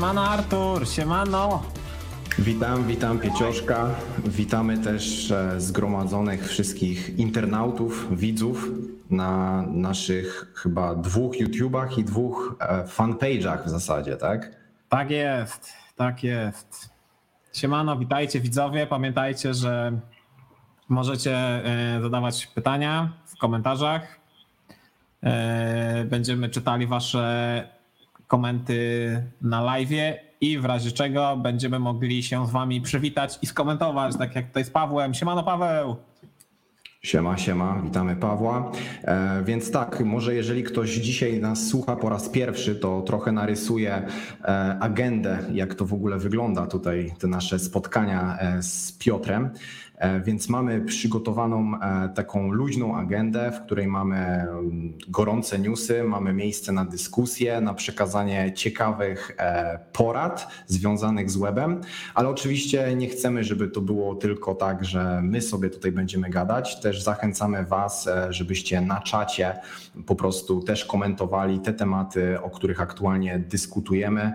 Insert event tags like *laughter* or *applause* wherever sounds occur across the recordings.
Siemano Artur, siemano. Witam, witam Piecioszka. Witamy też e, zgromadzonych wszystkich internautów, widzów na naszych chyba dwóch YouTubach i dwóch e, fanpage'ach w zasadzie, tak? Tak jest, tak jest. Siemano, witajcie widzowie. Pamiętajcie, że możecie e, zadawać pytania w komentarzach. Będziemy czytali wasze komenty na live i w razie czego będziemy mogli się z wami przywitać i skomentować, tak jak tutaj z Pawłem. Siemano Paweł! Siema, siema, witamy Pawła. E, więc tak, może jeżeli ktoś dzisiaj nas słucha po raz pierwszy, to trochę narysuję e, agendę, jak to w ogóle wygląda tutaj, te nasze spotkania e, z Piotrem. E, więc mamy przygotowaną e, taką luźną agendę, w której mamy mm, gorące newsy, mamy miejsce na dyskusję, na przekazanie ciekawych e, porad związanych z webem, ale oczywiście nie chcemy, żeby to było tylko tak, że my sobie tutaj będziemy gadać. Też zachęcamy Was, żebyście na czacie po prostu też komentowali te tematy, o których aktualnie dyskutujemy,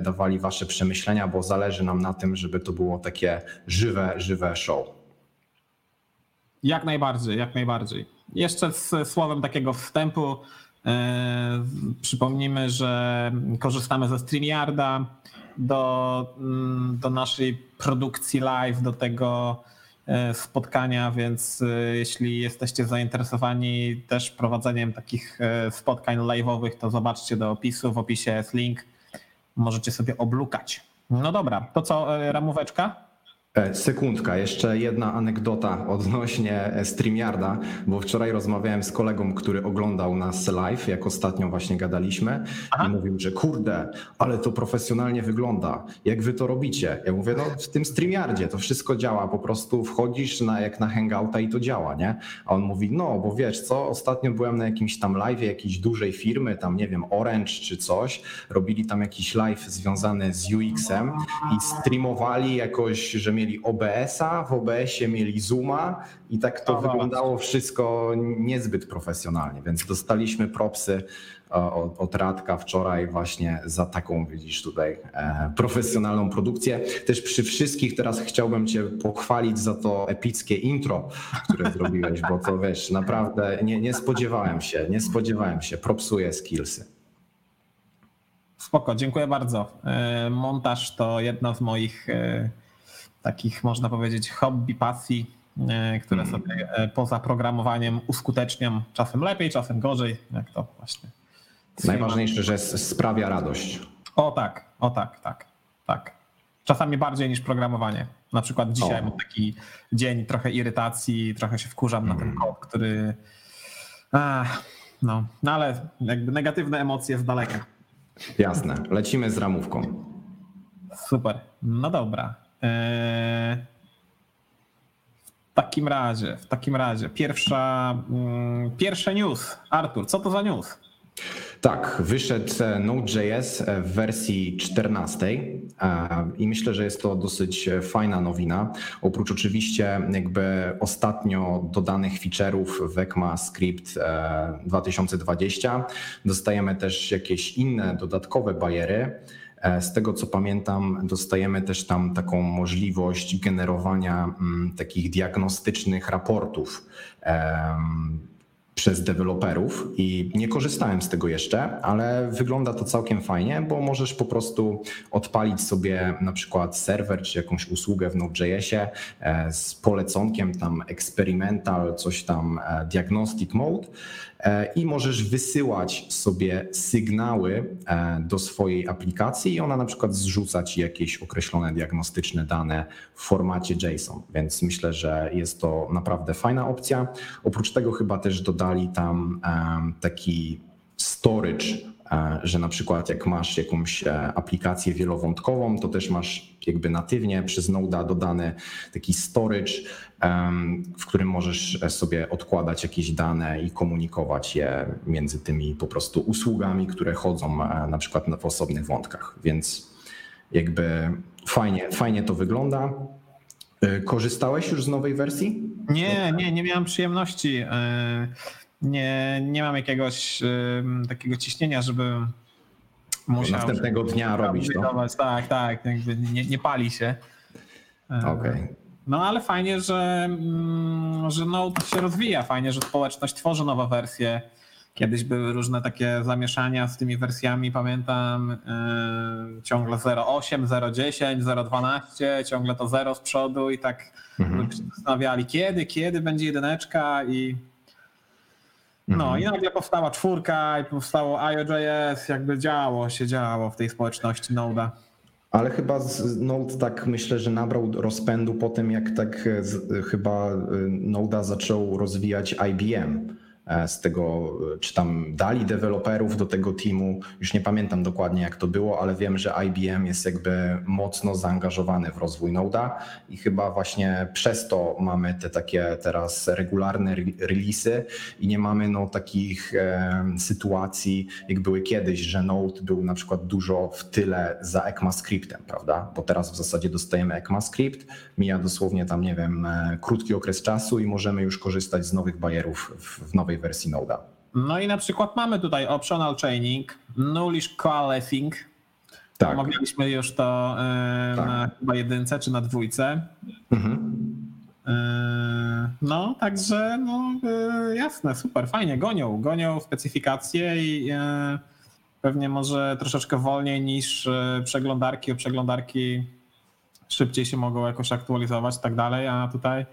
dawali Wasze przemyślenia, bo zależy nam na tym, żeby to było takie żywe, żywe show. Jak najbardziej, jak najbardziej. Jeszcze z słowem takiego wstępu e, przypomnimy, że korzystamy ze StreamYarda do, mm, do naszej produkcji live, do tego e, spotkania, więc e, jeśli jesteście zainteresowani też prowadzeniem takich spotkań live'owych, to zobaczcie do opisu, w opisie jest link, możecie sobie oblukać. No dobra, to co, ramóweczka? E, sekundka, jeszcze jedna anegdota odnośnie e, StreamYarda, bo wczoraj rozmawiałem z kolegą, który oglądał nas live, jak ostatnio właśnie gadaliśmy Aha. i mówił, że kurde, ale to profesjonalnie wygląda. Jak wy to robicie? Ja mówię, no w tym StreamYardzie to wszystko działa, po prostu wchodzisz na, jak na Hangouta i to działa, nie? A on mówi, no bo wiesz co, ostatnio byłem na jakimś tam live jakiejś dużej firmy, tam nie wiem, Orange czy coś, robili tam jakiś live związany z UX-em i streamowali jakoś, że mieli mieli OBS-a, w OBS-ie mieli Zooma i tak to Aha. wyglądało wszystko niezbyt profesjonalnie, więc dostaliśmy propsy e, od, od Radka wczoraj właśnie za taką, widzisz tutaj, e, profesjonalną produkcję. Też przy wszystkich teraz chciałbym Cię pochwalić za to epickie intro, które *laughs* zrobiłeś, bo to wiesz, naprawdę nie, nie spodziewałem się, nie spodziewałem się, propsuję skillsy. Spoko, dziękuję bardzo. E, montaż to jedna z moich takich, można powiedzieć, hobby, pasji, e, które mm. sobie e, poza programowaniem uskuteczniam czasem lepiej, czasem gorzej, jak to właśnie. Najważniejsze, że sprawia radość. O tak, o tak, tak, tak. Czasami bardziej niż programowanie. Na przykład dzisiaj o. mam taki dzień trochę irytacji, trochę się wkurzam mm. na ten mm. kod, który. Ach, no, no ale jakby negatywne emocje z daleka. Jasne, lecimy z ramówką. Super, no dobra. Eee, w takim razie, w takim razie, pierwsza, mm, pierwsze news. Artur, co to za news? Tak, wyszedł Node.js w wersji 14 e, i myślę, że jest to dosyć fajna nowina. Oprócz oczywiście jakby ostatnio dodanych feature'ów w ECMAScript 2020 dostajemy też jakieś inne dodatkowe bariery. E, z tego co pamiętam, dostajemy też tam taką możliwość generowania mm, takich diagnostycznych raportów przez deweloperów i nie korzystałem z tego jeszcze, ale wygląda to całkiem fajnie, bo możesz po prostu odpalić sobie na przykład serwer czy jakąś usługę w Node.jsie e, z poleconkiem tam experimental, coś tam e, diagnostic mode i możesz wysyłać sobie sygnały e, do swojej aplikacji i ona na przykład zrzuca ci jakieś określone diagnostyczne dane w formacie JSON, więc myślę, że jest to naprawdę fajna opcja. Oprócz tego chyba też dodali tam taki storage E, że na przykład jak masz jakąś e, aplikację wielowątkową, to też masz jakby natywnie przez Node'a dodany taki storage, w którym możesz sobie odkładać jakieś dane i komunikować je między tymi po prostu usługami, które chodzą e, na przykład w osobnych wątkach. Więc jakby fajnie, fajnie to wygląda. Korzystałeś już z nowej wersji? Nie, nie, nie miałem przyjemności nie, nie mam jakiegoś takiego ciśnienia, żeby musiał Następnego dnia robić to. Tak, tak, nie, nie pali się. E, Okej. No ale fajnie, że, mm, że Node się rozwija, fajnie, że społeczność tworzy nowe wersje. Kiedyś były różne takie zamieszania z tymi wersjami, pamiętam yy, ciągle 0.8, 0.10, 0.12, ciągle to 0 z przodu i tak Mhm. zastanawiali, kiedy, kiedy będzie jedyneczka i no Mhm. i nagle powstała czwórka i powstało IOJS, jakby działo się działo w tej społeczności Node'a. Ale chyba z- Node tak myślę, że nabrał rozpędu po tym, jak tak e, z, chyba e, Node'a zaczął rozwijać IBM. E, Z tego, e, czy tam dali deweloperów do tego teamu, już nie pamiętam dokładnie jak to było, ale wiem, że IBM jest jakby mocno zaangażowany w rozwój Node'a i chyba właśnie przez to mamy te takie teraz regularne re- releasy i nie mamy no takich e, sytuacji, jak były kiedyś, że Node był na przykład dużo w tyle za ECMAScriptem, prawda? Bo teraz w zasadzie dostajemy ECMAScript, mija dosłownie tam, nie wiem, e, krótki okres czasu i możemy już korzystać z nowych bajerów w, w nowej wersji Node'a. No i na przykład mamy tutaj optional chaining, nullish coalescing. Tak. Omawialiśmy już to e, Tak. na chyba jedynce czy na dwójce. Mhm. E, No, także no e, jasne, super, fajnie, gonią, gonią specyfikacje i pewnie może troszeczkę wolniej niż przeglądarki, o przeglądarki szybciej się mogą jakoś aktualizować i tak dalej, a tutaj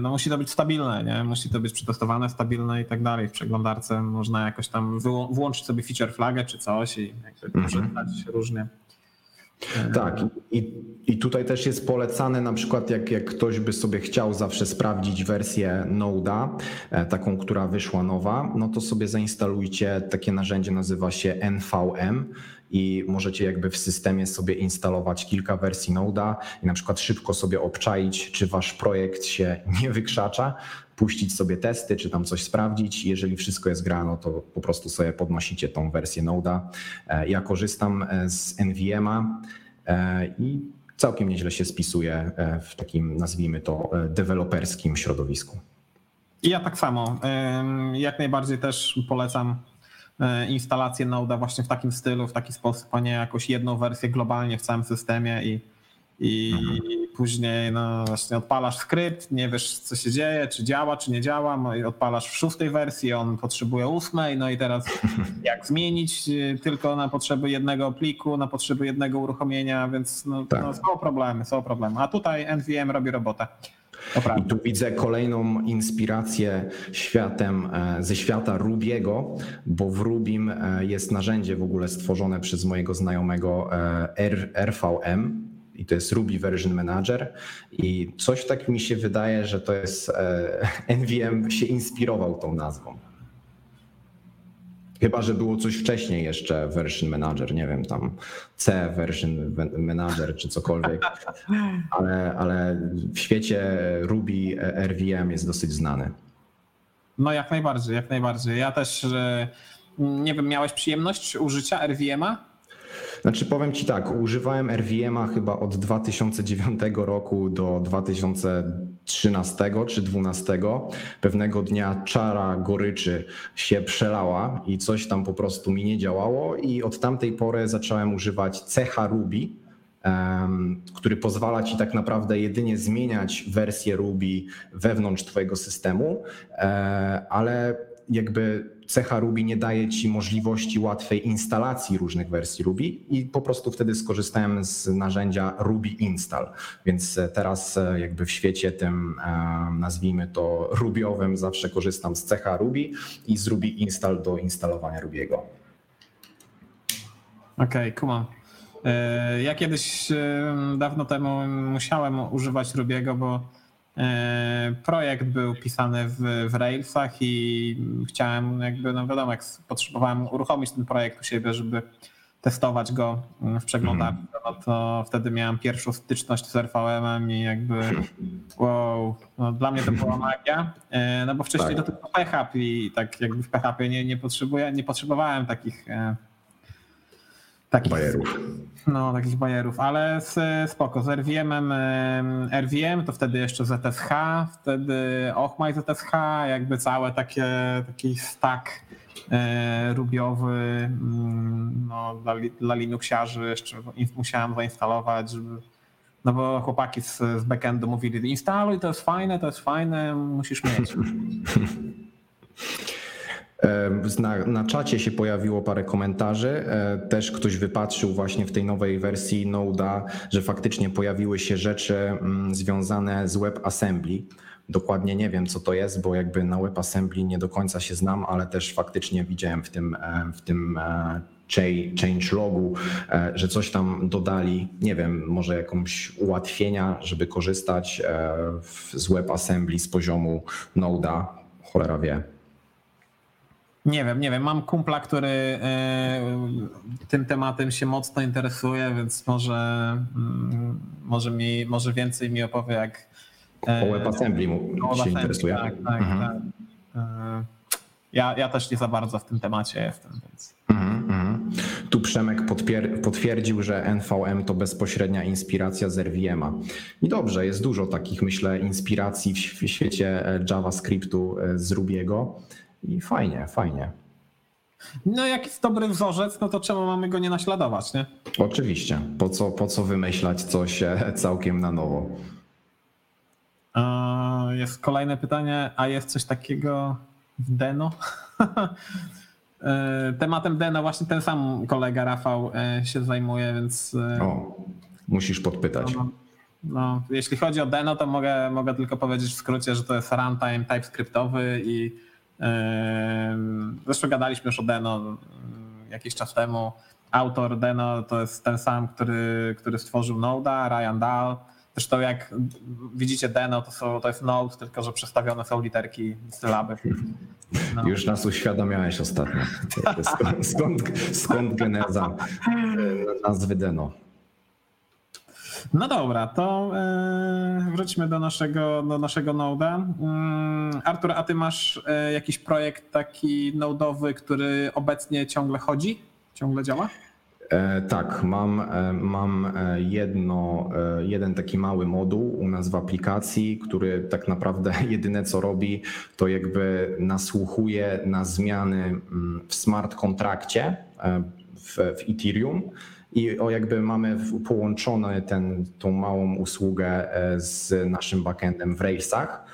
no musi to być stabilne, nie? Musi to być przetestowane, stabilne i tak dalej. W przeglądarce można jakoś tam włączyć sobie feature flagę czy coś i jakby Mhm. przeczytać różnie. Tak, i, i tutaj też jest polecane, na przykład jak, jak ktoś by sobie chciał zawsze sprawdzić wersję Node'a, e, taką, która wyszła nowa, no to sobie zainstalujcie takie narzędzie, nazywa się NVM i możecie jakby w systemie sobie instalować kilka wersji Node'a i na przykład szybko sobie obczaić, czy wasz projekt się *laughs* nie wykrzacza, puścić sobie testy, czy tam coś sprawdzić. Jeżeli wszystko jest gra, no to po prostu sobie podnosicie tą wersję Node'a. E, Ja korzystam e, z NVM'a e, i całkiem nieźle się spisuje w takim, nazwijmy to, deweloperskim środowisku. Ja tak samo. Jak najbardziej też polecam instalację Node'a właśnie w takim stylu, w taki sposób, a nie jakąś jedną wersję globalnie w całym systemie i, i później no właśnie odpalasz skrypt, nie wiesz co się dzieje, czy działa, czy nie działa, no i odpalasz w szóstej wersji, on potrzebuje ósmej, no i teraz *laughs* jak zmienić y, tylko na potrzeby jednego pliku, na potrzeby jednego uruchomienia, więc no, Tak. no są problemy, są problemy. A tutaj NVM robi robotę. I tu widzę kolejną inspirację światem, e, ze świata Rubiego, bo w Rubim e, jest narzędzie w ogóle stworzone przez mojego znajomego e, RVM i to jest Ruby Version Manager. I coś tak mi się wydaje, że to jest *laughs* NVM się inspirował tą nazwą. Chyba, że było coś wcześniej jeszcze version manager, nie wiem, tam C version manager czy cokolwiek, *laughs* ale, ale w świecie Ruby e, RVM jest dosyć znany. No jak najbardziej, jak najbardziej. Ja też, e, nie wiem, miałeś przyjemność użycia RVM-a? Znaczy powiem Ci tak, używałem RVM-a chyba od 2009 roku do 2013 czy 2012. Pewnego dnia czara goryczy się przelała i coś tam po prostu mi nie działało i od tamtej pory zacząłem używać cecha Ruby, który pozwala Ci tak naprawdę jedynie zmieniać wersję Ruby wewnątrz Twojego systemu, e, ale jakby cecha Ruby nie daje ci możliwości łatwej instalacji różnych wersji Ruby i po prostu wtedy skorzystałem z narzędzia Ruby Install. Więc e, teraz e, jakby w świecie tym e, nazwijmy to rubiowym zawsze korzystam z cecha Ruby i z Ruby Install do instalowania Rubiego. Okej, kumam. E, Ja kiedyś dawno temu musiałem używać Rubiego, bo projekt był pisany w, w Railsach i chciałem jakby, no wiadomo, jak potrzebowałem uruchomić ten projekt u siebie, żeby testować go w przeglądarce, no to wtedy miałem pierwszą styczność z RVM-em i jakby *laughs* wow, no dla mnie to była magia, e, no bo wcześniej Tak. to tylko PHP i tak jakby w PHP nie, nie, potrzebuję, nie potrzebowałem takich e, takich Bajerów. No, takich bajerów, ale z, spoko, z RVM-em, em, RVM to wtedy jeszcze ZSH, wtedy Ochmaj ZSH, jakby całe takie, taki stack e, rubiowy mm, no, dla, dla Linuxiarzy jeszcze musiałem zainstalować, żeby, no bo chłopaki z, z backendu mówili instaluj, to jest fajne, to jest fajne, musisz mieć. *laughs* Na, na czacie się pojawiło parę komentarzy. E, Też ktoś wypatrzył właśnie w tej nowej wersji Node'a, że faktycznie pojawiły się rzeczy mm, związane z WebAssembly. Dokładnie nie wiem, co to jest, bo jakby na WebAssembly nie do końca się znam, ale też faktycznie widziałem w tym, e, w tym e, cha- change logu, że coś tam dodali, nie wiem, może jakąś ułatwienia, żeby korzystać z WebAssembly z poziomu Node'a. Cholera wie. Nie wiem, nie wiem. Mam kumpla, który e, tym tematem się mocno interesuje, więc może, mm, może, mi, może więcej mi opowie, jak. e, O WebAssembly mu o się interesuje. Tak, tak, Mhm. tak. E, Ja, ja też nie za bardzo w tym temacie jestem, więc. Mhm, mhm. Tu Przemek potwierdził, że NVM to bezpośrednia inspiracja z RVM-a. I dobrze, jest dużo takich, myślę, inspiracji w, świecie e, JavaScriptu z Rubiego. I fajnie, fajnie. No, jak jest dobry wzorzec, no to czemu mamy go nie naśladować, nie? Oczywiście. Po co, po co wymyślać coś e, całkiem na nowo? Jest kolejne pytanie, a jest coś takiego w Deno? *laughs* E, Tematem Deno właśnie ten sam kolega Rafał e, się zajmuje, więc O, musisz podpytać. no, no, jeśli chodzi o Deno, to mogę, mogę tylko powiedzieć w skrócie, że to jest runtime TypeScriptowy i zresztą gadaliśmy już o Deno mm, jakiś czas temu. Autor Deno to jest ten sam, który, który stworzył Node'a, Ryan Dahl. Zresztą jak widzicie Deno, to, są, to jest Node, tylko że przestawione są literki sylaby. *laughs* No. Już nas uświadamiałeś ostatnio. *laughs* Skąd, skąd, skąd geneza e, nazwy Deno? No dobra, to e, wróćmy do naszego, do naszego Node'a. Mm, Artur, a ty masz e, jakiś projekt taki node'owy, który obecnie ciągle chodzi? Ciągle działa? E, Tak, mam, mam jedno, jeden taki mały moduł u nas w aplikacji, który tak naprawdę *laughs* jedyne co robi, to jakby nasłuchuje na zmiany mm, w smart kontrakcie w, w Ethereum. I o jakby mamy połączone ten, tą małą usługę e, z naszym backendem w Railsach.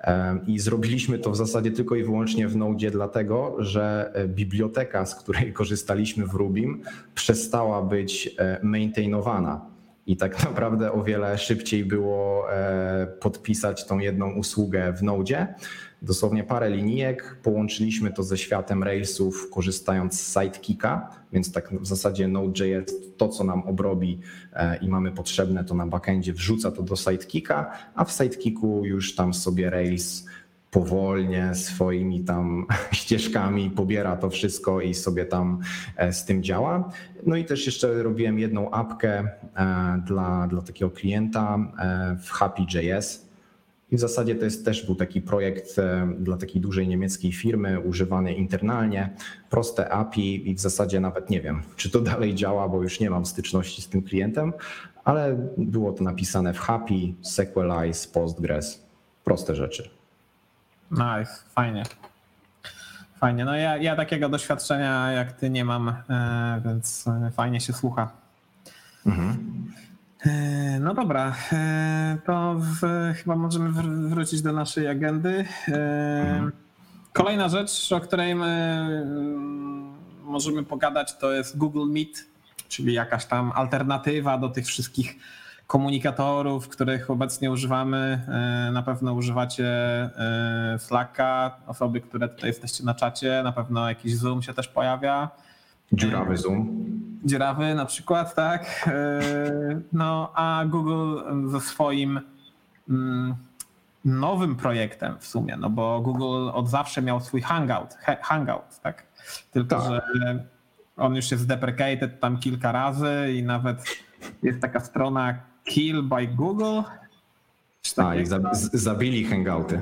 E, I zrobiliśmy to w zasadzie tylko i wyłącznie w Node, dlatego że e, biblioteka, z której *laughs* korzystaliśmy w Rubim, przestała być maintainowana. I tak *laughs* naprawdę o wiele szybciej było podpisać tą jedną usługę w Node. Dosłownie parę linijek, połączyliśmy to ze światem Railsów, korzystając z Sidekicka, więc tak w zasadzie Node.js to, co nam obrobi e, i mamy potrzebne, to na backendzie wrzuca to do Sidekicka, a w Sidekicku już tam sobie Rails powolnie swoimi tam *laughs* ścieżkami pobiera to wszystko i sobie tam e, z tym działa. No i też jeszcze robiłem jedną apkę e, dla, dla takiego klienta w Happy.js. I w zasadzie to jest też był taki projekt e, dla takiej dużej niemieckiej firmy, używany internalnie, proste API i w zasadzie nawet nie wiem, czy to dalej działa, bo już nie mam styczności z tym klientem, ale było to napisane w Happy, SQLize, Postgres, proste rzeczy. Nice, fajnie. Fajnie. No ja, ja takiego doświadczenia jak ty nie mam, e, więc e, fajnie się słucha. Mhm. E, No dobra, e, to w, chyba możemy wr- wrócić do naszej agendy. E, Kolejna rzecz, o której my mm, możemy pogadać, to jest Google Meet, czyli jakaś tam alternatywa do tych wszystkich komunikatorów, których obecnie używamy. Na pewno używacie Slacka, osoby, które tutaj jesteście na czacie, na pewno jakiś Zoom się też pojawia. Dziurawy Zoom. Dziurawy na przykład, tak. Yy, No a Google ze swoim mm, nowym projektem w sumie, no bo Google od zawsze miał swój Hangout, Hangout, tak. Tylko, Tak. że on już jest deprecated tam kilka razy i nawet jest taka strona Kill by Google. Z- zabili hangouty.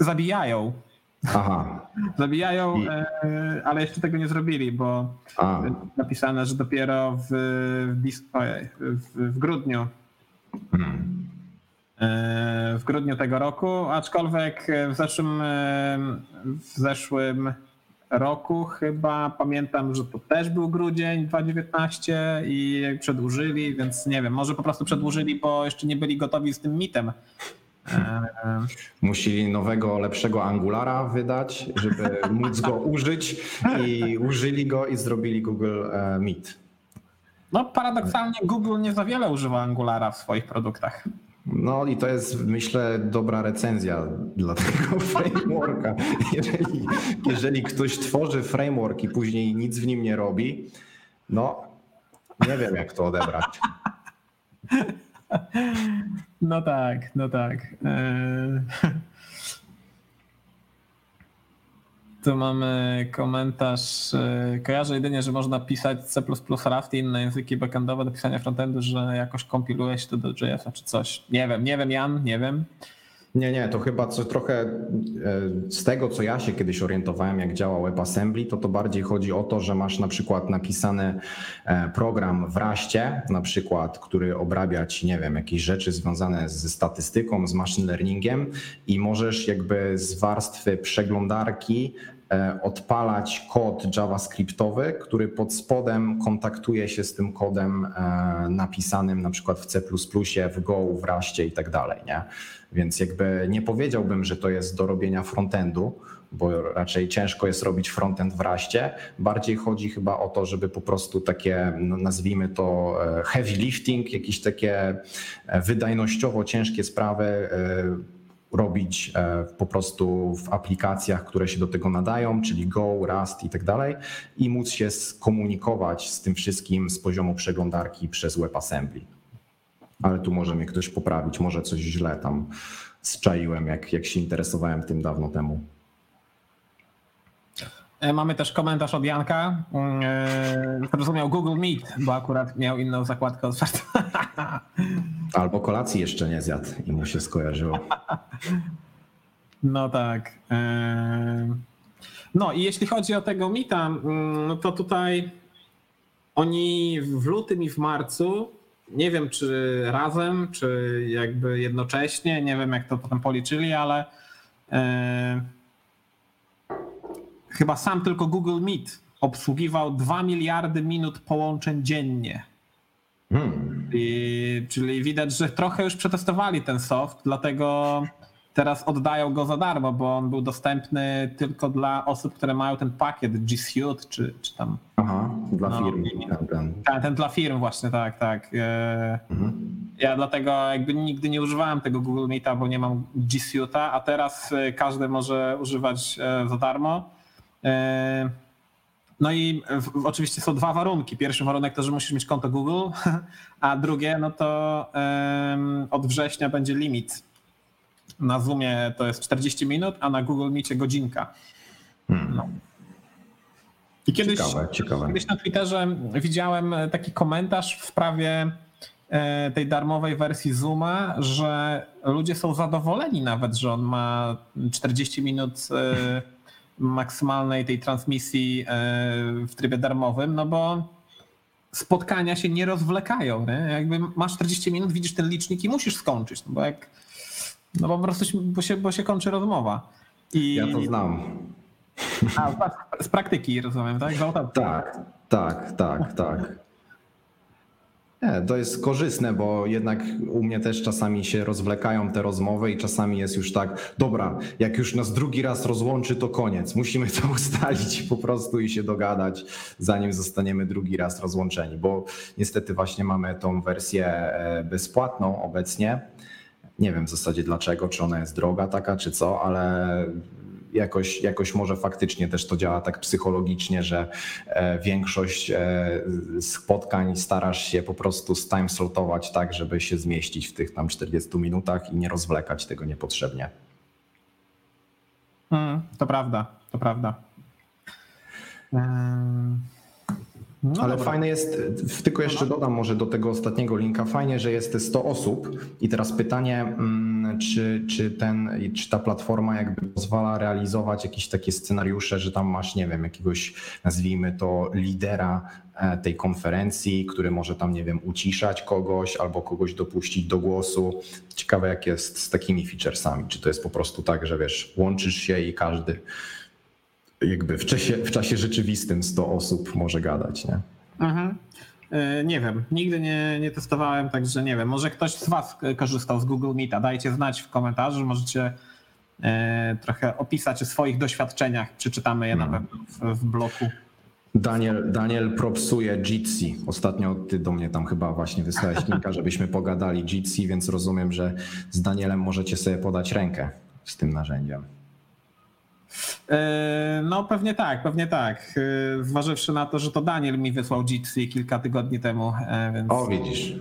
Zabijają. Aha. Zabijają, I- e, ale jeszcze tego nie zrobili, bo A, napisane, że dopiero w, w, w grudniu hmm. e, w grudniu tego roku, aczkolwiek w zeszłym, e, w zeszłym roku chyba pamiętam, że to też był grudzień 2019 i przedłużyli, więc nie wiem, może po prostu przedłużyli, bo jeszcze nie byli gotowi z tym mitem. E, Musieli nowego, lepszego Angulara wydać, żeby *laughs* móc go użyć i użyli go i zrobili Google e, Meet. No paradoksalnie Google nie za wiele używa Angulara w swoich produktach. No i to jest, myślę, dobra recenzja dla *laughs* tego frameworka. Jeżeli, jeżeli ktoś tworzy framework i później nic w nim nie robi, no nie wiem, jak to odebrać. *laughs* *laughs* No tak, no tak. Eee. *laughs* Tu mamy komentarz. e, Kojarzę jedynie, że można pisać C++ Rust i inne języki backendowe do pisania frontendu, że jakoś kompiluje się to do JS-a czy coś. Nie wiem, nie wiem Jan, nie wiem. Nie, nie, to chyba co trochę e, z tego, co ja się kiedyś orientowałem, jak działa WebAssembly, to to bardziej chodzi o to, że masz na przykład napisany e, program w Raście, na przykład, który obrabia ci, nie wiem, jakieś rzeczy związane ze statystyką, z machine learningiem i możesz jakby z warstwy przeglądarki odpalać kod JavaScriptowy, który pod spodem kontaktuje się z tym kodem e, napisanym na przykład w C++, w Go, w Raście i tak dalej, nie? Więc jakby nie powiedziałbym, że to jest do robienia frontendu, bo raczej ciężko jest robić frontend w raście. Bardziej chodzi chyba o to, żeby po prostu takie, no nazwijmy to e, heavy lifting, jakieś takie e, wydajnościowo ciężkie sprawy e, robić e, po prostu w aplikacjach, które się do tego nadają, czyli Go, Rust i tak dalej, i móc się skomunikować z tym wszystkim z poziomu przeglądarki przez WebAssembly. Ale tu może mnie ktoś poprawić, może coś źle tam zczaiłem, jak, jak się interesowałem tym dawno temu. E, Mamy też komentarz od Janka. e, Zrozumiał Google Meet, bo akurat miał inną zakładkę otwartą. *laughs* Albo kolacji jeszcze nie zjadł i mu się skojarzyło. No tak. Em, No i jeśli chodzi o tego Mita, mm, no to tutaj oni w lutym i w marcu, nie wiem czy razem, czy jakby jednocześnie, nie wiem jak to potem policzyli, ale e, chyba sam tylko Google Meet obsługiwał 2 miliardy minut połączeń dziennie. Hmm. I, czyli widać, że trochę już przetestowali ten soft, dlatego teraz oddają go za darmo, bo on był dostępny tylko dla osób, które mają ten pakiet G Suite, czy, czy tam Aha, dla No. firm. Ten, ten. ten, ten dla firm właśnie, tak, tak. E, Mhm. Ja dlatego jakby nigdy nie używałem tego Google Meeta, bo nie mam G Suite'a, a teraz e, każdy może używać e, za darmo. E, No i w- oczywiście są dwa warunki. Pierwszy warunek to, że musisz mieć konto Google, *laughs* a drugie, no to od września będzie limit. Na Zoomie to jest 40 minut, a na Google Meetie godzinka. Hmm. No. I kiedyś, Ciekawe, ciekawe. Kiedyś na Twitterze widziałem taki komentarz w sprawie e, tej darmowej wersji Zooma, że ludzie są zadowoleni nawet, że on ma 40 minut e, maksymalnej tej transmisji e, w trybie darmowym, no bo spotkania się nie rozwlekają. Nie? Jakby masz 40 minut, widzisz ten licznik i musisz skończyć, no bo jak no bo po prostu się, bo się, bo się kończy rozmowa. I, Ja to znam. A, z- praktyki rozumiem, tak? Tak, tak, tak, tak. Nie, to jest korzystne, bo jednak u mnie też czasami się rozwlekają te rozmowy i czasami jest już tak, dobra, jak już nas drugi raz rozłączy, to koniec. Musimy to *laughs* ustalić po prostu i się dogadać, zanim zostaniemy drugi raz rozłączeni, bo niestety właśnie mamy tą wersję e, bezpłatną obecnie. Nie wiem w zasadzie dlaczego, czy ona jest droga taka, czy co, ale jakoś, jakoś może faktycznie też to działa tak psychologicznie, że e, większość e, spotkań starasz się po prostu timeslotować tak, żeby się zmieścić w tych tam 40 minutach i nie rozwlekać tego niepotrzebnie. Mm, to prawda, to prawda. Ym, No Ale dobra. fajne jest, tylko jeszcze dodam może do tego ostatniego linka, fajnie, że jest te 100 osób i teraz pytanie, mm, czy, czy, ten, czy ta platforma jakby pozwala realizować jakieś takie scenariusze, że tam masz, nie wiem, jakiegoś, nazwijmy to, lidera e, tej konferencji, który może tam, nie wiem, uciszać kogoś albo kogoś dopuścić do głosu. Ciekawe, jak jest z takimi featuresami. Czy to jest po prostu tak, że wiesz, łączysz się i każdy jakby w czasie, w czasie rzeczywistym 100 osób może gadać, nie? Mhm. E, nie wiem, nigdy nie, nie testowałem, także nie wiem. Może ktoś z Was korzystał z Google Meeta. Dajcie znać w komentarzu, możecie e, trochę opisać o swoich doświadczeniach. Przeczytamy je na Hmm. pewno w, w bloku. Daniel, Daniel propsuje Jitsi. Ostatnio ty do mnie tam chyba właśnie wysłałeś linka, żebyśmy pogadali Jitsi, więc rozumiem, że z Danielem możecie sobie podać rękę z tym narzędziem. E, No pewnie tak, pewnie tak. E, Zważywszy na to, że to Daniel mi wysłał Jitsi kilka tygodni temu, e, więc... O, widzisz.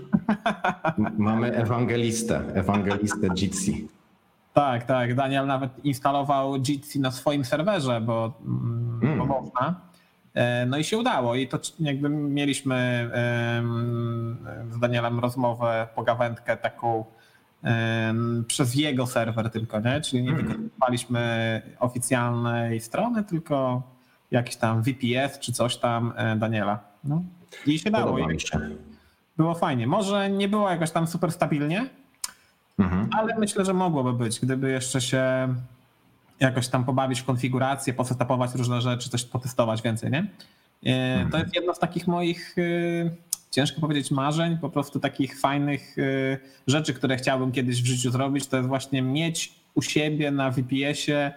Mamy ewangelistę, ewangelistę Jitsi. Tak, tak. Daniel nawet instalował Jitsi na swoim serwerze, bo, mm, Mm. bo można. No i się udało. I to jakby mieliśmy z Danielem rozmowę, pogawędkę taką przez jego serwer tylko, nie? Czyli nie Mm. wykorzystywaliśmy oficjalnej strony, tylko jakiś tam VPS czy coś tam e, Daniela. No. I się dało. I było fajnie. Może nie było jakoś tam super stabilnie, Mhm. ale myślę, że mogłoby być, gdyby jeszcze się jakoś tam pobawić w konfigurację, posetapować różne rzeczy, coś potestować więcej, nie? E, To jest jedno z takich moich, e, ciężko powiedzieć, marzeń, po prostu takich fajnych e, rzeczy, które chciałbym kiedyś w życiu zrobić, to jest właśnie mieć u siebie na VPS-ie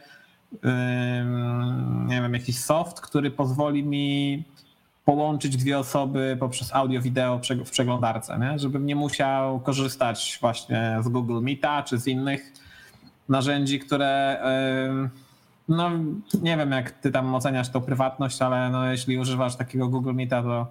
nie wiem, jakiś soft, który pozwoli mi połączyć dwie osoby poprzez audio, wideo w przeglądarce, nie? żebym nie musiał korzystać właśnie z Google Meeta czy z innych narzędzi, które no nie wiem jak ty tam oceniasz tą prywatność, ale no jeśli używasz takiego Google Meeta, to,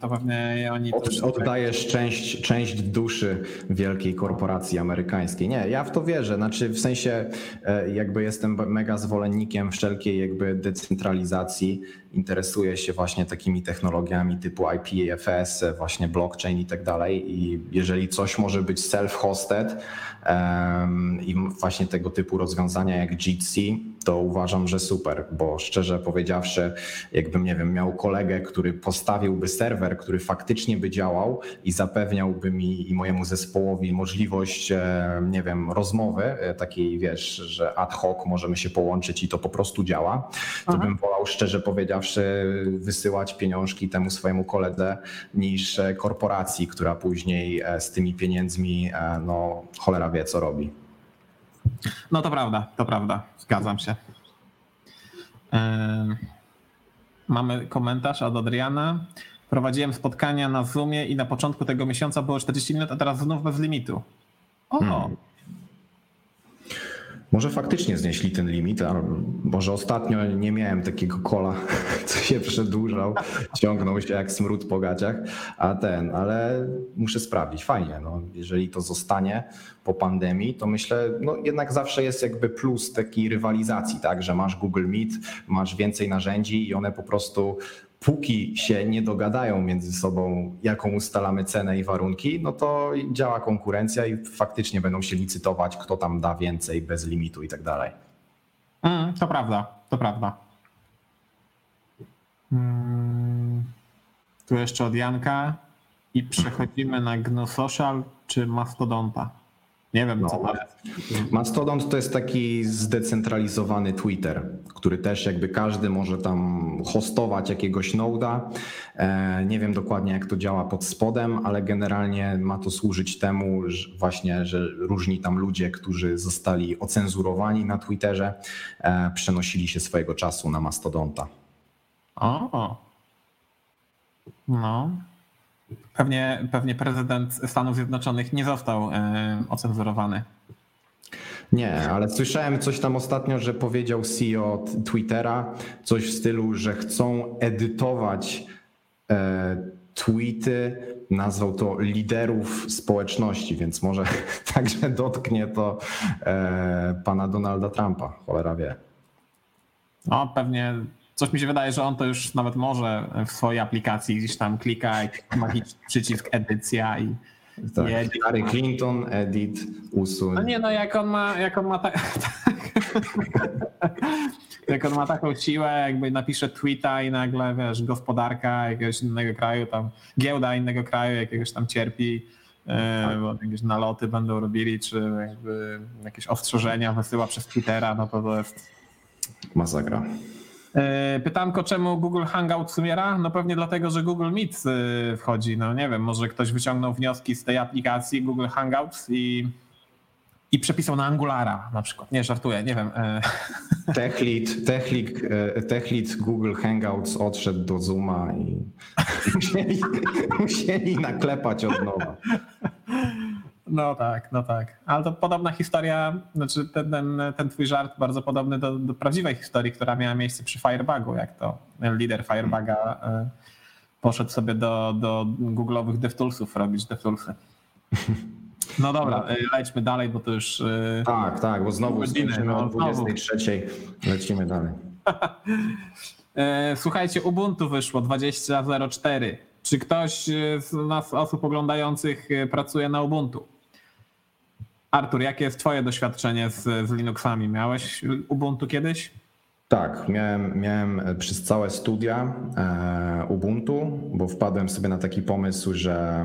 to pewnie oni Od, też... oddajesz część, część duszy wielkiej korporacji amerykańskiej. Nie, ja w to wierzę. Znaczy, w sensie, e, jakby jestem mega zwolennikiem wszelkiej jakby decentralizacji. Interesuję się właśnie takimi technologiami typu IPFS, właśnie blockchain i tak dalej. I jeżeli coś może być self-hosted em, i właśnie tego typu rozwiązania jak Jitsi, to uważam, że super, bo szczerze powiedziawszy, jakbym, nie wiem, miał kolegę, który postawiłby serwer, który faktycznie by działał i zapewniałby mi i mojemu zespołowi możliwość, e, nie wiem, rozmowy e, takiej, wiesz, że ad hoc możemy się połączyć i to po prostu działa, to Aha. bym wolał szczerze powiedziawszy wysyłać pieniążki temu swojemu koledze niż e, korporacji, która później z tymi pieniędzmi, no cholera wie co robi. No to prawda, to prawda, zgadzam się. Mamy komentarz od Adriana. Prowadziłem spotkania na Zoomie i na początku tego miesiąca było 40 minut, a teraz znów bez limitu. O, Hmm. Może faktycznie znieśli ten limit, może ostatnio nie miałem takiego kola, *laughs* co się przedłużał, ciągnął się jak smród po gaciach, a ten, ale muszę sprawdzić, fajnie, no, jeżeli to zostanie po pandemii, to myślę, no jednak zawsze jest jakby plus takiej rywalizacji, tak, że masz Google Meet, masz więcej narzędzi i one po prostu póki się nie dogadają między sobą, jaką ustalamy cenę i warunki, no to działa konkurencja i faktycznie będą się licytować, kto tam da więcej bez limitu i tak dalej. mm, to prawda, to prawda. Mm, Tu jeszcze od Janka i przechodzimy na GNU-Social czy Mastodonta. Nie wiem, co No. Mastodon to jest taki zdecentralizowany Twitter, który też jakby każdy może tam hostować jakiegoś noda. E, Nie wiem dokładnie jak to działa pod spodem, ale generalnie ma to służyć temu że właśnie, że różni tam ludzie, którzy zostali ocenzurowani na Twitterze, e, przenosili się swojego czasu na Mastodonta. O. No. Pewnie, pewnie prezydent Stanów Zjednoczonych nie został e, ocenzurowany. Nie, ale słyszałem coś tam ostatnio, że powiedział CEO Twittera coś w stylu, że chcą edytować e, tweety, nazwał to liderów społeczności, więc może *laughs* także dotknie to e, pana Donalda Trumpa, cholera wie. No, pewnie coś mi się wydaje, że on to już nawet może w swojej aplikacji gdzieś tam klika magiczny przycisk edycja i, Tak. Nie, Hillary Clinton, edit, usuń. No nie, no jak on ma, jak on ma tak. *laughs* jak on ma taką siłę, jakby napisze tweeta i nagle, wiesz, gospodarka jakiegoś innego kraju, tam giełda innego kraju jakiegoś tam cierpi, e, bo jakieś naloty będą robili, czy jakby jakieś ostrzeżenia wysyła przez Twittera, no to to jest Masakra. E, Pytanko, czemu Google Hangouts umiera? No pewnie dlatego, że Google Meet e, wchodzi. No nie wiem, może ktoś wyciągnął wnioski z tej aplikacji Google Hangouts i, i przepisał na Angulara na przykład. Nie, żartuję, nie wiem. e, *laughs* TechLead, e, TechLead Google Hangouts odszedł do Zooma i *laughs* musieli, musieli naklepać od nowa. No tak, no tak. Ale to podobna historia, znaczy ten, ten, ten twój żart bardzo podobny do, do prawdziwej historii, która miała miejsce przy Firebugu, jak to lider Firebuga e, poszedł sobie do, do Google'owych DevToolsów robić DevToolsy. No dobra, *laughs* e, lećmy dalej, bo to już e, Tak, tak, bo znowu Godziny, no, o 23. Lecimy dalej. *laughs* Słuchajcie, Ubuntu wyszło 20.04. Czy ktoś z nas, osób oglądających, pracuje na Ubuntu? Artur, jakie jest Twoje doświadczenie z, z Linuxami? Miałeś Ubuntu kiedyś? Tak, miałem, miałem przez całe studia e, Ubuntu, bo wpadłem sobie na taki pomysł, że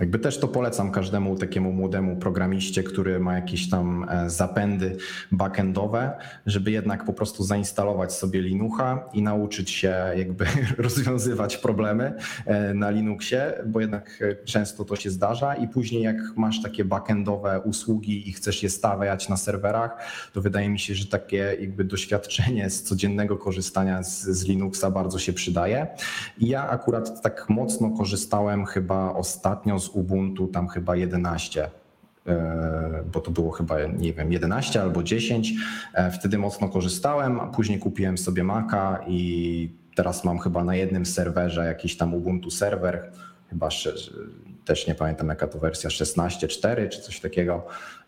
jakby też to polecam każdemu takiemu młodemu programiście, który ma jakieś tam e, zapędy backendowe, żeby jednak po prostu zainstalować sobie Linuxa i nauczyć się jakby *laughs* rozwiązywać problemy e, na Linuxie, bo jednak e, często to się zdarza i później jak masz takie backendowe usługi i chcesz je stawiać na serwerach, to wydaje mi się, że takie jakby doświadczenie z codziennego korzystania z, z Linuxa bardzo się przydaje. I ja akurat tak mocno korzystałem chyba ostatnio z Ubuntu, tam chyba 11 e, bo to było chyba, nie wiem, 11 albo 10. E, Wtedy mocno korzystałem, a później kupiłem sobie Maca i teraz mam chyba na jednym serwerze jakiś tam Ubuntu serwer, chyba też nie pamiętam jaka to wersja, 16.4 czy coś takiego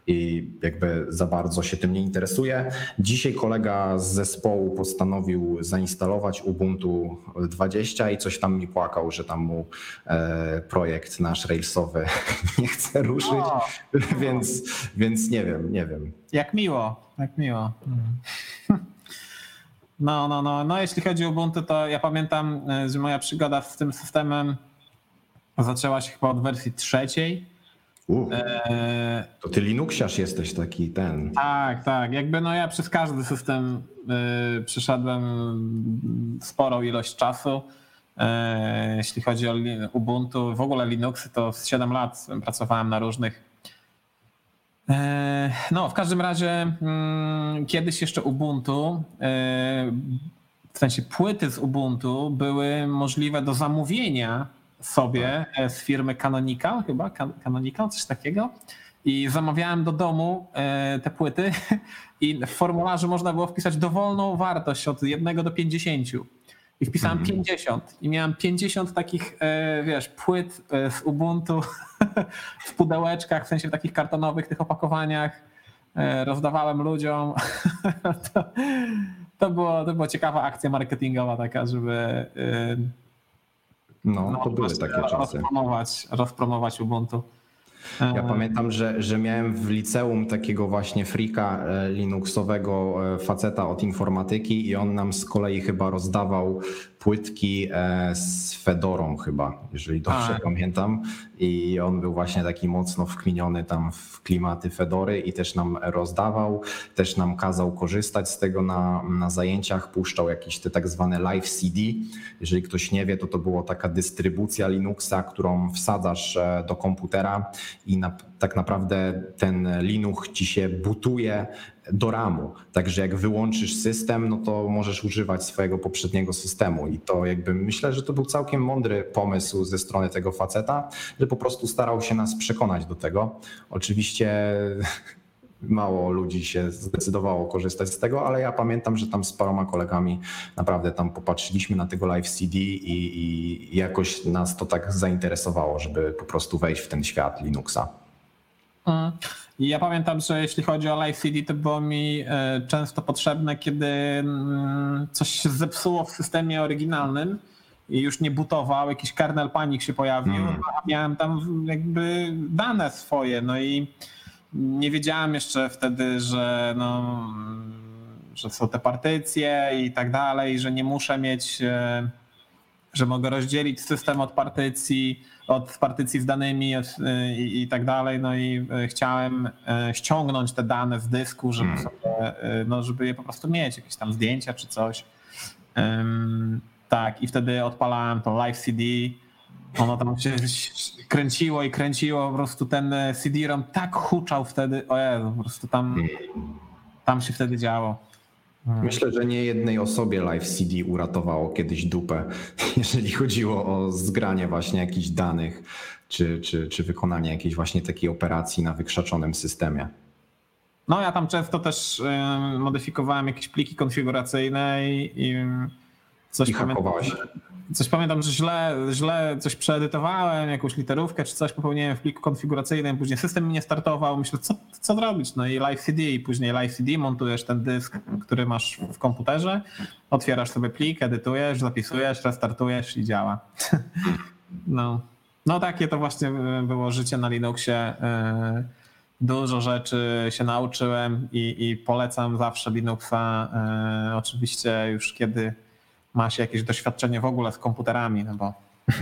i jakby za bardzo się tym nie interesuję. Dzisiaj kolega z zespołu postanowił zainstalować Ubuntu 20 i coś tam mi płakał, że tam mu e, projekt nasz Railsowy *laughs* nie chce ruszyć, O, *laughs* więc, więc nie wiem, nie wiem. jak miło, jak miło. Mm. *laughs* No, no, no, no, jeśli chodzi o Ubuntu, to ja pamiętam, e, że moja przygoda z tym systemem zaczęła się chyba od wersji trzeciej. E, to ty Linuxiarz jesteś taki ten. Tak, tak. Jakby no ja przez każdy system y, przeszedłem sporą ilość czasu. E, jeśli chodzi o Ubuntu, w ogóle Linuxy, to z 7 lat pracowałem na różnych. E, no, w każdym razie mm, kiedyś jeszcze Ubuntu, w sensie płyty z Ubuntu były możliwe do zamówienia sobie e, z firmy Canonical, chyba Can- Canonical, coś takiego. I zamawiałem do domu e, te płyty *laughs* i w formularzu można było wpisać dowolną wartość od 1 do 50. I wpisałem 50 i miałem 50 takich, e, wiesz, płyt z Ubuntu *laughs* w pudełeczkach, w sensie w takich kartonowych tych opakowaniach. Rozdawałem ludziom. *laughs* To, to, było, to była ciekawa akcja marketingowa taka, żeby No, to były takie czasy. rozpromować, rozpromować Ubuntu. Ja E, pamiętam, że, że miałem w liceum takiego właśnie frika e, linuxowego e, faceta od informatyki i on nam z kolei chyba rozdawał płytki e, z Fedorą chyba, jeżeli dobrze Tak. pamiętam. I on był właśnie taki mocno wkminiony tam w klimaty Fedory i też nam rozdawał, też nam kazał korzystać z tego na, na zajęciach, puszczał jakieś te tak zwane live CD. Jeżeli ktoś nie wie, to to była taka dystrybucja Linuxa, którą wsadzasz e, do komputera i na, tak naprawdę ten Linux ci się butuje do ramu. Także jak wyłączysz system, no to możesz używać swojego poprzedniego systemu. I to jakby myślę, że to był całkiem mądry pomysł ze strony tego faceta, że po prostu starał się nas przekonać do tego. Oczywiście *laughs* mało ludzi się zdecydowało korzystać z tego, ale ja pamiętam, że tam z paroma kolegami naprawdę tam popatrzyliśmy na tego live CD i, i jakoś nas to tak zainteresowało, żeby po prostu wejść w ten świat Linuxa. Mm. I ja pamiętam, że jeśli chodzi o Live CD, to było mi e, często potrzebne, kiedy mm, coś się zepsuło w systemie oryginalnym i już nie butował, jakiś kernel panik się pojawił, Mm. a miałem tam jakby dane swoje, no i nie wiedziałem jeszcze wtedy, że no, że są te partycje i tak dalej, że nie muszę mieć, e, że mogę rozdzielić system od partycji, od partycji z danymi od, e, i, i tak dalej. No i e, chciałem e, ściągnąć te dane z dysku, żeby, Hmm. sobie, no, żeby je po prostu mieć, jakieś tam zdjęcia czy coś. Ym, tak, i wtedy odpalałem to live CD. Ono tam się kręciło i kręciło, po prostu ten CD-ROM tak huczał wtedy, o Jezu, po prostu tam, tam się wtedy działo. Myślę, że nie jednej osobie Live CD uratowało kiedyś dupę, *laughs* jeżeli chodziło o zgranie właśnie jakichś danych, czy, czy, czy wykonanie jakiejś właśnie takiej operacji na wykrzaczonym systemie. No ja tam często też modyfikowałem jakieś pliki konfiguracyjne i, i coś, I pamiętam. Coś pamiętam, że źle, źle coś przeedytowałem, jakąś literówkę czy coś popełniłem w pliku konfiguracyjnym, później system mi nie startował, myślę, co, co zrobić? No i Live CD i później Live CD montujesz ten dysk, który masz w komputerze, otwierasz sobie plik, edytujesz, zapisujesz, restartujesz i działa. *laughs* No, no takie to właśnie było życie na Linuxie. y, Dużo rzeczy się nauczyłem i, i polecam zawsze Linuxa. y, Oczywiście już kiedy ma się jakieś doświadczenie w ogóle z komputerami, no bo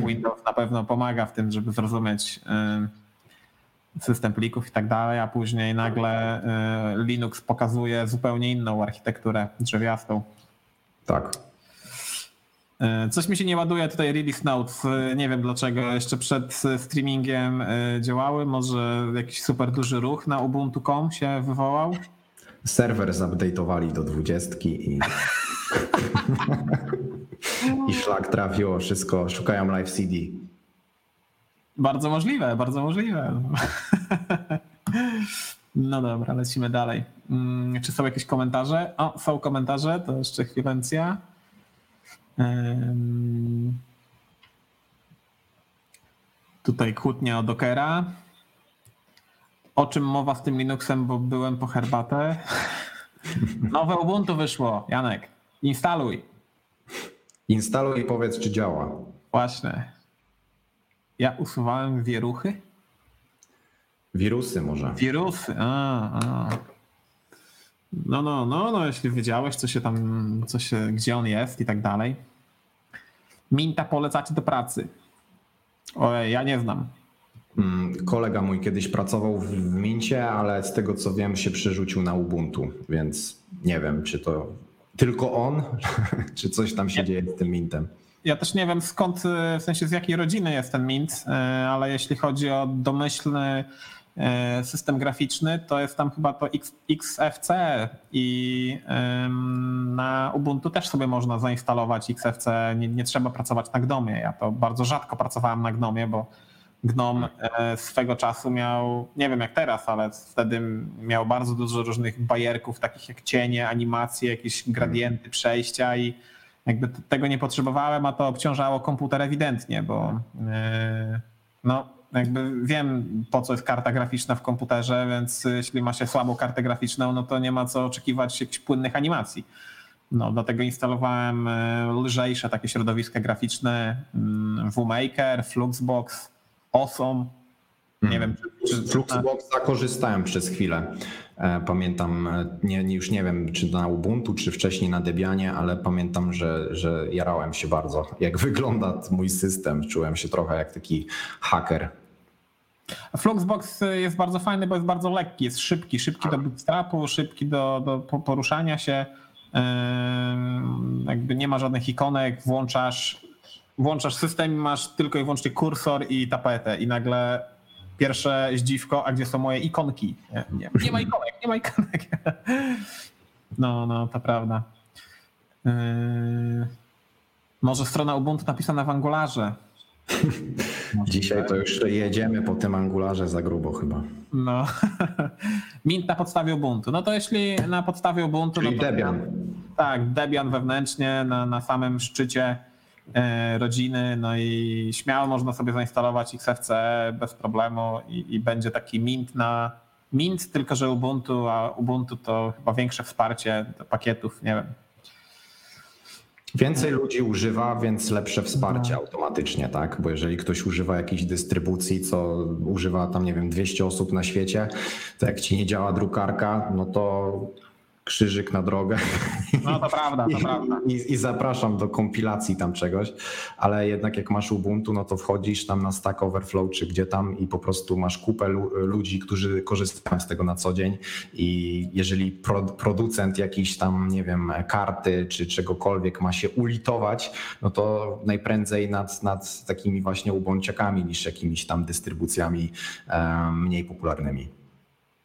Windows na pewno pomaga w tym, żeby zrozumieć y, system plików i tak dalej, a później nagle y, Linux pokazuje zupełnie inną architekturę drzewiastą. Tak. E, Coś mi się nie ładuje tutaj release notes. Nie wiem dlaczego. Jeszcze przed streamingiem działały. Może jakiś super duży ruch na ubuntu.com się wywołał. Serwer zupdate'owali do dwudziestki i, i szlak trafiło wszystko. Szukają Live CD. Bardzo możliwe, bardzo możliwe. No dobra, lecimy dalej. Mm, Czy są jakieś komentarze? O, są komentarze, to jeszcze chwilencja. Tutaj kłótnia o Dockera. O czym mowa z tym Linuxem, bo byłem po herbatę. Nowe Ubuntu wyszło, Janek. Instaluj. Instaluj i powiedz, czy działa. Właśnie. Ja usuwałem wieruchy? Wirusy może. Wirusy, a, a. No, no, no, no, jeśli wiedziałeś, co się tam, co się, gdzie on jest i tak dalej. Minta polecacie do pracy. Ojej, ja nie znam. Mm, Kolega mój kiedyś pracował w Mincie, ale z tego co wiem się przerzucił na Ubuntu, więc nie wiem, czy to tylko on, *laughs* czy coś tam się dzieje z tym Mintem. Ja też nie wiem skąd, w sensie z jakiej rodziny jest ten Mint, e, ale jeśli chodzi o domyślny e, system graficzny, to jest tam chyba to XFC i na Ubuntu też sobie można zainstalować XFC, nie, nie trzeba pracować na Gnomie. Ja to bardzo rzadko pracowałem na Gnomie, bo Gnom e, swego czasu miał, nie wiem jak teraz, ale wtedy miał bardzo dużo różnych bajerków, takich jak cienie, animacje, jakieś gradienty, przejścia i jakby tego nie potrzebowałem, a to obciążało komputer ewidentnie, bo yy, no jakby wiem po co jest karta graficzna w komputerze, więc jeśli ma się słabą kartę graficzną, no to nie ma co oczekiwać jakichś płynnych animacji. No, dlatego instalowałem yy, lżejsze takie środowiska graficzne, VMaker, Fluxbox, Awesome. Nie wiem, czy, Fluxboxa korzystałem przez chwilę. E, Pamiętam, e, nie, już nie wiem, czy na Ubuntu, czy wcześniej na Debianie, ale pamiętam, że, że jarałem się bardzo, jak *laughs* wygląda mój system. Czułem się trochę jak taki haker. Fluxbox jest bardzo fajny, bo jest bardzo lekki, jest szybki, szybki do bootstrapu, szybki do, do po- poruszania się. Jakby nie ma żadnych ikonek, włączasz, włączasz system i masz tylko i wyłącznie kursor i tapetę i nagle pierwsze zdziwko, a gdzie są moje ikonki? Nie, nie, nie ma ikonek, nie ma ikonek. *laughs* No, no, to prawda. Yy, Może strona Ubuntu napisana w Angularze. *laughs* Dzisiaj to już jedziemy po tym angularze za grubo chyba. No. *laughs* Mint na podstawie Ubuntu. No to jeśli na podstawie Ubuntu. Czyli no to, Debian. Tak, Debian wewnętrznie na, na samym szczycie rodziny. No i śmiało można sobie zainstalować XFCE bez problemu i, i będzie taki Mint na. Mint, tylko że Ubuntu, a Ubuntu to chyba większe wsparcie do pakietów, nie wiem. Więcej ludzi używa, więc lepsze wsparcie no. automatycznie, tak? Bo jeżeli ktoś używa jakiejś dystrybucji, co używa tam, nie wiem, 200 osób na świecie, to jak ci nie działa drukarka, no to krzyżyk na drogę. No to prawda, to prawda. I, I, zapraszam do kompilacji tam czegoś, ale jednak jak masz Ubuntu, no to wchodzisz tam na Stack Overflow czy gdzie tam i po prostu masz kupę ludzi, którzy korzystają z tego na co dzień i jeżeli pro, producent jakiś tam, nie wiem, karty czy czegokolwiek ma się ulitować, no to najprędzej nad, nad takimi właśnie ubonciakami niż jakimiś tam dystrybucjami um, mniej popularnymi.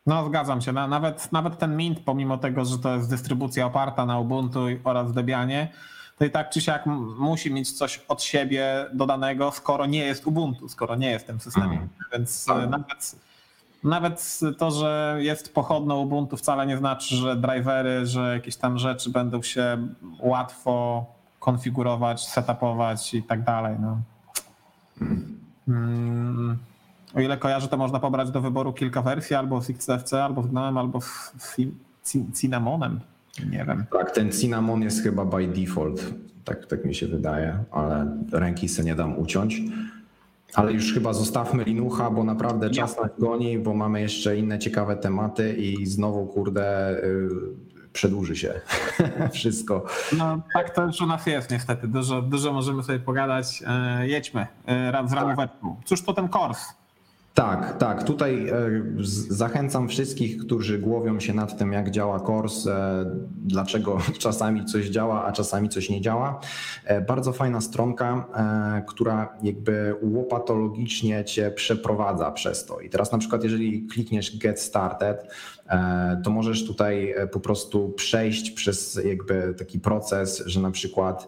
No zgadzam się. Nawet, nawet ten Mint, pomimo tego, że to jest dystrybucja oparta na Ubuntu oraz Debianie, to i tak czy siak musi mieć coś od siebie dodanego, skoro nie jest Ubuntu, skoro nie jest tym systemem. Mm. Więc tak. nawet, nawet to, że jest pochodną Ubuntu wcale nie znaczy, że drivery, że jakieś tam rzeczy będą się łatwo konfigurować, setupować i tak dalej. No. Mm. O ile kojarzę, to można pobrać do wyboru kilka wersji, albo z XFC, albo z GNOMem, albo z Cinnamonem. Nie wiem. Tak, ten Cinnamon jest chyba by default. Tak, tak mi się wydaje, ale ręki sobie nie dam uciąć. Ale już chyba zostawmy Linucha, bo naprawdę czas nas goni, bo mamy jeszcze inne ciekawe tematy i znowu, kurde, y, przedłuży się *laughs* wszystko. No tak to już u nas jest niestety. Dużo, dużo możemy sobie pogadać. E, jedźmy e, z ramóweczką. Cóż to ten kors? Tak, tak. Tutaj e, zachęcam wszystkich, którzy głowią się nad tym, jak działa Kors, e, dlaczego *laughs* czasami coś działa, a czasami coś nie działa. E, bardzo fajna stronka, która jakby łopatologicznie cię przeprowadza przez to. I teraz na przykład, jeżeli klikniesz Get Started, to możesz tutaj po prostu przejść przez jakby taki proces, że na przykład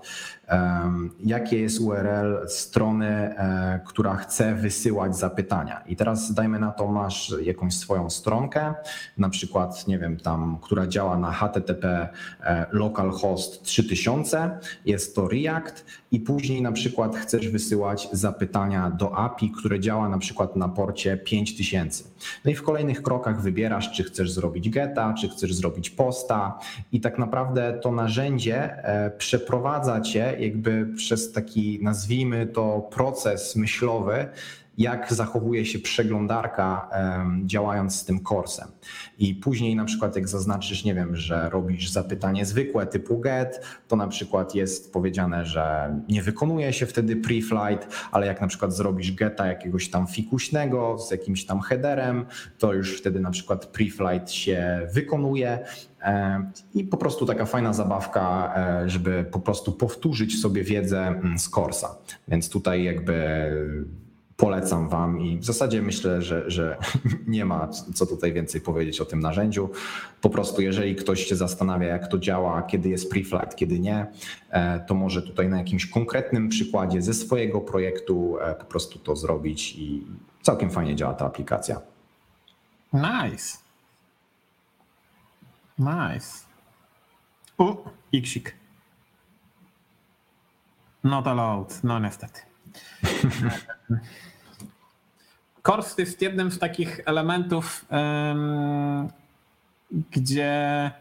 jakie jest URL strony, e, która chce wysyłać zapytania. I teraz dajmy na to, masz jakąś swoją stronkę, na przykład, nie wiem, tam, która działa na HTTP e, localhost 3000, jest to React i później na przykład chcesz wysyłać zapytania do API, które działa na przykład na porcie 5000. No i w kolejnych krokach wybierasz, czy chcesz zrobić geta, czy chcesz zrobić posta i tak naprawdę to narzędzie e, przeprowadza cię jakby przez taki, nazwijmy to, proces myślowy, jak zachowuje się przeglądarka działając z tym korsem. I później na przykład jak zaznaczysz, nie wiem, że robisz zapytanie zwykłe typu get, to na przykład jest powiedziane, że nie wykonuje się wtedy pre-flight, ale jak na przykład zrobisz geta jakiegoś tam fikuśnego z jakimś tam headerem, to już wtedy na przykład pre-flight się wykonuje i po prostu taka fajna zabawka, e, żeby po prostu powtórzyć sobie wiedzę mm, z Corsa. Więc tutaj jakby polecam Wam i w zasadzie myślę, że, że *laughs* nie ma co tutaj więcej powiedzieć o tym narzędziu. Po prostu, jeżeli ktoś się zastanawia, jak to działa, kiedy jest pre-flight, kiedy nie, e, to może tutaj na jakimś konkretnym przykładzie ze swojego projektu e, po prostu to zrobić i całkiem fajnie działa ta aplikacja. Nice. Nice. U, iksik. Not allowed. No niestety. *laughs* Kors jest jednym z takich elementów, gdzie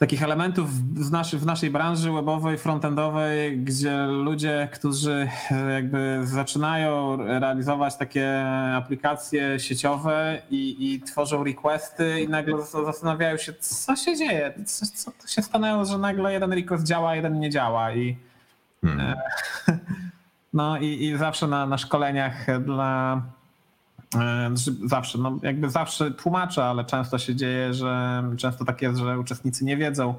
takich elementów w, naszy, w naszej branży webowej, frontendowej, gdzie ludzie, którzy e, jakby zaczynają realizować takie aplikacje sieciowe i, i tworzą requesty i nagle zastanawiają się, co się dzieje, co, co to się stanęło, że nagle jeden request działa, jeden nie działa i hmm. E, *laughs* no i, i zawsze na, na szkoleniach dla zawsze, no jakby zawsze tłumaczę, ale często się dzieje, że często tak jest, że uczestnicy nie wiedzą,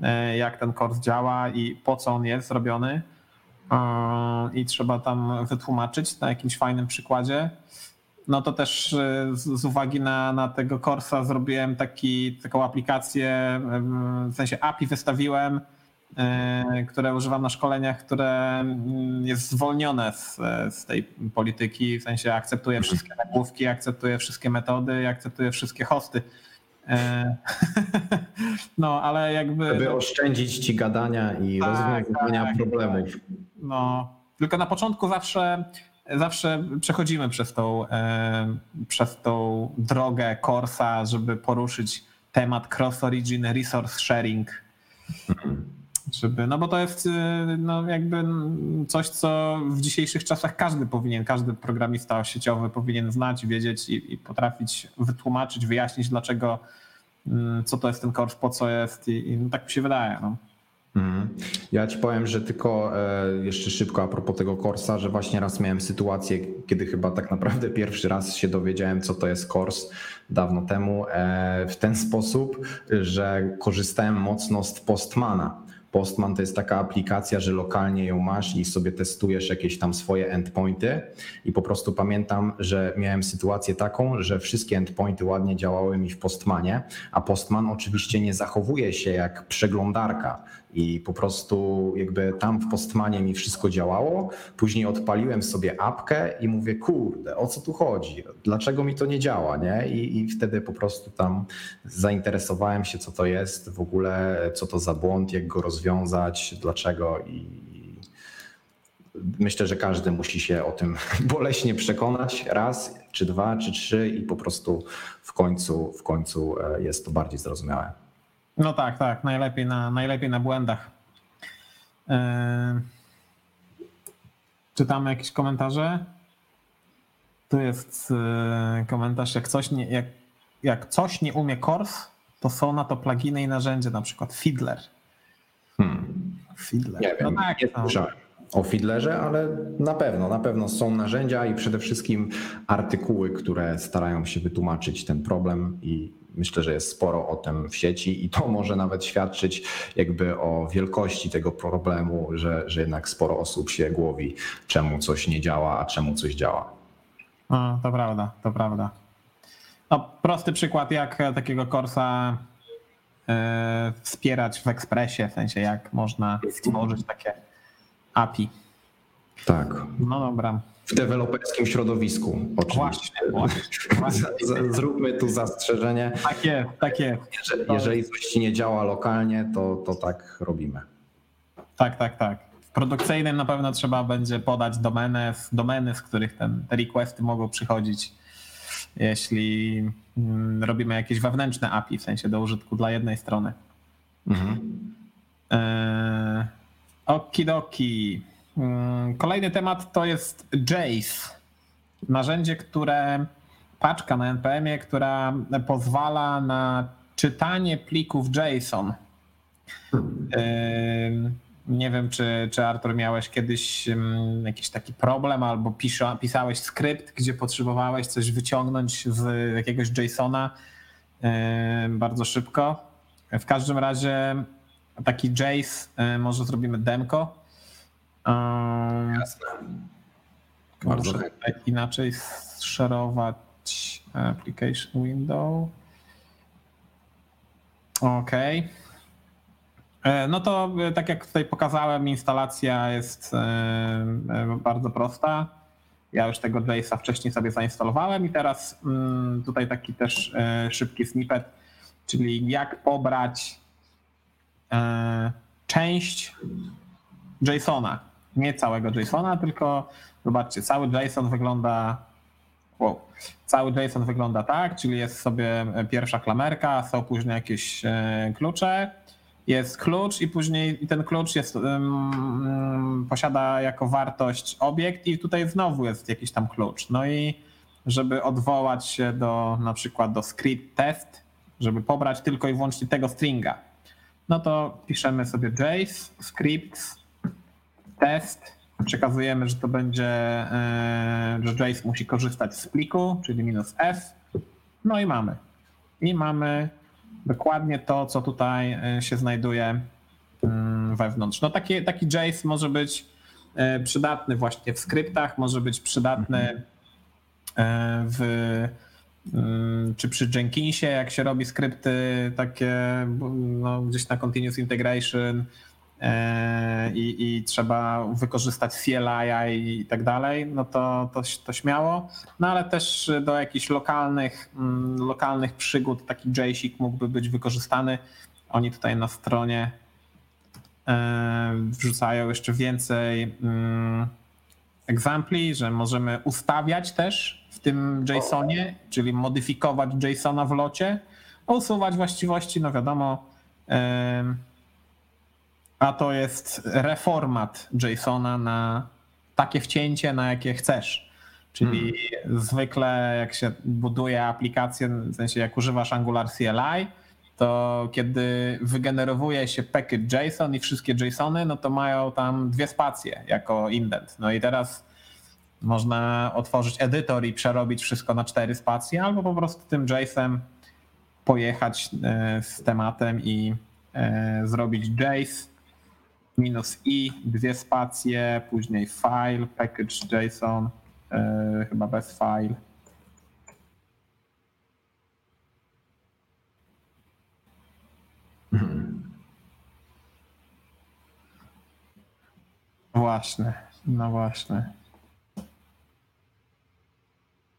e, jak ten kurs działa i po co on jest zrobiony. E, I trzeba tam wytłumaczyć na jakimś fajnym przykładzie. No to też z, uwagi na, na tego Corsa zrobiłem taki, taką aplikację, w sensie API wystawiłem, E, które używam na szkoleniach, które mm, jest zwolnione z, z tej polityki, w sensie akceptuje wszystkie nagłówki, akceptuje wszystkie metody, akceptuje wszystkie hosty. E, *laughs* no, ale jakby. Żeby oszczędzić ci gadania i tak, rozwiązywania tak, problemów. Tak. No, tylko na początku zawsze, zawsze przechodzimy przez tą, e, przez tą drogę Corsa, żeby poruszyć temat cross-origin resource sharing. Mhm. Żeby, no bo to jest y, no jakby coś, co w dzisiejszych czasach każdy powinien, każdy programista sieciowy powinien znać, wiedzieć i, i potrafić wytłumaczyć, wyjaśnić, dlaczego, mm, co to jest ten kors, po co jest i, i no tak mi się wydaje. No. Mhm. Ja ci powiem, że tylko e, jeszcze szybko a propos tego Korsa, że właśnie raz miałem sytuację, kiedy chyba tak naprawdę pierwszy raz się dowiedziałem, co to jest Kors dawno temu, e, w ten sposób, że korzystałem mocno z Postmana. Postman to jest taka aplikacja, że lokalnie ją masz i sobie testujesz jakieś tam swoje endpointy. I po prostu pamiętam, że miałem sytuację taką, że wszystkie endpointy ładnie działały mi w Postmanie, a Postman oczywiście nie zachowuje się jak przeglądarka i po prostu jakby tam w Postmanie mi wszystko działało. Później odpaliłem sobie apkę i mówię, kurde, o co tu chodzi? Dlaczego mi to nie działa? Nie? I, I wtedy po prostu tam zainteresowałem się, co to jest w ogóle, co to za błąd, jak go rozwiązać, dlaczego i myślę, że każdy musi się o tym *laughs* boleśnie przekonać raz, czy dwa, czy trzy i po prostu w końcu, w końcu e, jest to bardziej zrozumiałe. No tak, tak. Najlepiej na, najlepiej na błędach. Yy... Czytamy jakieś komentarze? Tu jest yy, komentarz, jak coś, nie, jak, jak coś nie umie Kors, to są na to pluginy i narzędzia, na przykład Fiddler. Hmm. Fiddler. Nie wiem, no tak, nie słyszałem o Fiddlerze, ale na pewno, na pewno są narzędzia i przede wszystkim artykuły, które starają się wytłumaczyć ten problem i myślę, że jest sporo o tym w sieci i to może nawet świadczyć jakby o wielkości tego problemu, że, że jednak sporo osób się głowi, czemu coś nie działa, a czemu coś działa. No, to prawda, to prawda. No, prosty przykład, jak takiego Corsa e, wspierać w Expressie, w sensie jak można stworzyć takie API. Tak. No dobra w deweloperskim środowisku. Oczywiście. Właśnie, właśnie, *laughs* Zróbmy tu zastrzeżenie. Tak jest, tak jest. Jeżeli, jeżeli coś ci nie działa lokalnie, to, to tak robimy. Tak, tak, tak. W produkcyjnym na pewno trzeba będzie podać domeny, domeny z których ten, te requesty mogą przychodzić, jeśli mm, robimy jakieś wewnętrzne API, w sensie do użytku dla jednej strony. Mhm. Eee, okidoki. Mm, kolejny temat to jest Jace. Narzędzie, które paczka na NPM-ie, która pozwala na czytanie plików JSON. Nie wiem, czy, czy Artur miałeś kiedyś jakiś taki problem, albo pisza, pisałeś skrypt, gdzie potrzebowałeś coś wyciągnąć z jakiegoś JSONa bardzo szybko. W każdym razie taki Jace, może zrobimy demko Jasne. Bardzo Muszę inaczej szerować application window. OK. E, no to e, tak jak tutaj pokazałem, instalacja jest e, bardzo prosta. Ja już tego JSa wcześniej sobie zainstalowałem i teraz mm, tutaj taki też szybki snippet, czyli jak pobrać część JSONa nie całego JSONa, tylko zobaczcie, cały JSON wygląda wow, cały JSON wygląda tak, czyli jest sobie pierwsza klamerka, są później jakieś e, klucze, jest klucz i później ten klucz jest, um, posiada jako wartość obiekt i tutaj znowu jest jakiś tam klucz. No i żeby odwołać się do na przykład do script test, żeby pobrać tylko i wyłącznie tego stringa, no to piszemy sobie Jace scripts test, przekazujemy, że to będzie, e, że Jace musi korzystać z pliku, czyli minus F. No i mamy. I mamy dokładnie to, co tutaj e, się znajduje mm, wewnątrz. No taki, taki Jace może być e, przydatny właśnie w skryptach, może być przydatny w mm, czy przy Jenkinsie, jak się robi skrypty takie no, gdzieś na continuous integration, E, i, i trzeba wykorzystać CLI i tak dalej, no to, to, to śmiało. No ale też do jakichś lokalnych, mm, lokalnych przygód taki JSIC mógłby być wykorzystany. Oni tutaj na stronie e, wrzucają jeszcze więcej egzampli, że możemy ustawiać też w tym JSONie, czyli modyfikować JSONa w locie, usuwać właściwości, no wiadomo, a to jest reformat JSONa na takie wcięcie, na jakie chcesz. Czyli hmm. zwykle jak się buduje aplikację, w sensie jak używasz Angular CLI, to kiedy wygenerowuje się package JSON i wszystkie JSONy, no to mają tam dwie spacje jako indent. No i teraz można otworzyć edytor i przerobić wszystko na cztery spacje, albo po prostu tym JSON pojechać e, z tematem i e, zrobić JS minus i, dwie spacje, później file, package JSON, e, chyba bez file. Właśnie, no właśnie.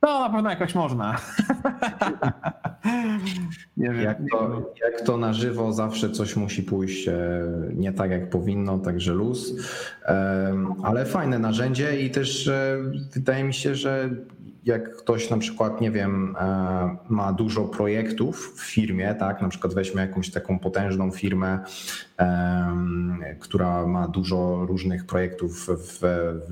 No na pewno jakoś można. *laughs* nie wiem. Jak to, jak to na żywo zawsze coś musi pójść e, nie tak jak powinno, także luz. Ale fajne narzędzie i też e, wydaje mi się, że jak ktoś na przykład, nie wiem, e, ma dużo projektów w firmie, tak, na przykład weźmy jakąś taką potężną firmę, która ma dużo różnych projektów w,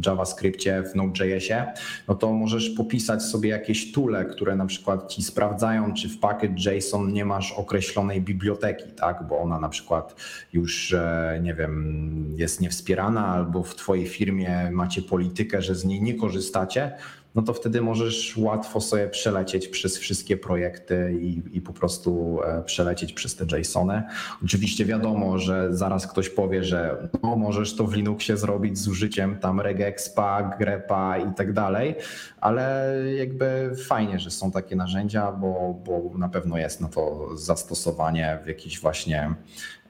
JavaScriptie, w Node.jsie, no to możesz popisać sobie jakieś tule, które na przykład ci sprawdzają, czy w package JSON nie masz określonej biblioteki, tak, bo ona na przykład już, e, nie wiem, jest niewspierana albo w twojej firmie macie politykę, że z niej nie korzystacie, no to wtedy możesz łatwo sobie przelecieć przez wszystkie projekty i, i po prostu e, przelecieć przez te JSONy. Oczywiście wiadomo, że zaraz ktoś powie, że no, możesz to w Linuxie zrobić z użyciem tam regexpa, grepa i tak dalej, ale jakby fajnie, że są takie narzędzia, bo, bo na pewno jest na to zastosowanie w jakichś właśnie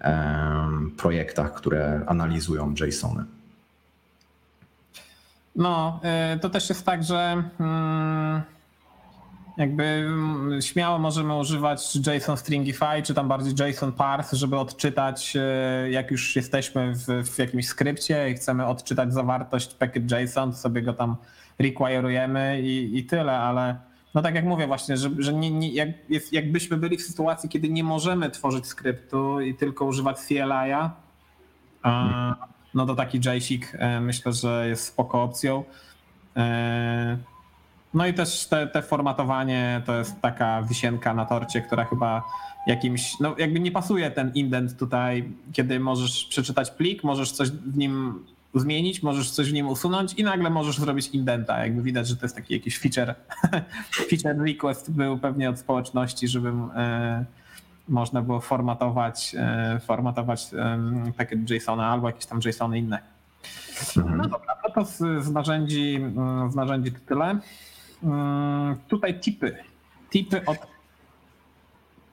um, projektach, które analizują JSONy. No, y, to też jest tak, że mm, jakby mm, śmiało możemy używać JSON Stringify, czy tam bardziej JSON parse, żeby odczytać, y, jak już jesteśmy w, w jakimś skrypcie i chcemy odczytać zawartość package JSON, sobie go tam require'ujemy i, i tyle, ale no tak jak mówię właśnie, że, że nie, nie, jak, jest, jakbyśmy byli w sytuacji, kiedy nie możemy tworzyć skryptu i tylko używać CLI-a, no to taki JSIG e, myślę, że jest spoko opcją. E, no i też te, te formatowanie to jest taka wisienka na torcie, która chyba jakimś, no jakby nie pasuje ten indent tutaj, kiedy możesz przeczytać plik, możesz coś w nim zmienić, możesz coś w nim usunąć i nagle możesz zrobić indenta. Jakby widać, że to jest taki jakiś feature, *laughs* feature request był pewnie od społeczności, żebym e, można było formatować, e, formatować pakiet JSON albo jakieś tam JSONy inne. Mhm. No dobra, no to z, z, narzędzi, mm, z narzędzi to tyle. Mm, tutaj tipy. Tipy od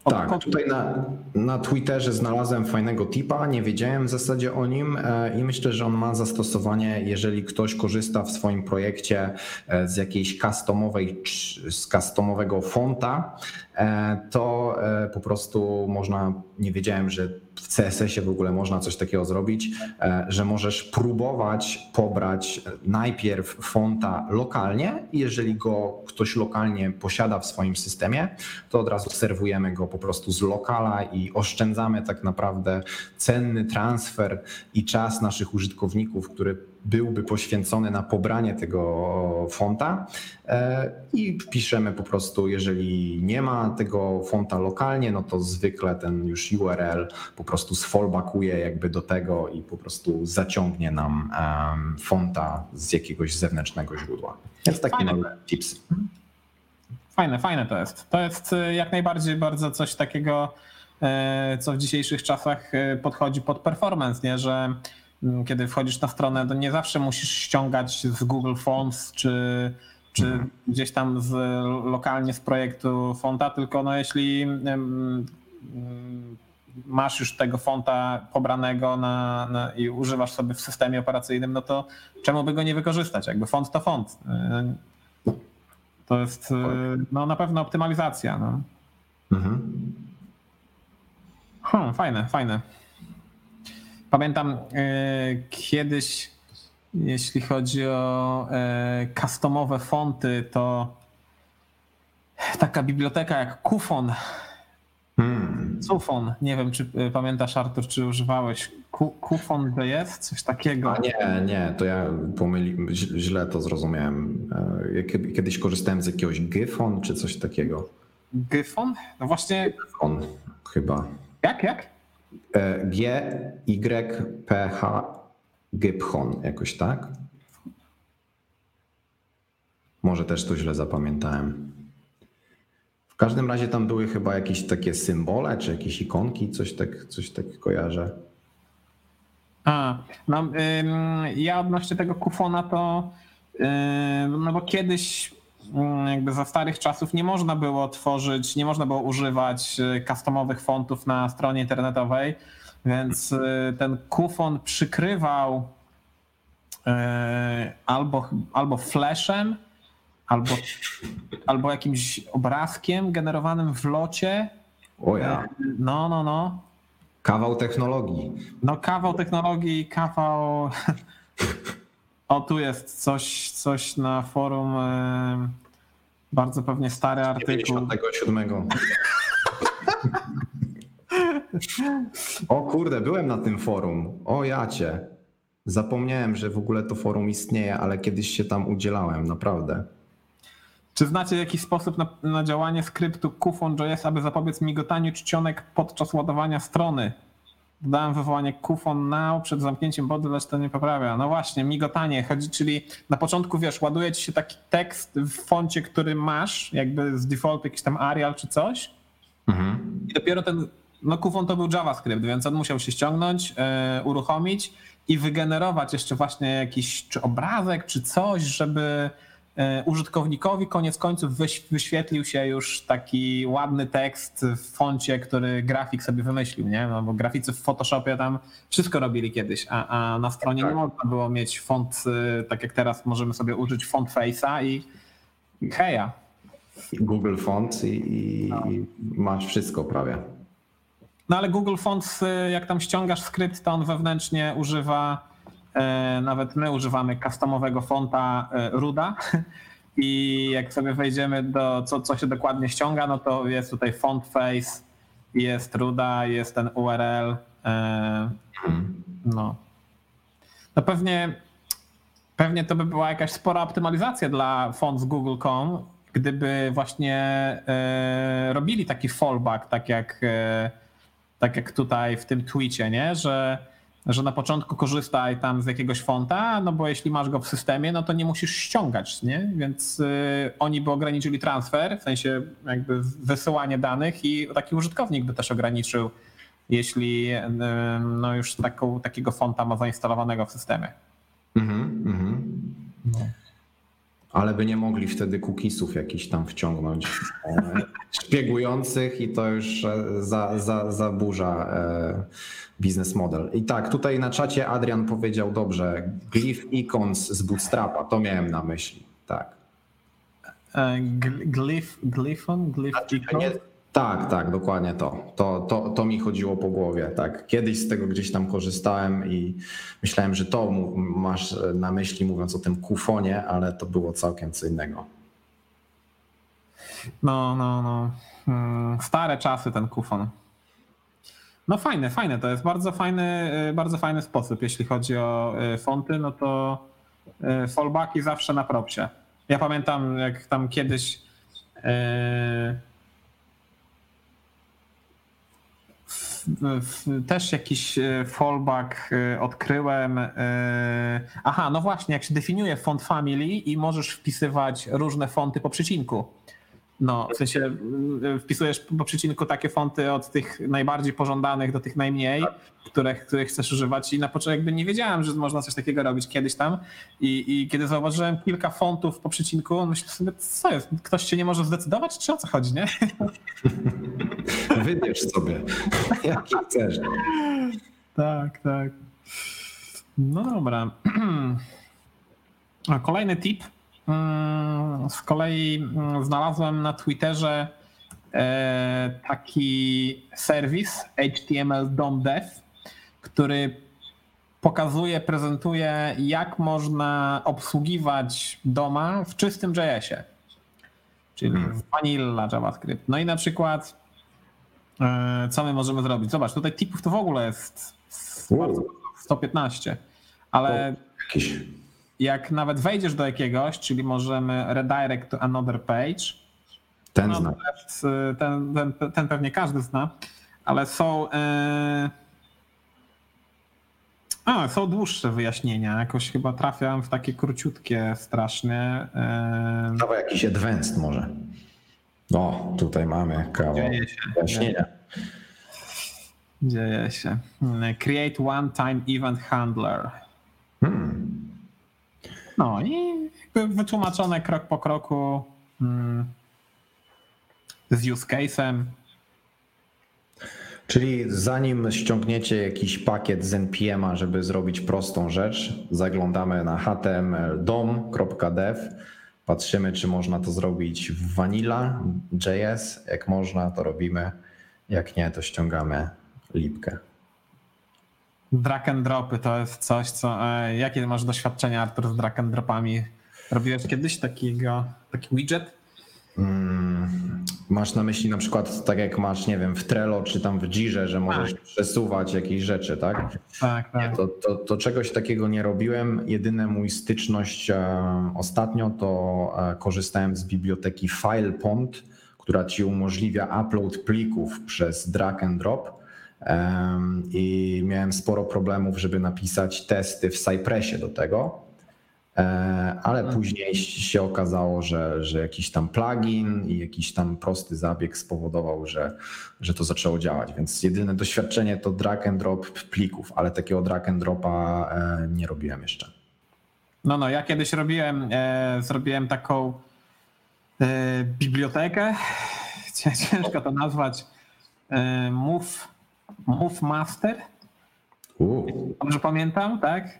tak, tutaj na, na Twitterze znalazłem fajnego tipa, nie wiedziałem w zasadzie o nim e, i myślę, że on ma zastosowanie, jeżeli ktoś korzysta w swoim projekcie e, z jakiejś customowej, z customowego fonta, e, to po prostu można, nie wiedziałem, że w CSS-ie w ogóle można coś takiego zrobić, e, że możesz próbować pobrać najpierw fonta lokalnie i jeżeli go ktoś lokalnie posiada w swoim systemie, to od razu serwujemy go po prostu z lokala i oszczędzamy tak naprawdę cenny transfer i czas naszych użytkowników, który byłby poświęcony na pobranie tego fonta e, i piszemy po prostu, jeżeli nie ma tego fonta lokalnie, no to zwykle ten już URL po prostu sfallbackuje jakby do tego i po prostu zaciągnie nam fonta z jakiegoś zewnętrznego źródła. Więc taki fajne. mały tips. Fajne, fajne to jest. To jest e, jak najbardziej bardzo coś takiego, e, co w dzisiejszych czasach podchodzi pod performance, nie? że kiedy wchodzisz na stronę, to nie zawsze musisz ściągać z Google Fonts czy, czy mhm. gdzieś tam z, lokalnie z projektu fonta, tylko no jeśli masz już tego fonta pobranego na, na, i używasz sobie w systemie operacyjnym, no to czemu by go nie wykorzystać? Jakby font to font. To jest y, no, na pewno optymalizacja. No. Mhm. Hmm, fajne, fajne. Pamiętam e, kiedyś, jeśli chodzi o e, customowe fonty, to taka biblioteka jak Kufon. Hmm. Cufon. Nie wiem, czy y, pamiętasz, Artur, czy używałeś Kufon.js, coś takiego? A nie, nie, to ja pomyli, źle to zrozumiałem. E, kiedyś korzystałem z jakiegoś Gyfon czy coś takiego. Gyfon? No właśnie. Gyfon chyba. Jak, jak? E, G, Y, P, H, Gyphon, jakoś tak? Może też to źle zapamiętałem. W każdym razie tam były chyba jakieś takie symbole, czy jakieś ikonki, coś tak, coś tak kojarzę. A, no, ym, ja odnośnie tego kufona to, no bo kiedyś jakby za starych czasów nie można było tworzyć, nie można było używać y, customowych fontów na stronie internetowej, więc y, ten kufon przykrywał y, albo, albo flashem, albo, albo jakimś obrazkiem generowanym w locie. O ja. No, no, no. Kawał technologii. No, kawał technologii, kawał. *laughs* O, tu jest coś, coś na forum. Bardzo pewnie stary artykuł. 97. o kurde, byłem na tym forum. O jacie. Zapomniałem, że w ogóle to forum istnieje, ale kiedyś się tam udzielałem, naprawdę. Czy znacie jakiś sposób na, na działanie skryptu Kufon.js, aby zapobiec migotaniu czcionek podczas ładowania strony? Dodałem wywołanie Kufon now przed zamknięciem body, lecz to nie poprawia. No właśnie, migotanie chodzi, czyli na początku wiesz, ładuje ci się taki tekst w foncie, który masz, jakby z default jakiś tam Arial czy coś. Mhm. I dopiero ten, no Kufon to był JavaScript, więc on musiał się ściągnąć, yy, uruchomić i wygenerować jeszcze właśnie jakiś czy obrazek, czy coś, żeby użytkownikowi koniec końców wyświetlił się już taki ładny tekst w foncie, który grafik sobie wymyślił, nie? No bo graficy w Photoshopie tam wszystko robili kiedyś, a, a na stronie tak. nie można było mieć font, y, tak jak teraz możemy sobie użyć font face'a i, i heja. Google Font i, i no. masz wszystko prawie. No ale Google Fonts, y, jak tam ściągasz skrypt, to on wewnętrznie używa E, nawet my używamy customowego fonta e, Ruda. *laughs* I jak sobie wejdziemy do co, co się dokładnie ściąga, no to jest tutaj font face, jest Ruda, jest ten URL. E, no. No pewnie, pewnie to by była jakaś spora optymalizacja dla font z Google.com, gdyby właśnie robili taki fallback, tak jak, tak jak tutaj w tym tweetie, nie? że że na początku korzystaj tam z jakiegoś fonta, no bo jeśli masz go w systemie, no to nie musisz ściągać, nie? Więc y, oni by ograniczyli transfer, w sensie jakby wysyłanie danych i taki użytkownik by też ograniczył, jeśli no już taką, takiego fonta ma zainstalowanego w systemie. Mhm, mhm. No. Ale by nie mogli wtedy cookiesów jakiś tam wciągnąć e, szpiegujących i to już e, za, za, zaburza e, biznes model. I tak, tutaj na czacie Adrian powiedział dobrze, glyph icons z Bootstrapa, to miałem na myśli, tak. Glyph, glyphon, glyph nie, tak, tak, dokładnie to. To, to. to mi chodziło po głowie. Tak. Kiedyś z tego gdzieś tam korzystałem i myślałem, że to masz na myśli, mówiąc o tym kufonie, ale to było całkiem co innego. No, no, no. Hmm, stare czasy ten kufon. No fajne, fajne. To jest bardzo fajny, y, bardzo fajny sposób, jeśli chodzi o y, fonty, no to y, fallbacki zawsze na propsie. Ja pamiętam, jak tam kiedyś też jakiś e, fallback e, odkryłem. E, aha, no właśnie, jak się definiuje font family i możesz wpisywać różne fonty po przecinku. No, w sensie y, wpisujesz po przecinku takie fonty od tych najbardziej pożądanych do tych najmniej, tak. których, których chcesz używać i na początku jakby nie wiedziałem, że można coś takiego robić kiedyś tam i, i kiedy zauważyłem kilka fontów po przecinku, myślę sobie, co jest, ktoś się nie może zdecydować, czy o co chodzi, nie? *laughs* Wybierz sobie, *laughs* jaki chcesz. Tak, tak. No dobra. *clears throat* Kolejny tip Mm, z kolei mm, znalazłem na Twitterze e, taki serwis HTML DOM Dev, który pokazuje, prezentuje, jak można obsługiwać doma w czystym JS-ie, czyli hmm. w vanilla JavaScript. No i na przykład E, co my możemy zrobić? Zobacz, tutaj tipów to w ogóle jest 115, ale Jakiś. Jak nawet wejdziesz do jakiegoś, czyli możemy redirect to another page, ten no, zna. Ten, ten, ten, pewnie każdy zna, ale są. Yy... A, są dłuższe wyjaśnienia. Jakoś chyba trafiałem w takie króciutkie strasznie. Yy... Dawaj jakiś advanced może. O, tutaj mamy kawał wyjaśnienia. Dzieje się. Create one-time event handler. Hmm. No i wytłumaczone krok po kroku. Hmm z use case'em. Czyli zanim ściągniecie jakiś pakiet z npm żeby zrobić prostą rzecz, zaglądamy na html dom.dev, patrzymy, czy można to zrobić w vanilla.js. Jak można, to robimy. Jak nie, to ściągamy lipkę. Drag and dropy to jest coś, co. E, jakie masz doświadczenia, Artur, z drag and dropami? Robiłeś kiedyś takiego, taki widget? Mm, masz na myśli na przykład tak jak masz, nie wiem, w Trello czy tam w Jirze, że możesz tak. przesuwać jakieś rzeczy, tak? Tak, tak. Nie, to, to, to, czegoś takiego nie robiłem. Jedyne mój styczność e, ostatnio to e, korzystałem z biblioteki FilePond, która ci umożliwia upload plików przez drag and drop. I miałem sporo problemów, żeby napisać testy w Cypressie do tego. E, ale mhm. później się okazało, że, że jakiś tam plugin i jakiś tam prosty zabieg spowodował, że, że to zaczęło działać. Więc jedyne doświadczenie to drag and drop plików, ale takiego drag and dropa e, nie robiłem jeszcze. No, no, ja kiedyś robiłem, e, zrobiłem taką e, bibliotekę, *laughs* ciężko to nazwać, e, Move, Move Master. Dobrze pamiętam, tak?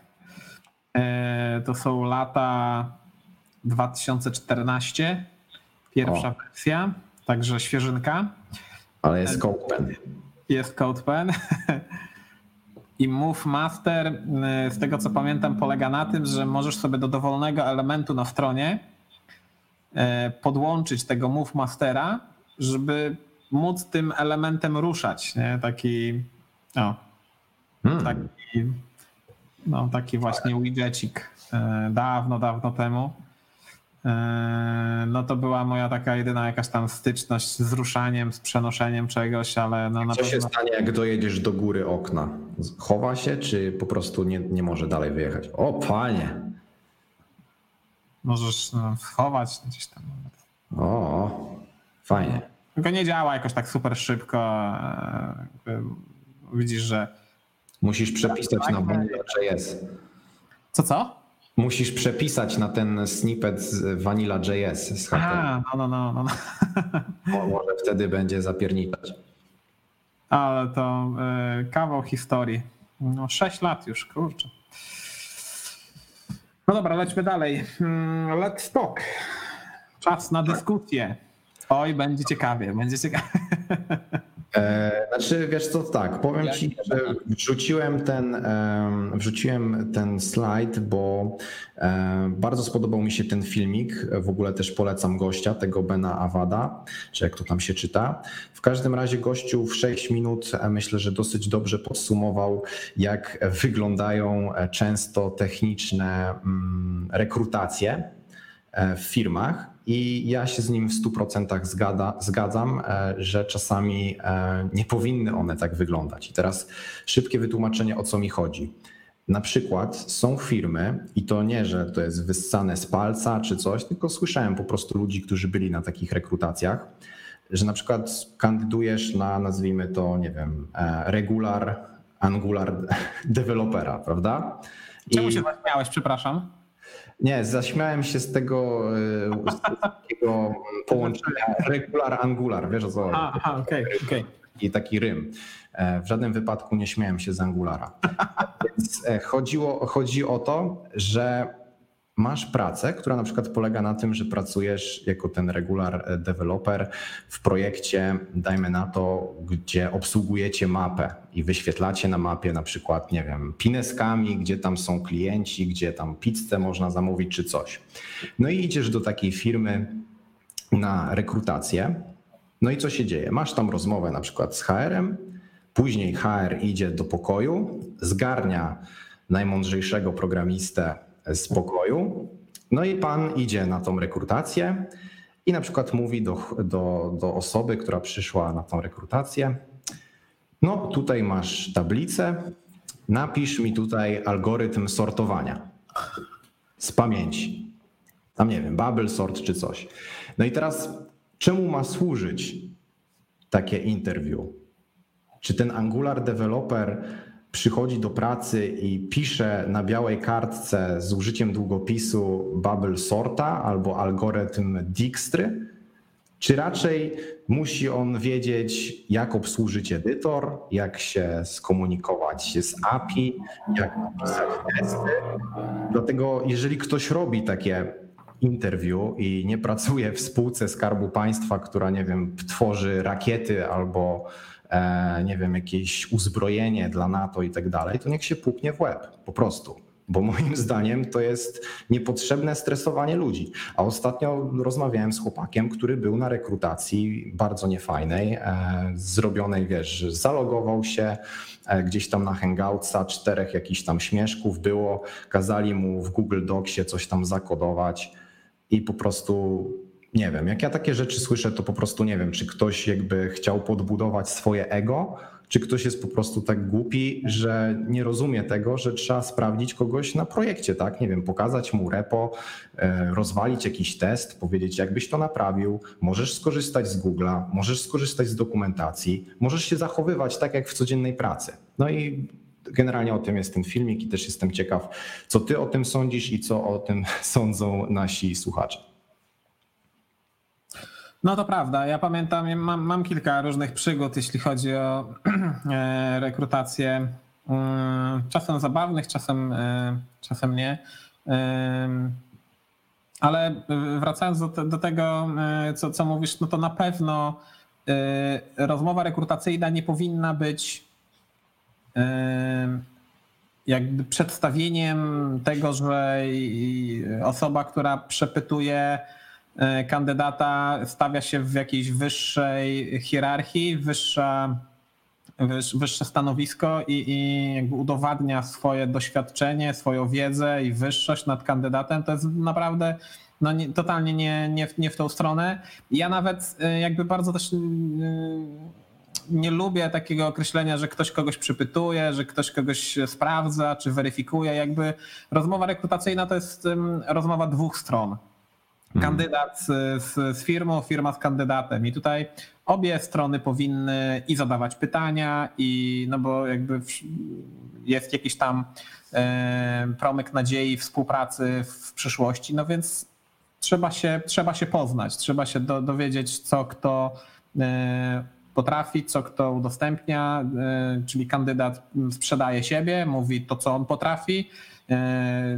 E, to są lata 2014, pierwsza o. wersja, także świeżynka. Ale jest CodePen. Jest CodePen. *laughs* I Move Master, e, z tego co pamiętam, polega na tym, że możesz sobie do dowolnego elementu na stronie e, podłączyć tego Move Mastera, żeby móc tym elementem ruszać. Nie? Taki, o, hmm. taki no, taki właśnie widgetik e, dawno, dawno temu. E, no to była moja taka jedyna jakaś tam styczność z ruszaniem, z przenoszeniem czegoś, ale no na Co się stanie, jak dojedziesz do góry okna? Chowa się, czy po prostu nie, nie może dalej wyjechać? O, panie! Możesz no, schować gdzieś tam. O, fajnie. Tylko nie działa jakoś tak super szybko. E, widzisz, że Musisz przepisać na Vanilla.js. Co, co? Musisz przepisać na ten snippet z Vanilla.js z A, no, no, no, no. no. Może wtedy będzie zapierniczać. Ale to y, kawał historii. No 6 lat już, kurczę. No dobra, lećmy dalej. Hmm, let's talk. Czas na dyskusję. Oj, będzie ciekawie, będzie ciekawie. E, znaczy, wiesz co, tak, powiem ci, że wrzuciłem ten, wrzuciłem ten slajd, bo bardzo spodobał mi się ten filmik. W ogóle też polecam gościa, tego Bena Awada, czy jak to tam się czyta. W każdym razie gościu w 6 minut e, myślę, że dosyć dobrze podsumował, jak wyglądają e, często techniczne mm, rekrutacje w firmach i ja się z nim w 100% zgada, zgadzam, e, że czasami e, nie powinny one tak wyglądać. I teraz szybkie wytłumaczenie, o co mi chodzi. Na przykład są firmy, i to nie, że to jest wyssane z palca czy coś, tylko słyszałem po prostu ludzi, którzy byli na takich rekrutacjach, że na przykład kandydujesz na, nazwijmy to, nie wiem, e, regular, angular *laughs* dewelopera, prawda? Czemu I... się zaśmiałeś, przepraszam? Nie, zaśmiałem się z tego e, z takiego *laughs* połączenia regular angular, wiesz o co chodzi. Aha, okej, okay, okay. I taki rym. E, w żadnym wypadku nie śmiałem się z angulara. *laughs* Więc e, chodziło, chodzi o to, że masz pracę, która na przykład polega na tym, że pracujesz jako ten regular developer w projekcie, dajmy na to, gdzie obsługujecie mapę i wyświetlacie na mapie na przykład, nie wiem, pineskami, gdzie tam są klienci, gdzie tam pizzę można zamówić czy coś. No i idziesz do takiej firmy na rekrutację, No i co się dzieje? Masz tam rozmowę na przykład z HR-em, później HR idzie do pokoju, zgarnia najmądrzejszego programistę z pokoju, no i pan idzie na tą rekrutację i na przykład mówi do, do, do osoby, która przyszła na tą rekrutację, no tutaj masz tablicę, napisz mi tutaj algorytm sortowania z pamięci. Tam nie wiem, bubble sort czy coś. No i teraz czemu ma służyć takie interview? Czy ten Angular developer przychodzi do pracy i pisze na białej kartce z użyciem długopisu bubble sorta albo algorytm Dijkstry? Czy raczej musi on wiedzieć, jak obsłużyć edytor, jak się skomunikować z API, jak napisać testy? Dlatego, jeżeli ktoś robi takie interview i nie pracuje w spółce Skarbu Państwa, która, nie wiem, tworzy rakiety albo nie wiem, jakieś uzbrojenie dla NATO i tak dalej, to niech się puknie w łeb, po prostu bo moim *laughs* zdaniem to jest niepotrzebne stresowanie ludzi. A ostatnio rozmawiałem z chłopakiem, który był na rekrutacji bardzo niefajnej, e, zrobionej, wiesz, zalogował się e, gdzieś tam na Hangoutsa, czterech jakichś tam śmieszków było, kazali mu w Google Docsie coś tam zakodować i po prostu nie wiem, jak ja takie rzeczy słyszę, to po prostu nie wiem, czy ktoś jakby chciał podbudować swoje ego, czy ktoś jest po prostu tak głupi, że nie rozumie tego, że trzeba sprawdzić kogoś na projekcie, tak? Nie wiem, pokazać mu repo, e, rozwalić jakiś test, powiedzieć, jakbyś to naprawił, możesz skorzystać z Google'a, możesz skorzystać z dokumentacji, możesz się zachowywać tak jak w codziennej pracy. No i generalnie o tym jest ten filmik i też jestem ciekaw, co ty o tym sądzisz i co o tym *laughs* sądzą nasi słuchacze. No to prawda. Ja pamiętam, mam, mam kilka różnych przygód, jeśli chodzi o *clears throat* e, rekrutację. Mm, czasem zabawnych, czasem, e, czasem nie. Ale wracając do, do tego, e, co, co mówisz, no to na pewno rozmowa rekrutacyjna nie powinna być jakby przedstawieniem tego, że osoba, która przepytuje, kandydata stawia się w jakiejś wyższej hierarchii, wyższa, wyższe stanowisko i, i jakby udowadnia swoje doświadczenie, swoją wiedzę i wyższość nad kandydatem, to jest naprawdę no, nie, totalnie nie, nie, nie w tą stronę. Ja nawet e, jakby bardzo też e, nie lubię takiego określenia, że ktoś kogoś przypytuje, że ktoś kogoś sprawdza czy weryfikuje. Jakby rozmowa rekrutacyjna to jest rozmowa dwóch stron. Mhm. kandydat z, z, firmą, firma z kandydatem. I tutaj obie strony powinny i zadawać pytania, i no bo jakby jest jakiś tam e, promyk nadziei współpracy w przyszłości, no więc trzeba się, trzeba się poznać, trzeba się do, dowiedzieć, co kto e, potrafi, co kto udostępnia, e, czyli kandydat sprzedaje siebie, mówi to, co on potrafi,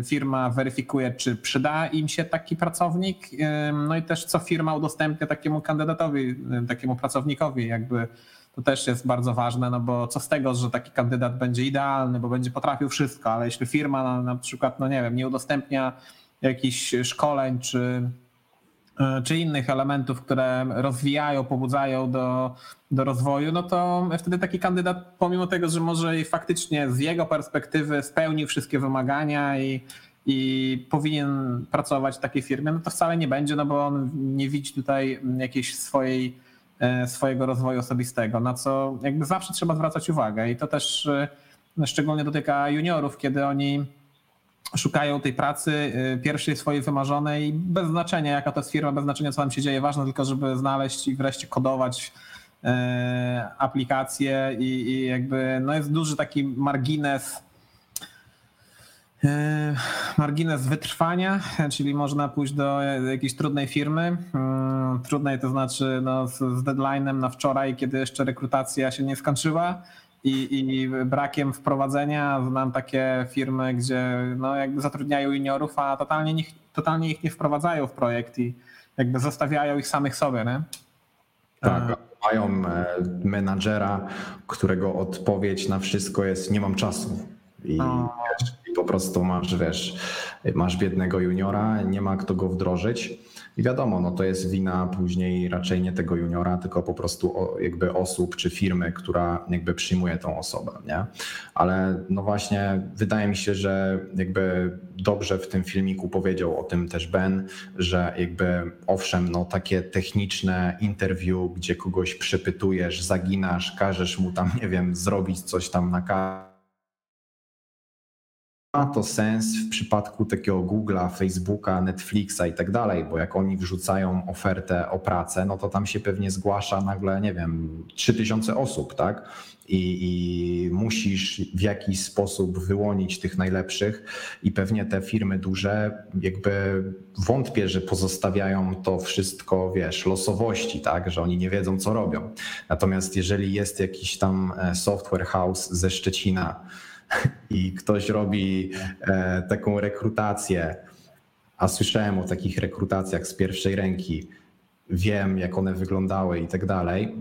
firma weryfikuje, czy przyda im się taki pracownik, e, no i też co firma udostępnia takiemu kandydatowi, e, takiemu pracownikowi, jakby to też jest bardzo ważne, no bo co z tego, że taki kandydat będzie idealny, bo będzie potrafił wszystko, ale jeśli firma na, na przykład, no nie wiem, nie udostępnia jakichś szkoleń czy E, czy innych elementów, które rozwijają, pobudzają do, do rozwoju, no to wtedy taki kandydat, pomimo tego, że może i faktycznie z jego perspektywy spełnił wszystkie wymagania i, i powinien pracować w takiej firmie, no to wcale nie będzie, no bo on nie widzi tutaj jakiejś swojej, e, swojego rozwoju osobistego, na co jakby zawsze trzeba zwracać uwagę. I to też e, szczególnie dotyka juniorów, kiedy oni szukają tej pracy y, pierwszej swojej wymarzonej bez znaczenia jaka to jest firma, bez znaczenia co tam się dzieje, ważne tylko, żeby znaleźć i wreszcie kodować y, aplikacje i, i jakby no jest duży taki margines y, margines wytrwania, czyli można pójść do jakiejś trudnej firmy. Trudnej to znaczy no, z deadline'em na wczoraj, kiedy jeszcze rekrutacja się nie skończyła i, i brakiem wprowadzenia. Znam takie firmy, gdzie no jakby zatrudniają juniorów, a totalnie, nich, totalnie ich nie wprowadzają w projekt i jakby zostawiają ich samych sobie. Nie? Tak, mają e, menadżera, którego odpowiedź na wszystko jest nie mam czasu. I, wiesz, I, po prostu masz, wiesz, masz biednego juniora, nie ma kto go wdrożyć. I wiadomo, no to jest wina później raczej nie tego juniora, tylko po prostu jakby osób czy firmy, która jakby przyjmuje tą osobę, nie? Ale no właśnie wydaje mi się, że jakby dobrze w tym filmiku powiedział o tym też Ben, że jakby owszem, no takie techniczne interview, gdzie kogoś przepytujesz, zaginasz, każesz mu tam, nie wiem, zrobić coś tam na ma to sens w przypadku takiego Google'a, Facebooka, Netflixa i tak dalej, bo jak oni wrzucają ofertę o pracę, no to tam się pewnie zgłasza nagle, nie wiem, 3000 osób, tak? I, I, musisz w jakiś sposób wyłonić tych najlepszych, i pewnie te firmy duże, jakby wątpię, że pozostawiają to wszystko, wiesz, losowości, tak, że oni nie wiedzą, co robią. Natomiast jeżeli jest jakiś tam e, software house ze Szczecina, *laughs* i ktoś robi e, taką rekrutację, a słyszałem o takich rekrutacjach z pierwszej ręki, wiem jak one wyglądały i tak dalej,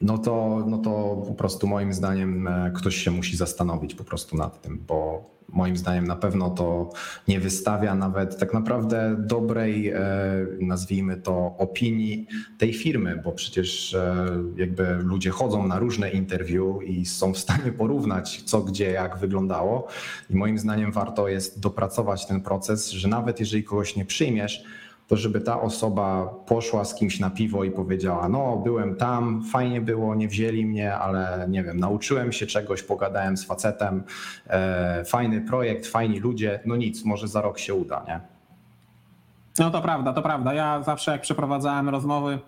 no to, no to po prostu moim zdaniem e, ktoś się musi zastanowić po prostu nad tym, bo moim zdaniem na pewno to nie wystawia nawet tak naprawdę dobrej, e, nazwijmy to, opinii tej firmy, bo przecież e, jakby ludzie chodzą na różne interview i są w stanie porównać, co gdzie, jak wyglądało. I moim zdaniem warto jest dopracować ten proces, że nawet jeżeli kogoś nie przyjmiesz, to żeby ta osoba poszła z kimś na piwo i powiedziała: No, byłem tam, fajnie było, nie wzięli mnie, ale nie wiem, nauczyłem się czegoś, pogadałem z facetem, e, fajny projekt, fajni ludzie, no nic, może za rok się uda, nie? No to prawda, to prawda. Ja zawsze jak przeprowadzałem rozmowy,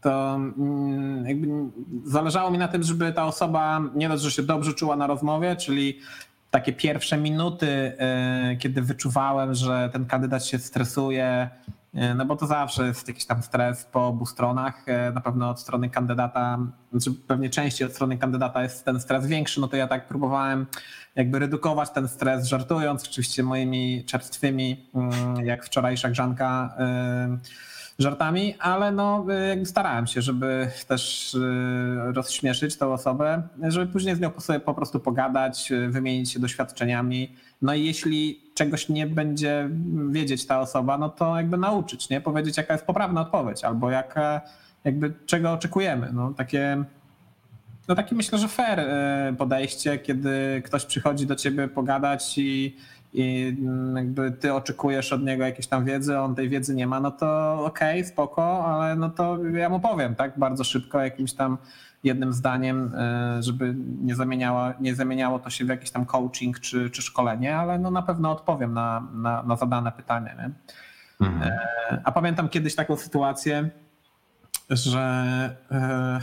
to mm, zależało mi na tym, żeby ta osoba nie dość, że się dobrze czuła na rozmowie, czyli takie pierwsze minuty, e, kiedy wyczuwałem, że ten kandydat się stresuje, E, no bo to zawsze jest jakiś tam stres po obu stronach. E, na pewno od strony kandydata, znaczy pewnie częściej od strony kandydata jest ten stres większy, no to ja tak próbowałem jakby redukować ten stres, żartując oczywiście moimi czerstwymi, mm, jak wczorajsza grzanka, żartami, ale no jakby starałem się, żeby też rozśmieszyć tę osobę, żeby później z nią sobie po prostu pogadać, wymienić się doświadczeniami. No i jeśli czegoś nie będzie wiedzieć ta osoba, no to jakby nauczyć, nie? Powiedzieć, jaka jest poprawna odpowiedź, albo jaka, jakby czego oczekujemy. No takie, no takie myślę, że fair podejście, kiedy ktoś przychodzi do ciebie pogadać i, i jakby ty oczekujesz od niego jakiejś tam wiedzy, on tej wiedzy nie ma, no to okej, okay, spoko, ale no to ja mu powiem, tak, bardzo szybko jakimś tam jednym zdaniem, e, żeby nie zamieniało, nie zamieniało to się w jakiś tam coaching czy, czy szkolenie, ale no na pewno odpowiem na, na, na zadane pytanie. Nie? Mhm. E, a pamiętam kiedyś taką sytuację, że e,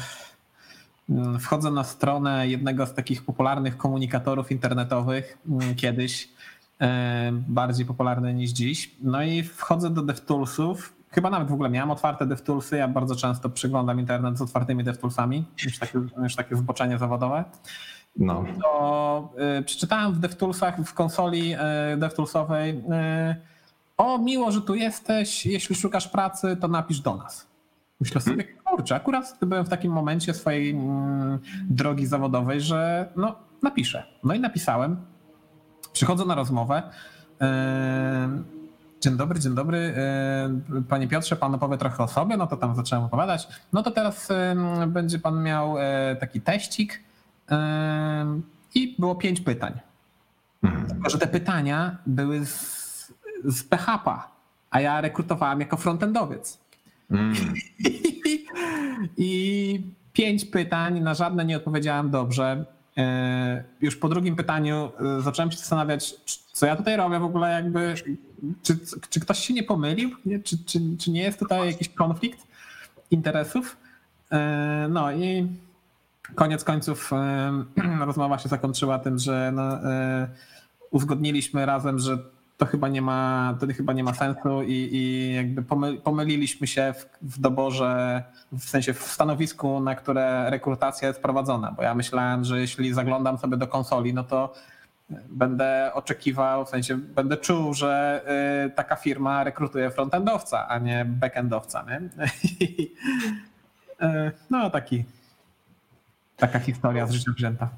wchodzę na stronę jednego z takich popularnych komunikatorów internetowych kiedyś, bardziej popularny niż dziś. No i wchodzę do DevToolsów chyba nawet w ogóle miałem otwarte DevToolsy. Ja bardzo często przeglądam internet z otwartymi DevToolsami, już takie, już takie zboczenie zawodowe. No. To y, przeczytałem w DevToolsach, w konsoli y, DevToolsowej y, o, miło, że tu jesteś, jeśli szukasz pracy, to napisz do nas. Myślę sobie, kurczę, akurat byłem w takim momencie swojej mm, drogi zawodowej, że no, napiszę. No i napisałem. Przychodzę na rozmowę. Dzień dobry, dzień dobry. E, panie Piotrze, pan opowie trochę o sobie, no to tam zacząłem opowiadać. No to teraz będzie pan miał e, taki teścik i było pięć pytań. Hmm. Tylko, że te pytania były z, z PHP, a ja rekrutowałem jako frontendowiec. Hmm. *laughs* I pięć pytań, na żadne nie odpowiedziałem dobrze. E, już po drugim pytaniu zacząłem się zastanawiać, co ja tutaj robię w ogóle, jakby, czy, czy ktoś się nie pomylił, nie? Czy, czy, czy nie jest tutaj jakiś konflikt interesów? E, no i koniec końców e, *clears throat* rozmowa się zakończyła tym, że no, e, uzgodniliśmy razem, że to chyba nie ma, to chyba nie ma sensu i, i jakby pomyliliśmy się w, w, doborze, w sensie w stanowisku, na które rekrutacja jest prowadzona, bo ja myślałem, że jeśli zaglądam sobie do konsoli, no to będę oczekiwał, w sensie będę czuł, że y, taka firma rekrutuje frontendowca, a nie backendowca. Nie? *laughs* Y, no taki, taka historia z życia wzięta.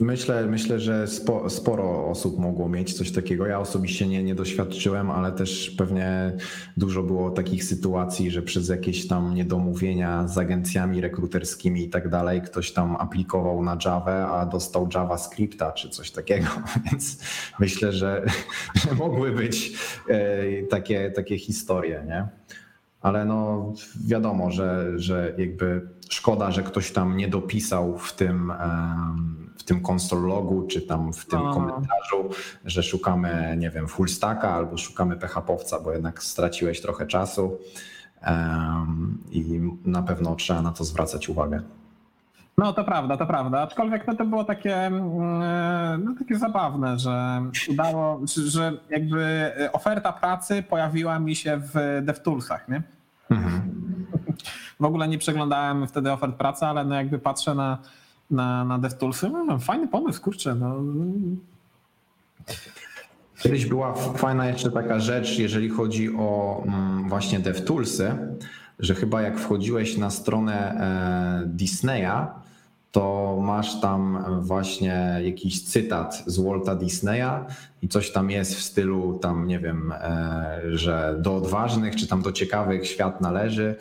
Myślę, myślę, że spo, sporo osób mogło mieć coś takiego. Ja osobiście nie, nie doświadczyłem, ale też pewnie dużo było takich sytuacji, że przez jakieś tam niedomówienia z agencjami rekruterskimi i tak dalej, ktoś tam aplikował na Java, a dostał JavaScripta czy coś takiego. *laughs* Więc myślę, że, *laughs* że mogły być e, takie, takie historie, nie? ale no wiadomo, że, że jakby szkoda, że ktoś tam nie dopisał w tym, tym console logu, czy tam w tym komentarzu, że szukamy, nie wiem, full stacka albo szukamy PHP-owca, bo jednak straciłeś trochę czasu i na pewno trzeba na to zwracać uwagę. No to prawda, to prawda. Aczkolwiek no, to było takie, mm, no, takie zabawne, że udało, że jakby oferta pracy pojawiła mi się w DevToolsach, nie? Mhm. W ogóle nie przeglądałem wtedy ofert pracy, ale no jakby patrzę na, na, na DevToolsy, no, fajny pomysł, kurczę. No. Kiedyś była fajna jeszcze taka rzecz, jeżeli chodzi o mm, właśnie DevToolsy, że chyba jak wchodziłeś na stronę e, Disneya, to masz tam właśnie jakiś cytat z Walta Disneya i coś tam jest w stylu tam, nie wiem, e, że do odważnych czy tam do ciekawych świat należy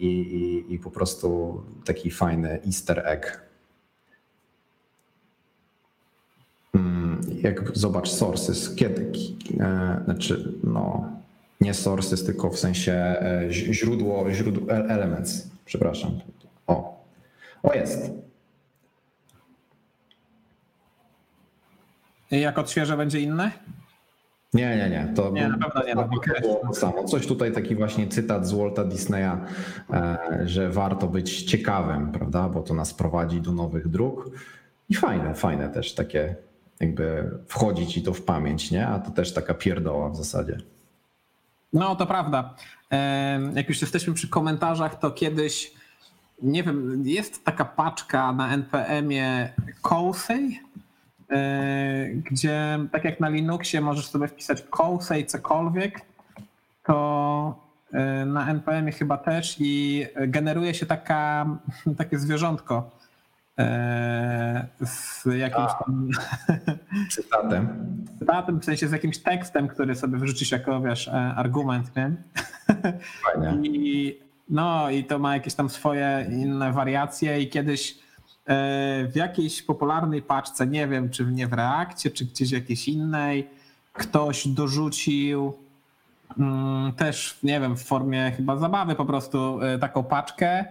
i, i, i po prostu taki fajny easter egg. Hmm, jak zobacz sources, kiedy, e, znaczy no, nie sources, tylko w sensie e, źródło, źródło elements, przepraszam. O, o jest. Jak odświeżę będzie inne? Nie, nie, nie. To nie, na pewno nie. To samo. Coś tutaj taki właśnie cytat z Walta Disneya, e, że warto być ciekawym, prawda? Bo to nas prowadzi do nowych dróg. I fajne, fajne też takie jakby wchodzić i to w pamięć, nie? A to też taka pierdoła w zasadzie. No to prawda. Jak już jesteśmy przy komentarzach, to kiedyś, nie wiem, jest taka paczka na NPM-ie E, gdzie tak jak na Linuxie możesz sobie wpisać i cokolwiek, to e, na NPM chyba też i generuje się taka, *laughs* takie zwierzątko z jakimś tam *laughs* cytatem. Cytatem, w sensie z jakimś tekstem, który sobie wrzucisz jako wiesz, argument, nie? Fajnie. *laughs* I, no i to ma jakieś tam swoje inne wariacje i kiedyś E, w jakiejś popularnej paczce, nie wiem czy nie w Reakcie, czy gdzieś jakiejś innej, ktoś dorzucił mm, też, nie wiem, w formie chyba zabawy po prostu e, taką paczkę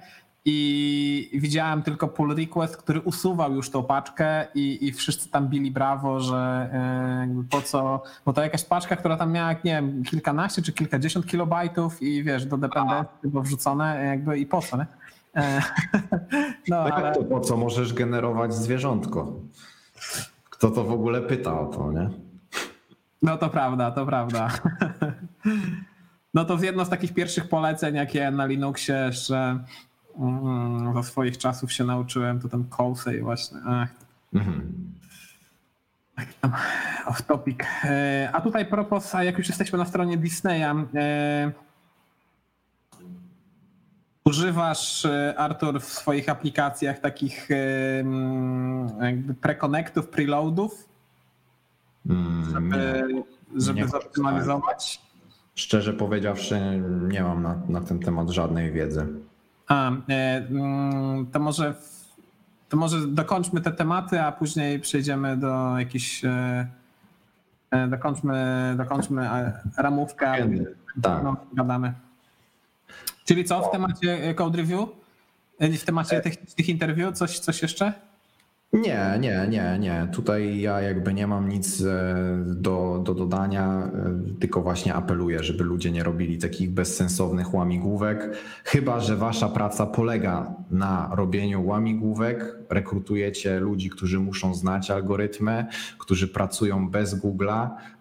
i widziałem tylko pull request, który usuwał już tą paczkę i, i wszyscy tam bili brawo, że e, po co, bo to jakaś paczka, która tam miała, nie wiem, kilkanaście czy kilkadziesiąt kilobajtów i wiesz, do dependencji było wrzucone jakby i po co, nie? E, *laughs* no, ale... to po co możesz generować zwierzątko? Kto to w ogóle pyta o to, nie? No to prawda, to prawda. *laughs* No to jedno z takich pierwszich poleceń, jakie na Linuxie jeszcze mm, za swoich czasów się nauczyłem, to ten Cousey właśnie. Ach. Mhm. Off topic. E, a tutaj propos, a jak już jesteśmy na stronie Disneya, e, Używasz, e, Artur, w swoich aplikacjach takich mm, jakby prekonektów, preloadów, mm, żeby, żeby zoptymalizować? Szczerze powiedziawszy, nie mam na, na ten temat żadnej wiedzy. A, e, mm, to może, to może dokończmy te tematy, a później przejdziemy do jakichś. Dokończmy, dokończmy ramówkę. Tak. No, gadamy. Czyli co w temacie e, code review? E, w temacie e. technicznych interview? Coś, coś jeszcze? Nie, nie, nie, nie. Tutaj ja jakby nie mam nic do, do dodania, tylko właśnie apeluję, żeby ludzie nie robili takich bezsensownych łamigłówek. Chyba, że wasza praca polega na robieniu łamigłówek, rekrutujecie ludzi, którzy muszą znać algorytmy, którzy pracują bez Google'a, E,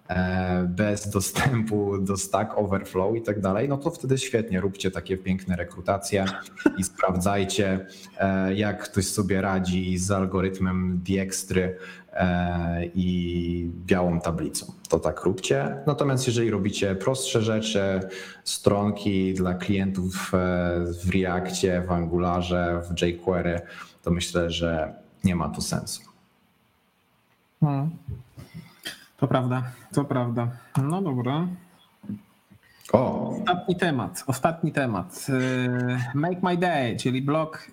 bez dostępu do Stack Overflow i tak dalej, no to wtedy świetnie, róbcie takie piękne rekrutacje i sprawdzajcie, e, jak ktoś sobie radzi z algorytmem Dijkstry e, i białą tablicą. To tak róbcie. Natomiast jeżeli robicie prostsze rzeczy, stronki dla klientów w Reactie, w Angularze, w jQuery, to myślę, że nie ma to sensu. Hmm. To prawda, to prawda. No dobra. O, Ostatni temat, ostatni temat. Y, Make My Day, czyli blog,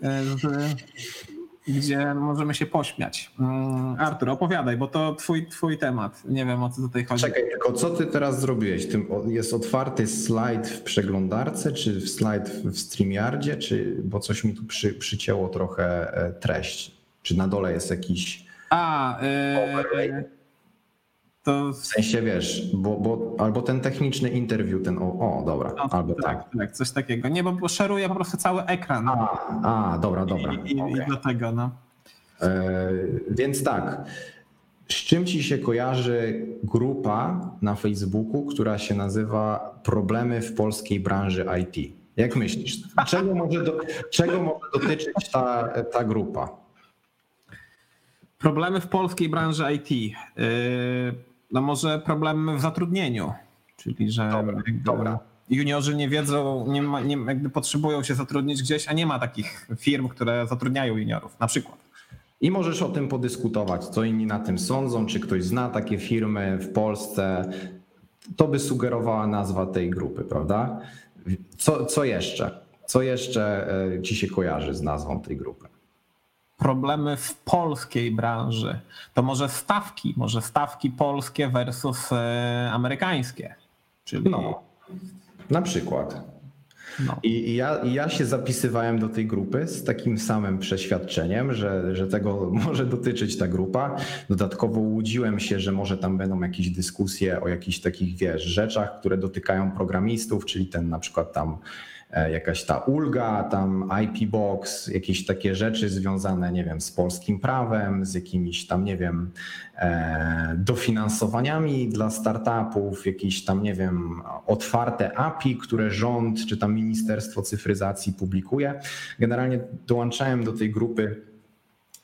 y, gdzie możemy się pośmiać. Mm, Artur, opowiadaj, bo to twój, twój temat. Nie wiem o co tutaj chodzi. czekaj, tylko co ty teraz zrobiłeś? Jest otwarty slajd w przeglądarce, czy w slajd w StreamYardzie, czy, bo coś mi tu przy, przycięło trochę e, treść. Czy na dole jest jakiś A, overlay? To W sensie wiesz, bo, bo albo ten techniczny interview, ten o, o dobra, no, albo tak. tak, tak, coś takiego. Nie, bo szeruję po prostu cały ekran. A, a dobra, dobra. I, i, i okej. dlatego, no. E, więc tak, z czym ci się kojarzy grupa na Facebooku, która się nazywa Problemy w polskiej branży IT? Jak myślisz? Czego może, do, czego może dotyczyć ta, ta grupa? Problemy w polskiej branży IT. Yy, No może problemy w zatrudnieniu, czyli że Dobra, dobra. juniorzy nie wiedzą, nie ma, nie, jakby potrzebują się zatrudnić gdzieś, a nie ma takich firm, które zatrudniają juniorów, na przykład. I możesz o tym podyskutować, co inni na tym sądzą, czy ktoś zna takie firmy w Polsce. To by sugerowała nazwa tej grupy, prawda? Co, co jeszcze? Co jeszcze e, ci się kojarzy z nazwą tej grupy? Problemy w polskiej branży. To może stawki, może stawki polskie versus e, amerykańskie. Czyli No, na przykład. no. I ja, ja się zapisywałem do tej grupy z takim samym przeświadczeniem, że, że tego *laughs* może dotyczyć ta grupa. Dodatkowo łudziłem się, że może tam będą jakieś dyskusje o jakichś takich, wiesz, rzeczach, które dotykają programistów, czyli ten na przykład tam jakaś ta ulga, tam IP Box, jakieś takie rzeczy związane, nie wiem, z polskim prawem, z jakimiś tam, nie wiem, e, dofinansowaniami dla startupów, jakieś tam, nie wiem, otwarte API, które rząd czy tam Ministerstwo Cyfryzacji publikuje. Generalnie dołączałem do tej grupy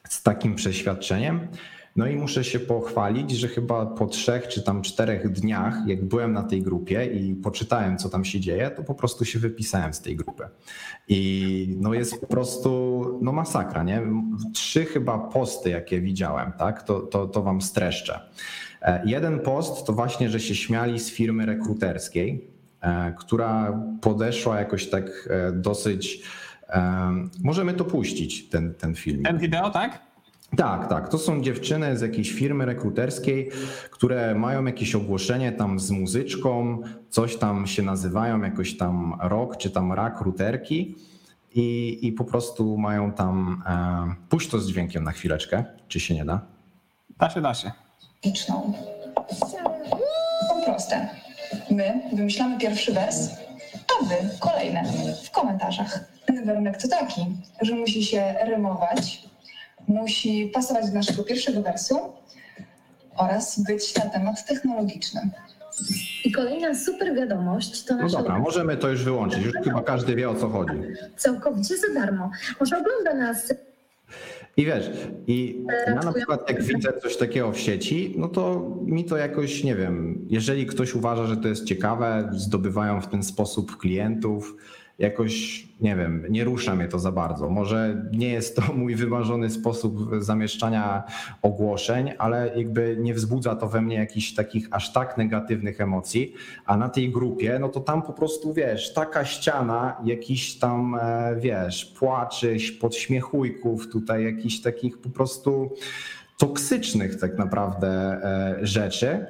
z takim przeświadczeniem. No i muszę się pochwalić, że chyba po trzech czy tam czterech dniach, jak byłem na tej grupie i poczytałem, co tam się dzieje, to po prostu się wypisałem z tej grupy. I no jest po prostu no masakra, nie? Trzy chyba posty, jakie widziałem, tak? To, to, to wam streszczę. E, Jeden post to właśnie, że się śmiali z firmy rekruterskiej, e, która podeszła jakoś tak e, dosyć. Możemy to puścić, ten, ten film. Ten wideo, tak? Tak, tak. To są dziewczyny z jakiejś firmy rekruterskiej, które mają jakieś ogłoszenie tam z muzyczką, coś tam się nazywają, jakoś tam rock czy tam rak ruterki i, i po prostu mają tam. E, puść to z dźwiękiem na chwileczkę, czy się nie da? Da się, da się. liczną. To proste. My wymyślamy pierwszy wers, a wy kolejne w komentarzach. Ten warunek to taki, że musi się rymować, musi pasować do naszego pierwszego wersu oraz być na temat technologiczny. I kolejna super wiadomość to No nasza dobra, możemy to już wyłączyć. Już chyba każdy wie o co chodzi. całkowicie za darmo. Może ogląda nas I wiesz, i ja na przykład jak widzę coś takiego w sieci, no to mi to jakoś, nie wiem, jeżeli ktoś uważa, że to jest ciekawe, zdobywają w ten sposób klientów, jakoś, nie wiem, nie rusza mnie to za bardzo. Może nie jest to *laughs* mój wymarzony sposób zamieszczania ogłoszeń, ale jakby nie wzbudza to we mnie jakichś takich aż tak negatywnych emocji, a na tej grupie, no to tam po prostu, wiesz, taka ściana jakiś tam, e, wiesz, płaczy, podśmiechujków, tutaj jakichś takich po prostu toksycznych tak naprawdę e, rzeczy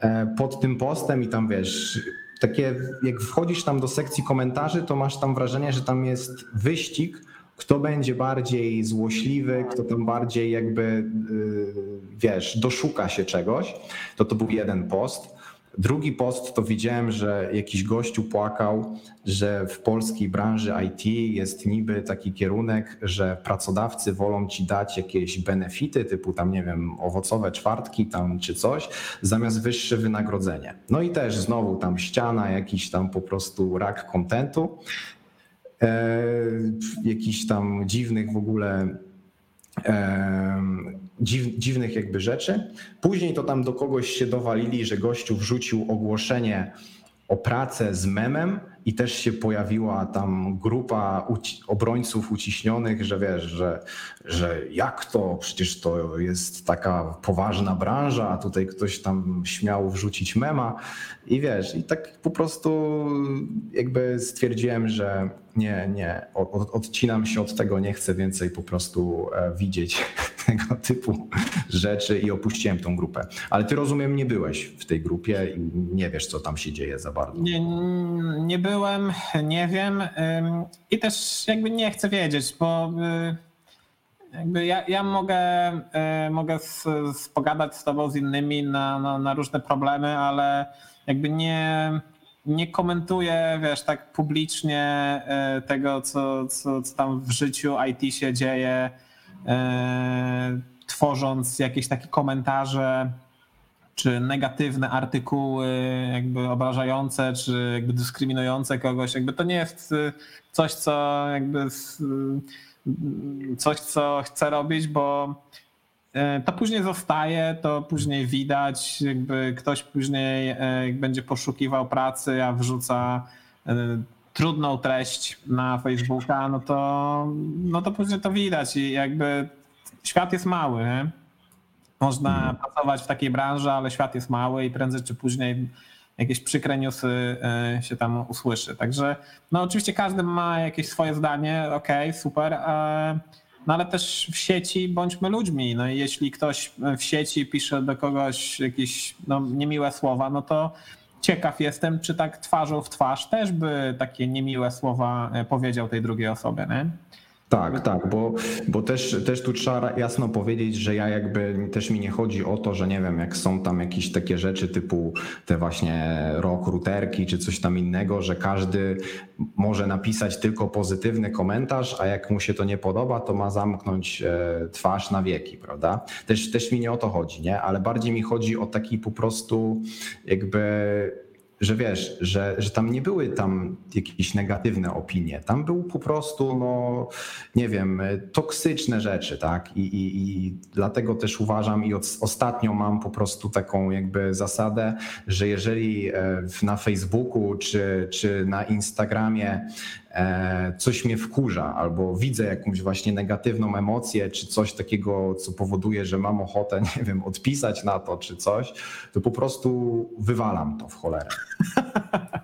e, pod tym postem i tam, wiesz, takie, jak wchodzisz tam do sekcji komentarzy, to masz tam wrażenie, że tam jest wyścig, kto będzie bardziej złośliwy, kto tam bardziej jakby, yy, wiesz, doszuka się czegoś. To to był jeden post. Drugi post to widziałem, że jakiś gościu płakał, że w polskiej branży IT jest niby taki kierunek, że pracodawcy wolą ci dać jakieś benefity, typu tam, nie wiem, owocowe czwartki tam czy coś, zamiast wyższe wynagrodzenie. No i też znowu tam ściana, jakiś tam po prostu rak kontentu, e, jakichś tam dziwnych w ogóle dziw, dziwnych jakby rzeczy. Później to tam do kogoś się dowalili, że gościu wrzucił ogłoszenie o pracę z memem i też się pojawiła tam grupa uci- obrońców uciśnionych, że wiesz, że, że jak to, przecież to jest taka poważna branża, a tutaj ktoś tam śmiał wrzucić mema i wiesz, i tak po prostu jakby stwierdziłem, że nie, nie, od, odcinam się od tego, nie chcę więcej po prostu e, widzieć *laughs* tego typu rzeczy i opuściłem tą grupę. Ale ty rozumiem, nie byłeś w tej grupie i nie wiesz, co tam się dzieje za bardzo. Nie, nie byłem, nie wiem i też jakby nie chcę wiedzieć, bo y, jakby ja, ja mogę, y, mogę z, z pogadać z tobą z innymi na, na, na różne problemy, ale jakby nie, nie komentuję, wiesz, tak publicznie y, tego, co, co, co tam w życiu IT się dzieje, tworząc jakieś takie komentarze czy negatywne artykuły, jakby obrażające, czy jakby dyskryminujące kogoś, jakby to nie jest y, coś, co jakby y, coś, co chcę robić, bo y, to później zostaje, to później widać, jakby ktoś później będzie poszukiwał pracy, a wrzuca trudną treść na Facebooka, no to, no to później to widać i jakby świat jest mały. Nie? Można mhm. pracować w takiej branży, ale świat jest mały i prędzej czy później jakieś przykre newsy e, się tam usłyszy. Także no oczywiście każdy ma jakieś swoje zdanie, okej, okay, super, e, no ale też w sieci bądźmy ludźmi. No i jeśli ktoś w sieci pisze do kogoś jakieś no, niemiłe słowa, no to ciekaw jestem, czy tak twarzą w twarz też by takie niemiłe słowa e, powiedział tej drugiej osobie, nie? Tak, tak, bo, bo też, też tu trzeba jasno powiedzieć, że ja jakby też mi nie chodzi o to, że nie wiem, jak są tam jakieś takie rzeczy typu te właśnie rock routerki czy coś tam innego, że każdy może napisać tylko pozytywny komentarz, a jak mu się to nie podoba, to ma zamknąć e, twarz na wieki, prawda? Też, też mi nie o to chodzi, nie? Ale bardziej mi chodzi o taki po prostu jakby że wiesz, że, że tam nie były tam jakieś negatywne opinie. Tam był po prostu, no nie wiem, toksyczne rzeczy, tak? I, i, i dlatego też uważam i od, ostatnio mam po prostu taką jakby zasadę, że jeżeli e, na Facebooku czy, czy na Instagramie coś mnie wkurza, albo widzę jakąś właśnie negatywną emocję, czy coś takiego, co powoduje, że mam ochotę, *laughs* nie wiem, odpisać na to, czy coś, to po prostu wywalam to w cholerę.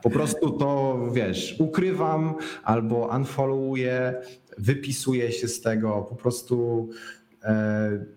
Po prostu to, wiesz, ukrywam albo unfollowuję, wypisuję się z tego, po prostu E,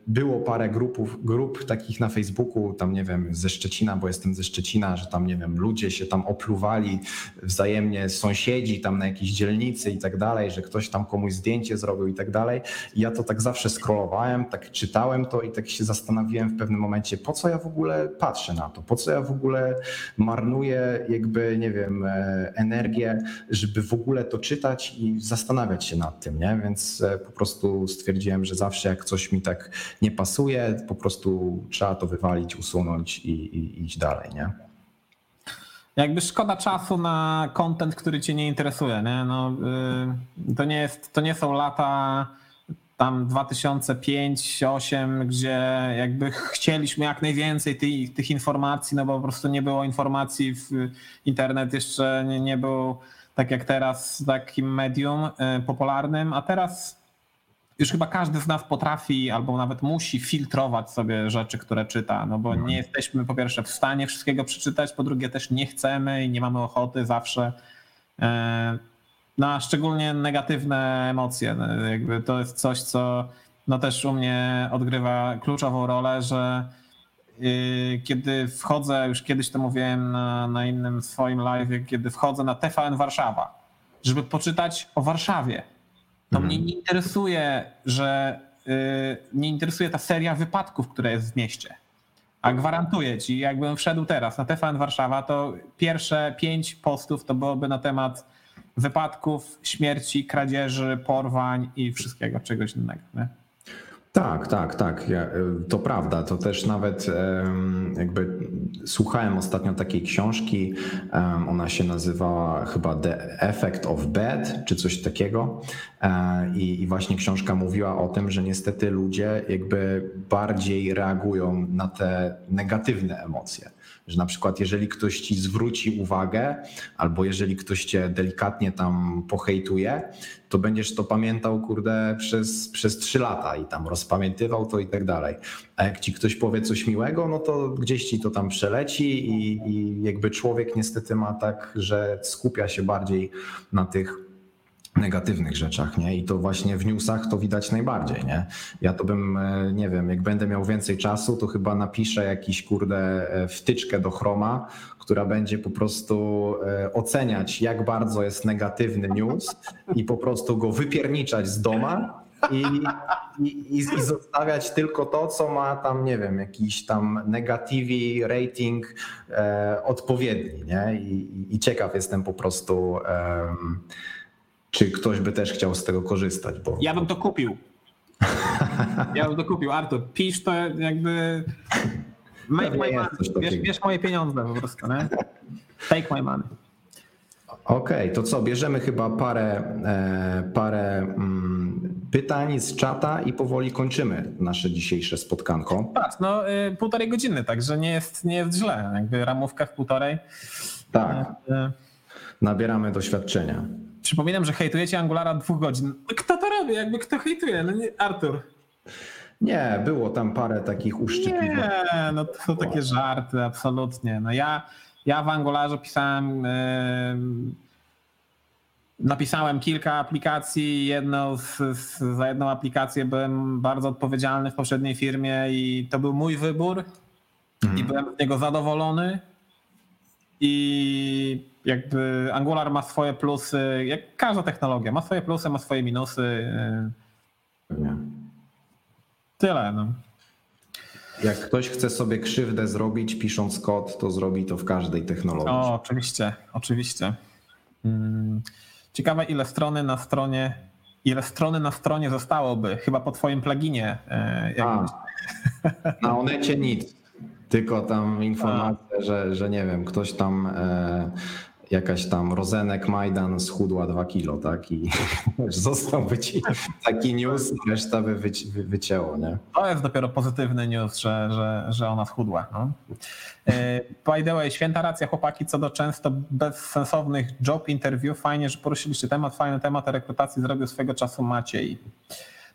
było parę grupów, grup takich na Facebooku, tam nie wiem, ze Szczecina, bo jestem ze Szczecina, że tam nie wiem, ludzie się tam opluwali wzajemnie, sąsiedzi tam na jakiejś dzielnicy i tak dalej, że ktoś tam komuś zdjęcie zrobił i tak dalej. I ja to tak zawsze scrollowałem, tak czytałem to i tak się zastanowiłem w pewnym momencie, po co ja w ogóle patrzę na to, po co ja w ogóle marnuję jakby, nie wiem, e, energię, żeby w ogóle to czytać i zastanawiać się nad tym, nie? Więc e, po prostu stwierdziłem, że zawsze jak coś coś mi tak nie pasuje, po prostu trzeba to wywalić, usunąć i, i iść dalej, nie? Jakby szkoda czasu na content, który cię nie interesuje, nie? No, yy, to, nie jest, to nie są lata tam 2005-2008, gdzie jakby chcieliśmy jak najwięcej tych, tych, informacji, no bo po prostu nie było informacji, w internet jeszcze nie, nie był tak jak teraz takim medium y, popularnym, a teraz już chyba każdy z nas potrafi albo nawet musi filtrować sobie rzeczy, które czyta, no bo nie mhm. jesteśmy po pierwsze w stanie wszystkiego przeczytać, po drugie też nie chcemy i nie mamy ochoty zawsze. E, no a szczególnie negatywne emocje. No, jakby to jest coś, co no też u mnie odgrywa kluczową rolę, że y, kiedy wchodzę, już kiedyś to mówiłem na, na innym swoim live, kiedy wchodzę na TVN Warszawa, żeby poczytać o Warszawie, to mhm. mnie nie interesuje, że yy, nie interesuje ta seria wypadków, która jest w mieście. A gwarantuję ci, jakbym wszedł teraz na TVN Warszawa, to pierwsze pięć postów to byłoby na temat wypadków, śmierci, kradzieży, porwań i wszystkiego czegoś innego. Nie? Tak, tak, tak. Ja, y, to prawda. To też nawet jakby słuchałem ostatnio takiej książki. Ona się nazywała chyba The Effect of Bad, czy coś takiego. E, I, I właśnie książka mówiła o tym, że niestety ludzie jakby bardziej reagują na te negatywne emocje że na przykład jeżeli ktoś ci zwróci uwagę, albo jeżeli ktoś cię delikatnie tam pohejtuje, to będziesz to pamiętał, kurde, przez, przez trzy lata i tam rozpamiętywał to i tak dalej. A jak ci ktoś powie coś miłego, no to gdzieś ci to tam przeleci i, i jakby człowiek niestety ma tak, że skupia się bardziej na tych negatywnych rzeczach, nie? I to właśnie w newsach to widać najbardziej, nie? Ja to bym, e, nie wiem, jak będę miał więcej czasu, to chyba napiszę jakiś, kurde, e, wtyczkę do Chroma, która będzie po prostu e, oceniać, jak bardzo jest negatywny news i po prostu go wypierniczać z doma i, i, i zostawiać tylko to, co ma tam, nie wiem, jakiś tam negativi rating e, odpowiedni, nie? I, I, ciekaw jestem po prostu... czy ktoś by też chciał z tego korzystać? Bo... Ja bym to kupił. *laughs* Ja bym to kupił. Artur, pisz to jakby. *laughs* Make my money. Bierz, bierz moje pieniądze po prostu, nie? Take my money. Okej, okay, to co? Bierzemy chyba parę, e, parę mm, pytań z czata i powoli kończymy nasze dzisiejsze spotkanko. Tak, no y, półtorej godziny, także nie jest, nie jest źle. Jakby ramówka w półtorej. Tak. Y, Nabieramy doświadczenia. Przypominam, że hejtujecie Angulara dwóch godzin. Kto to robi? Jakby kto hejtuje? No nie, Artur. Nie, było tam parę takich uszczypliwych. Nie, no to są takie żarty, absolutnie. No ja, ja w Angularze pisałem, yy, napisałem kilka aplikacji. Jedną z, z, za jedną aplikację byłem bardzo odpowiedzialny w poprzedniej firmie i to był mój wybór mhm. i byłem z niego zadowolony. I jakby Angular ma swoje plusy, jak każda technologia, ma swoje plusy, ma swoje minusy. Nie. Tyle. No. Jak ktoś chce sobie krzywdę zrobić pisząc kod, to zrobi to w każdej technologii. O, oczywiście, oczywiście. Mm, ciekawe ile strony na stronie, ile strony na stronie zostałoby, chyba po twoim pluginie. E, A, na Onecie nic. Tylko tam informacja, że, że nie wiem, ktoś tam e, jakaś tam Rozenek Majdan schudła 2 kilo, tak? I *laughs* został wyci taki news, reszta by wyci wycięło, nie? To jest dopiero pozytywny news, że, że, że ona schudła. No. E, by the way, święta racja chłopaki co do często bezsensownych job interview. Fajnie, że poruszyliście temat, fajny temat rekrutacji zrobił swego czasu Maciej.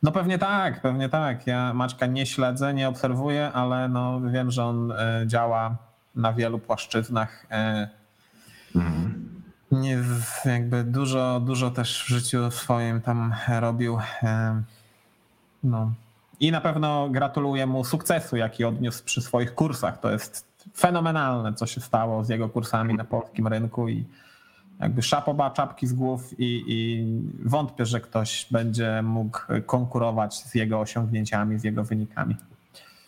No pewnie tak, pewnie tak. Ja Maćka nie śledzę, nie obserwuję, ale no wiem, że on e, działa na wielu płaszczyznach. E, mhm. Nie, jakby dużo, dużo też w życiu swoim tam robił. E, no. I na pewno gratuluję mu sukcesu, jaki odniósł przy swoich kursach. To jest fenomenalne, co się stało z jego kursami na polskim rynku i jakby szapoba, czapki z głów i, i, wątpię, że ktoś będzie mógł konkurować z jego osiągnięciami, z jego wynikami.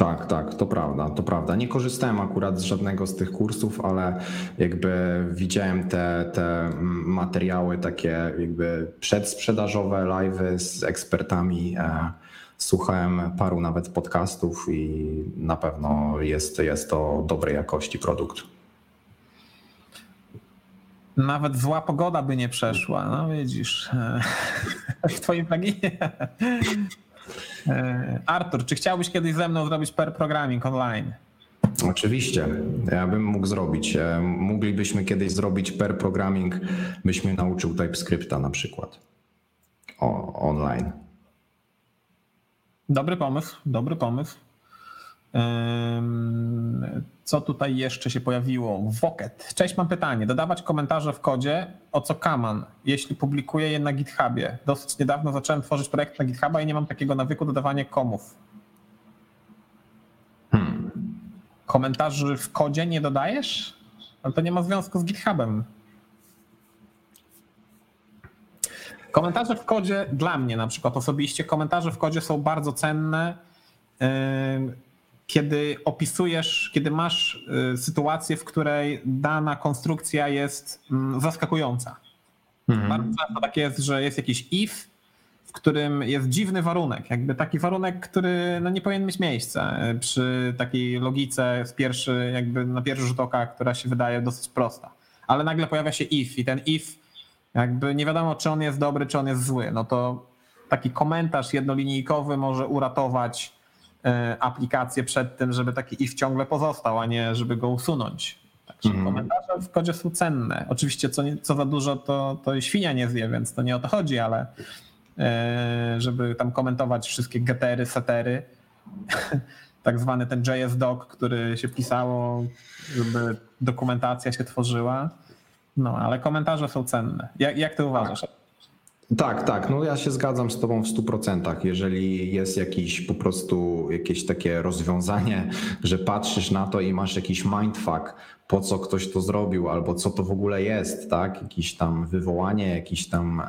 Tak, tak, to prawda, to prawda. Nie korzystałem akurat z żadnego z tych kursów, ale jakby widziałem te, te materiały takie jakby przedsprzedażowe, live'y z ekspertami. E, słuchałem paru nawet podcastów i na pewno jest, jest to dobrej jakości produkt. Nawet zła pogoda by nie przeszła. No widzisz, *laughs* w twoim pluginie. *laughs* Artur, czy chciałbyś kiedyś ze mną zrobić per programming online? Oczywiście, ja bym mógł zrobić. E, moglibyśmy kiedyś zrobić per programming, byśmy nauczył TypeScripta na przykład o, online. Dobry pomysł, dobry pomysł. Co tutaj jeszcze się pojawiło? Woket. Cześć, mam pytanie. Dodawać komentarze w kodzie, o co Kaman, jeśli publikuję je na GitHubie. Dosyć niedawno zacząłem tworzyć projekt na GitHuba i nie mam takiego nawyku dodawania komów. Hmm. Komentarzy w kodzie nie dodajesz? Ale to nie ma związku z GitHubem. Komentarze w kodzie dla mnie na przykład osobiście, komentarze w kodzie są bardzo cenne kiedy opisujesz, kiedy masz y, sytuację, w której dana konstrukcja jest mm, zaskakująca. Mhm. Bardzo często tak jest, że jest jakiś if, w którym jest dziwny warunek, jakby taki warunek, który no nie powinien mieć miejsca y, przy takiej logice z pierwszy, jakby na pierwszy rzut oka, która się wydaje dosyć prosta. Ale nagle pojawia się if i ten if jakby nie wiadomo, czy on jest dobry, czy on jest zły. No to taki komentarz jednolinijkowy może uratować aplikację przed tym, żeby taki if ciągle pozostał, a nie żeby go usunąć. Także Mhm. komentarze w kodzie są cenne. Oczywiście co, nie- co za dużo, to, to świnia nie zje, więc to nie o to chodzi, ale e, żeby tam komentować wszystkie getery, setery, *laughs* tak zwany ten JS doc, który się pisało, żeby dokumentacja się tworzyła. No, ale komentarze są cenne. Jak, jak ty uważasz? Tak, tak. No ja się zgadzam z Tobą w 100%. Jeżeli jest jakiś po prostu jakieś takie rozwiązanie, że patrzysz na to i masz jakiś mindfuck, po co ktoś to zrobił, albo co to w ogóle jest, tak? Jakieś tam wywołanie, jakiś tam e,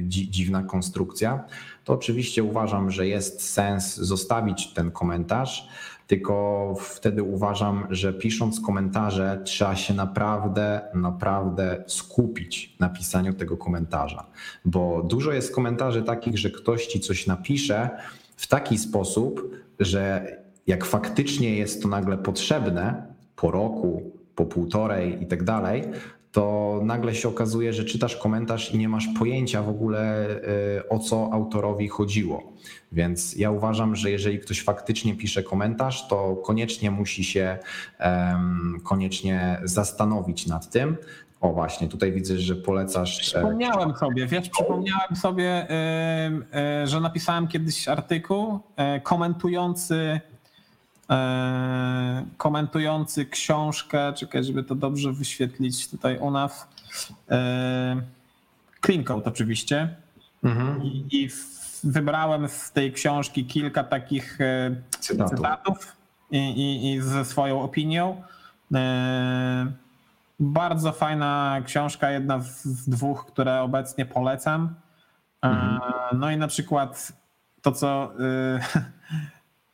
dzi- dziwna konstrukcja, to oczywiście uważam, że jest sens zostawić ten komentarz. Tylko wtedy uważam, że pisząc komentarze trzeba się naprawdę, naprawdę skupić na pisaniu tego komentarza, bo dużo jest komentarzy takich, że ktoś ci coś napisze w taki sposób, że jak faktycznie jest to nagle potrzebne po roku, po półtorej i tak dalej, to nagle się okazuje, że czytasz komentarz i nie masz pojęcia w ogóle y, o co autorowi chodziło. Więc ja uważam, że jeżeli ktoś faktycznie pisze komentarz, to koniecznie musi się em, koniecznie zastanowić nad tym. O właśnie, tutaj widzę, że polecasz. e, Przypomniałem sobie, wiesz, przypomniałem sobie, y, że napisałem kiedyś artykuł komentujący komentujący książkę, czekaj, żeby to dobrze wyświetlić tutaj u nas. y, Clean Code oczywiście. Mhm, I, i wybrałem z tej książki kilka takich y, cytatów. cytatów i, i, i ze swoją opinią. E, Bardzo fajna książka, jedna z dwóch, które obecnie polecam. E, Mhm. No i na przykład to, co. *laughs*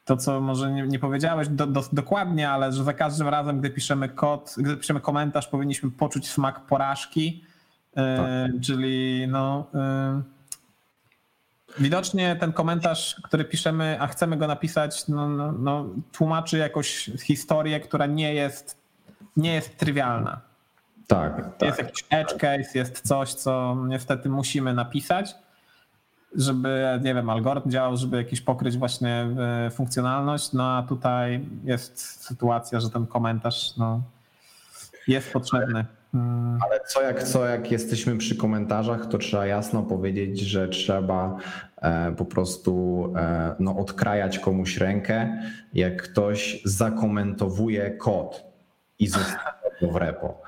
To, co może nie, nie powiedziałeś do, do, dokładnie, ale że za każdym razem, gdy piszemy kod, gdy piszemy komentarz, powinniśmy poczuć smak porażki. E, Czyli no. y, Widocznie ten komentarz, który piszemy, a chcemy go napisać, no, no, no, tłumaczy jakąś historię, która nie jest, nie jest trywialna. Tak, tak. Jest jakiś edge case, jest coś, co niestety musimy napisać, żeby, nie wiem, algorytm działał, żeby jakiś pokryć właśnie e, funkcjonalność. No a tutaj jest sytuacja, że ten komentarz no, jest potrzebny. Mm, Ale co jak, co jak jesteśmy przy komentarzach, to trzeba jasno powiedzieć, że trzeba e, po prostu e, no, odkrajać komuś rękę, jak ktoś zakomentowuje kod i zostawia go w repo.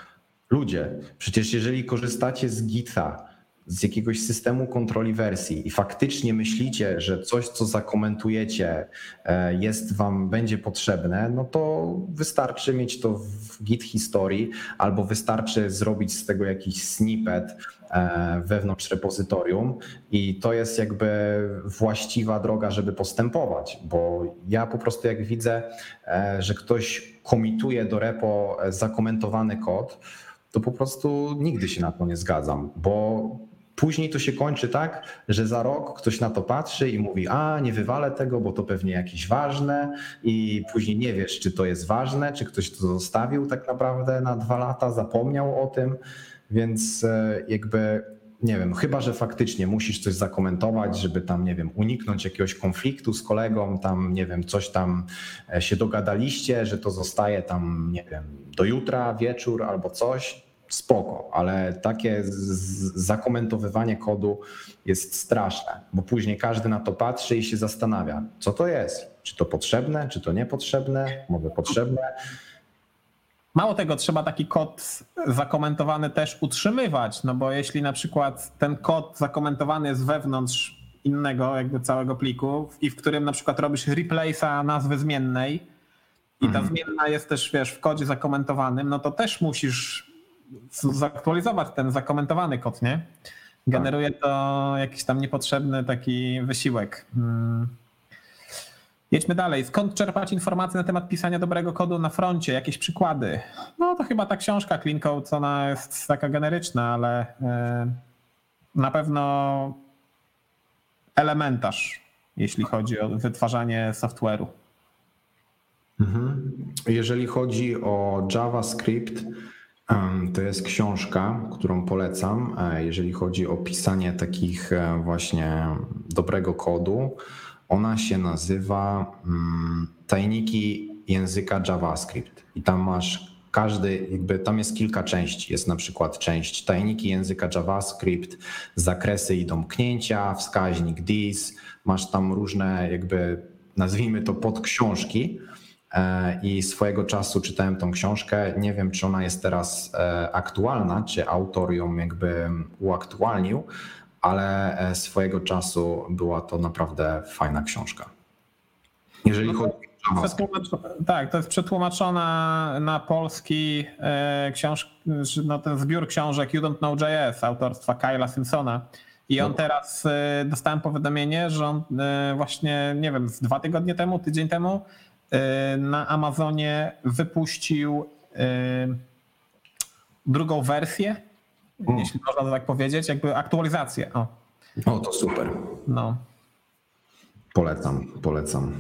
Ludzie, przecież jeżeli korzystacie z Gita, z jakiegoś systemu kontroli wersji. I faktycznie myślicie, że coś, co zakomentujecie, e, jest wam, będzie potrzebne, no to wystarczy mieć to w Git historii albo wystarczy zrobić z tego jakiś snippet e, wewnątrz repozytorium. I to jest jakby właściwa droga, żeby postępować, bo ja po prostu jak widzę, e, że ktoś komituje do repo zakomentowany kod, to po prostu nigdy się na to nie zgadzam, bo później to się kończy tak, że za rok ktoś na to patrzy i mówi, a nie wywalę tego, bo to pewnie jakieś ważne. I później nie wiesz, czy to jest ważne, czy ktoś to zostawił tak naprawdę na dwa lata, zapomniał o tym, więc e, jakby nie wiem, chyba że faktycznie musisz coś zakomentować, żeby tam, nie wiem, uniknąć jakiegoś konfliktu z kolegą, tam, nie wiem, coś tam e, się dogadaliście, że to zostaje tam, nie wiem, do jutra, wieczór albo coś, spoko, ale takie zakomentowywanie kodu jest straszne, bo później każdy na to patrzy i się zastanawia, co to jest, czy to potrzebne, czy to niepotrzebne, może potrzebne. Mało tego, trzeba taki kod zakomentowany też utrzymywać, no bo jeśli na przykład ten kod zakomentowany jest wewnątrz innego jakby całego pliku i w którym na przykład robisz replace'a nazwy zmiennej i ta Mhm. zmienna jest też, wiesz, w kodzie zakomentowanym, no to też musisz zaktualizować ten zakomentowany kod, nie? Generuje to jakiś tam niepotrzebny taki wysiłek. Mm. Jedźmy dalej. Skąd czerpać informacje na temat pisania dobrego kodu na froncie? Jakieś przykłady? No to chyba ta książka Clean Code, ona jest taka generyczna, ale e, na pewno elementarz, jeśli chodzi o wytwarzanie software'u. Mhm. Jeżeli chodzi o JavaScript, to jest książka, którą polecam, e, jeżeli chodzi o pisanie takich e, właśnie dobrego kodu. Ona się nazywa mm, Tajniki języka JavaScript. I tam masz każdy, jakby tam jest kilka części. Jest na przykład część tajniki języka JavaScript, zakresy i domknięcia, wskaźnik this. Masz tam różne, jakby nazwijmy to podksiążki. E, I swojego czasu czytałem tą książkę. Nie wiem, czy ona jest teraz e, aktualna, czy autor ją jakby uaktualnił, ale e, swojego czasu była to naprawdę fajna książka. Jeżeli chodzi o JavaScript. Tak, to jest przetłumaczona na polski e, książ... no, ten zbiór książek You Don't Know JS autorstwa Kyla Simpsona. I on No. teraz e, dostałem powiadomienie, że on e, właśnie, nie wiem, z dwa tygodnie temu, tydzień temu e, na Amazonie wypuścił e, drugą wersję, O. jeśli można tak powiedzieć, jakby aktualizację. O, O, to super. no. Polecam, polecam.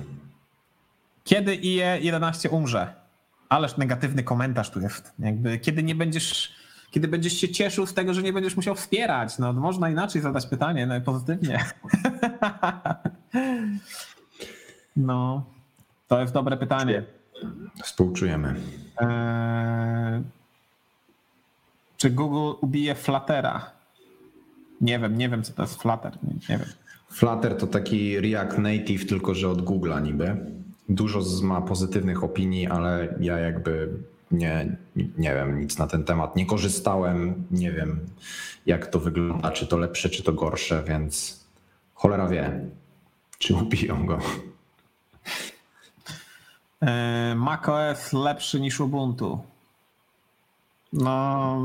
Kiedy IE 11 umrze? Ależ negatywny komentarz tu jest. Jakby, kiedy nie będziesz, kiedy będziesz się cieszył z tego, że nie będziesz musiał wspierać. No, można inaczej zadać pytanie, no, pozytywnie. *laughs* No, to jest dobre pytanie. Współczujemy. Eee, czy Google ubije Fluttera? Nie wiem, nie wiem, co to jest Flutter. Nie, nie wiem. Flutter to taki React Native, tylko że od Google'a niby. Dużo ma pozytywnych opinii, ale ja jakby nie, nie wiem nic na ten temat. Nie korzystałem, nie wiem jak to wygląda, czy to lepsze, czy to gorsze, więc cholera wie, czy *laughs* ubiją go. Eee, macOS lepszy niż Ubuntu. No,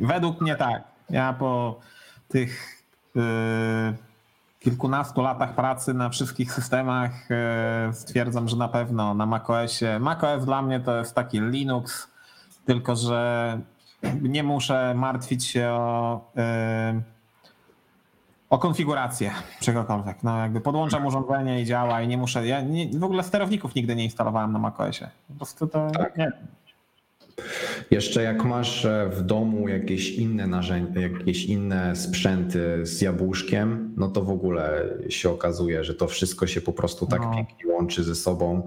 według mnie tak. Ja po tych yy, kilkunastu latach pracy na wszystkich systemach yy, stwierdzam, że na pewno na macOSie. macOS dla mnie to jest taki Linux, tylko że nie muszę martwić się o, o konfigurację czegokolwiek. No jakby podłączam urządzenie i działa i nie muszę. Ja nie, w ogóle sterowników nigdy nie instalowałem na macOSie. Po prostu to nie. Jeszcze jak masz e, w domu jakieś inne narzędzia, jakieś inne sprzęty z jabłuszkiem, no to w ogóle się okazuje, że to wszystko się po prostu tak No. pięknie łączy ze sobą,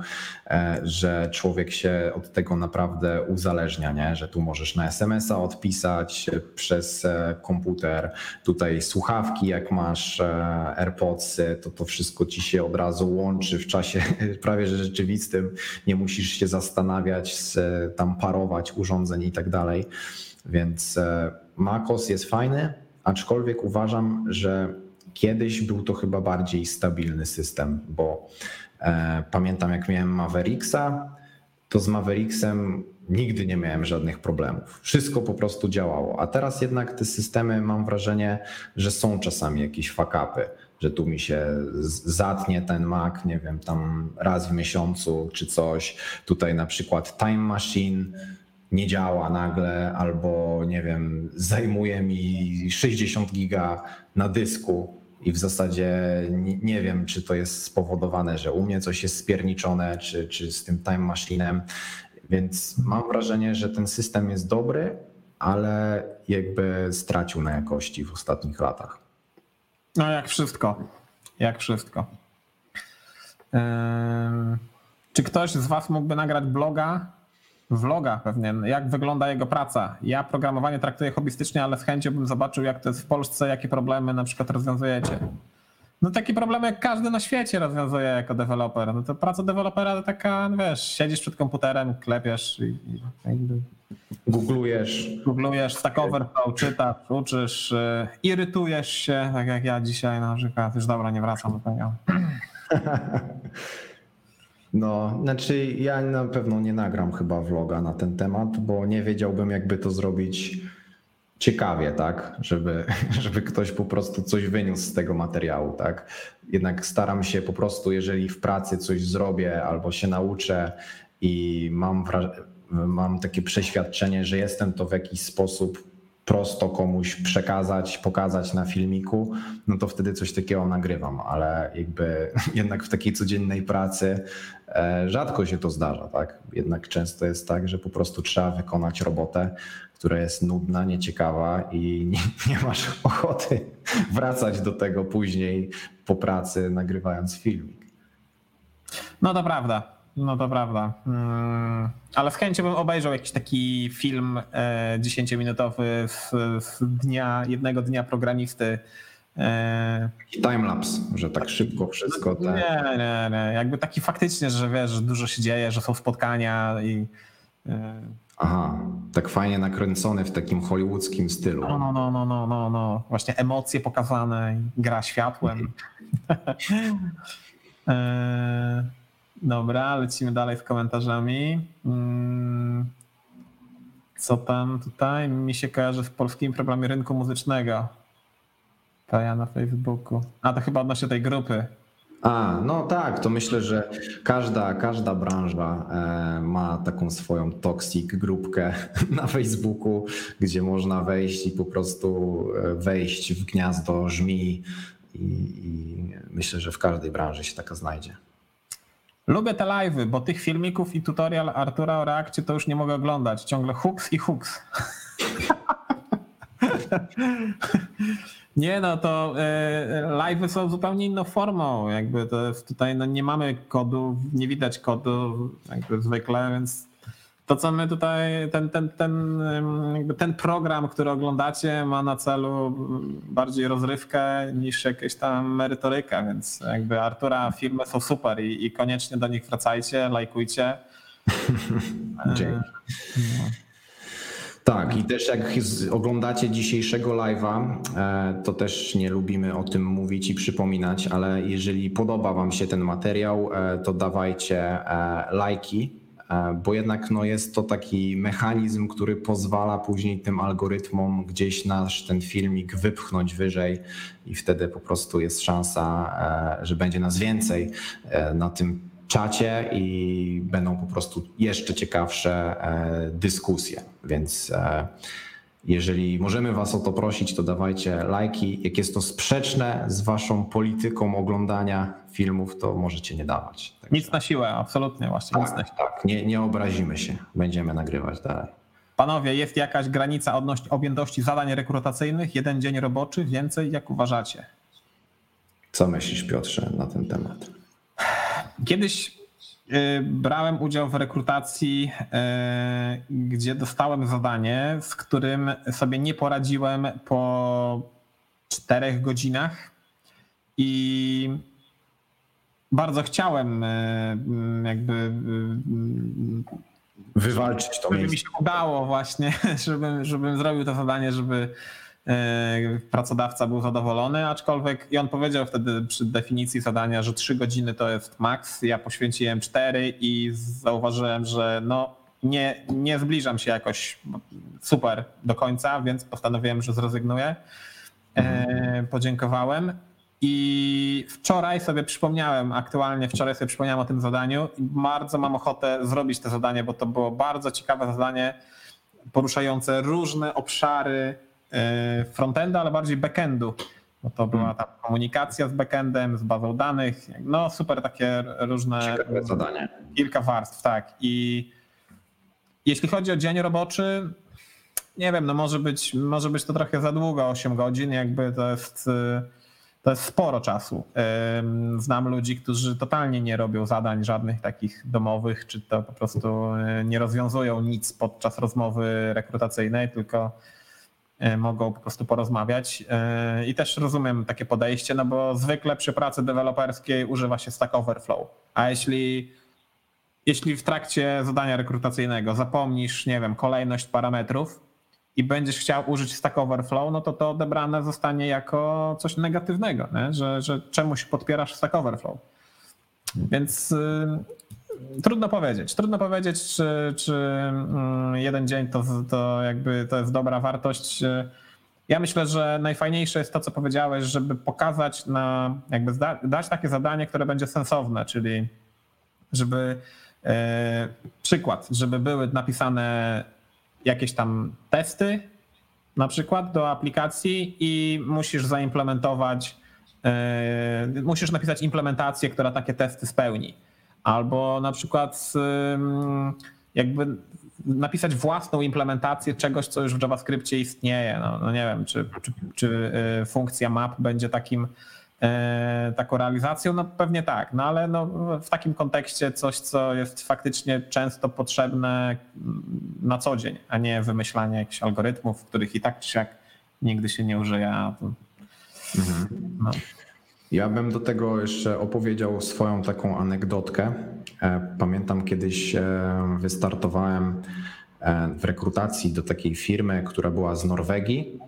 e, że człowiek się od tego naprawdę uzależnia, nie? że tu możesz na SMS-a odpisać przez e, komputer, tutaj słuchawki, jak masz AirPodsy, to to wszystko ci się od razu łączy w czasie *laughs* prawie że rzeczywistym, nie musisz się zastanawiać, tam parować urządzeń i tak dalej. Więc e, MacOS jest fajny, aczkolwiek uważam, że kiedyś był to chyba bardziej stabilny system, bo e, pamiętam jak miałem Mavericksa, to z Mavericksem nigdy nie miałem żadnych problemów. Wszystko po prostu działało. A teraz jednak te systemy mam wrażenie, że są czasami jakieś fuck-upy, że tu mi się zatnie ten Mac, nie wiem, tam raz w miesiącu czy coś. Tutaj na przykład Time Machine nie działa nagle, albo nie wiem, zajmuje mi 60 giga na dysku i w zasadzie nie, wiem, czy to jest spowodowane, że u mnie coś jest spierniczone, czy, czy z tym Time Machine'em. Więc mam wrażenie, że ten system jest dobry, ale jakby stracił na jakości w ostatnich latach. No jak wszystko. Jak wszystko. Ym, Czy ktoś z Was mógłby nagrać bloga? Vloga pewnie, jak wygląda jego praca. Ja programowanie traktuję hobbystycznie, ale z chęcią bym zobaczył, jak to jest w Polsce, jakie problemy na przykład rozwiązujecie. No takie problemy jak każdy na świecie rozwiązuje jako deweloper. No to praca dewelopera to taka, no wiesz, siedzisz przed komputerem, klepiesz i, jakby Googlujesz, googlujesz Stack Overflow, czytasz, uczysz, y, irytujesz się, tak jak ja dzisiaj na przykład. Już dobra, nie wracam do tego. *laughs* No, znaczy ja na pewno nie nagram chyba vloga na ten temat, bo nie wiedziałbym jakby to zrobić ciekawie, tak, żeby, *laughs* żeby ktoś po prostu coś wyniósł z tego materiału, tak. Jednak staram się po prostu, jeżeli w pracy coś zrobię albo się nauczę i mam, mam takie przeświadczenie, że jestem to w jakiś sposób prosto komuś przekazać, pokazać na filmiku, no to wtedy coś takiego nagrywam, ale jakby *laughs* jednak w takiej codziennej pracy e, rzadko się to zdarza, tak? Jednak często jest tak, że po prostu trzeba wykonać robotę, która jest nudna, nieciekawa i *laughs* nie, nie masz ochoty *laughs* wracać do tego później po pracy, nagrywając filmik. No to prawda. No to prawda. Mm, ale z chęcią bym obejrzał jakiś taki film e, 10-minutowy z, z dnia, jednego dnia programisty. E, I timelapse, że tak szybko wszystko. Te... nie, nie, nie. Jakby taki faktycznie, że wiesz, że dużo się dzieje, że są spotkania i. E, Aha, tak fajnie nakręcony w takim hollywoodzkim stylu. no, no, no, no, no, no, no. Właśnie emocje pokazane, gra światłem. *laughs* e, dobra, lecimy dalej z komentarzami. Mm, co tam tutaj? Mi się kojarzy z polskimi problemami rynku muzycznego. To ja na Facebooku. A to chyba odnośnie tej grupy. A, no tak, to myślę, że każda, każda branża e, ma taką swoją toxic grupkę *laughs* na Facebooku, gdzie można wejść i po prostu e, wejść w gniazdo żmi i, i myślę, że w każdej branży się taka znajdzie. Lubię te live'y, bo tych filmików i tutorial Artura o reakcie to już nie mogę oglądać. Ciągle hooks i hooks. *laughs* Nie no, to e, live'y są zupełnie inną formą. Jakby tutaj no, nie mamy kodu, nie widać kodu jakby zwykle, więc to co my tutaj, ten, ten, ten, ten program, który oglądacie ma na celu bardziej rozrywkę niż jakieś tam merytoryka, więc jakby Artura filmy są super i, i koniecznie do nich wracajcie, lajkujcie. *laughs* Dzięki. No. Tak, i też jak oglądacie dzisiejszego live'a, e, to też nie lubimy o tym mówić i przypominać, ale jeżeli podoba Wam się ten materiał, e, to dawajcie e, lajki, e, bo jednak no, jest to taki mechanizm, który pozwala później tym algorytmom gdzieś nasz ten filmik wypchnąć wyżej i wtedy po prostu jest szansa, e, że będzie nas więcej e, na tym czacie i będą po prostu jeszcze ciekawsze e, dyskusje. Więc e, jeżeli możemy Was o to prosić, to dawajcie lajki. Jak jest to sprzeczne z Waszą polityką oglądania filmów, to możecie nie dawać. Także- Nic na siłę, absolutnie właśnie, nic na siłę. tak, tak, nie, nie obrazimy się. Będziemy nagrywać dalej. Panowie, jest jakaś granica odnośnie objętości zadań rekrutacyjnych? Jeden dzień roboczy, więcej? Jak uważacie? Co myślisz, Piotrze, na ten temat? Kiedyś brałem udział w rekrutacji, y, gdzie dostałem zadanie, z którym sobie nie poradziłem po czterech godzinach i bardzo chciałem y, jakby Wywalczyć to żeby mi miejsce. się udało właśnie, *laughs* żebym, żebym zrobił to zadanie, żeby e, pracodawca był zadowolony, aczkolwiek i on powiedział wtedy przy definicji zadania, że 3 godziny to jest maks. Ja poświęciłem 4 i zauważyłem, że no nie, nie zbliżam się jakoś super do końca, więc postanowiłem, że zrezygnuję. E, podziękowałem. I wczoraj sobie przypomniałem, aktualnie wczoraj sobie przypomniałem o tym zadaniu i bardzo mam ochotę zrobić to zadanie, bo to było bardzo ciekawe zadanie poruszające różne obszary e, frontenda, ale bardziej backendu. Bo to była ta komunikacja z backendem, z bazą danych. No super takie różne Ciekawe zadanie. kilka warstw, tak. I jeśli chodzi o dzień roboczy, nie wiem, no może być, może być to trochę za długo, 8 godzin, jakby to jest, to jest sporo czasu. Znam ludzi, którzy totalnie nie robią zadań żadnych takich domowych, czy to po prostu y, nie rozwiązują nic podczas rozmowy rekrutacyjnej, tylko mogą po prostu porozmawiać. Y, I też rozumiem takie podejście, no bo zwykle przy pracy deweloperskiej używa się Stack Overflow. A jeśli jeśli w trakcie zadania rekrutacyjnego zapomnisz, nie wiem, kolejność parametrów i będziesz chciał użyć Stack Overflow, no to to odebrane zostanie jako coś negatywnego, nie? Że, że czemuś podpierasz Stack Overflow. Więc y, trudno powiedzieć. Trudno powiedzieć, czy, czy mm, jeden dzień to, to jakby to jest dobra wartość. Ja myślę, że najfajniejsze jest to, co powiedziałeś, żeby pokazać na, jakby dać takie zadanie, które będzie sensowne, czyli żeby e, przykład, żeby były napisane jakieś tam testy, na przykład do aplikacji i musisz zaimplementować, e, musisz napisać implementację, która takie testy spełni. Albo na przykład jakby napisać własną implementację czegoś, co już w JavaScriptie istnieje. No, no nie wiem, czy, czy, czy y, funkcja map będzie takim e, taką realizacją? No pewnie tak, no ale no, w takim kontekście coś, co jest faktycznie często potrzebne na co dzień, a nie wymyślanie jakichś algorytmów, których i tak czy siak nigdy się nie użyje. to- No. Ja bym do tego jeszcze opowiedział swoją taką anegdotkę. E, Pamiętam kiedyś e, wystartowałem e, w rekrutacji do takiej firmy, która była z Norwegii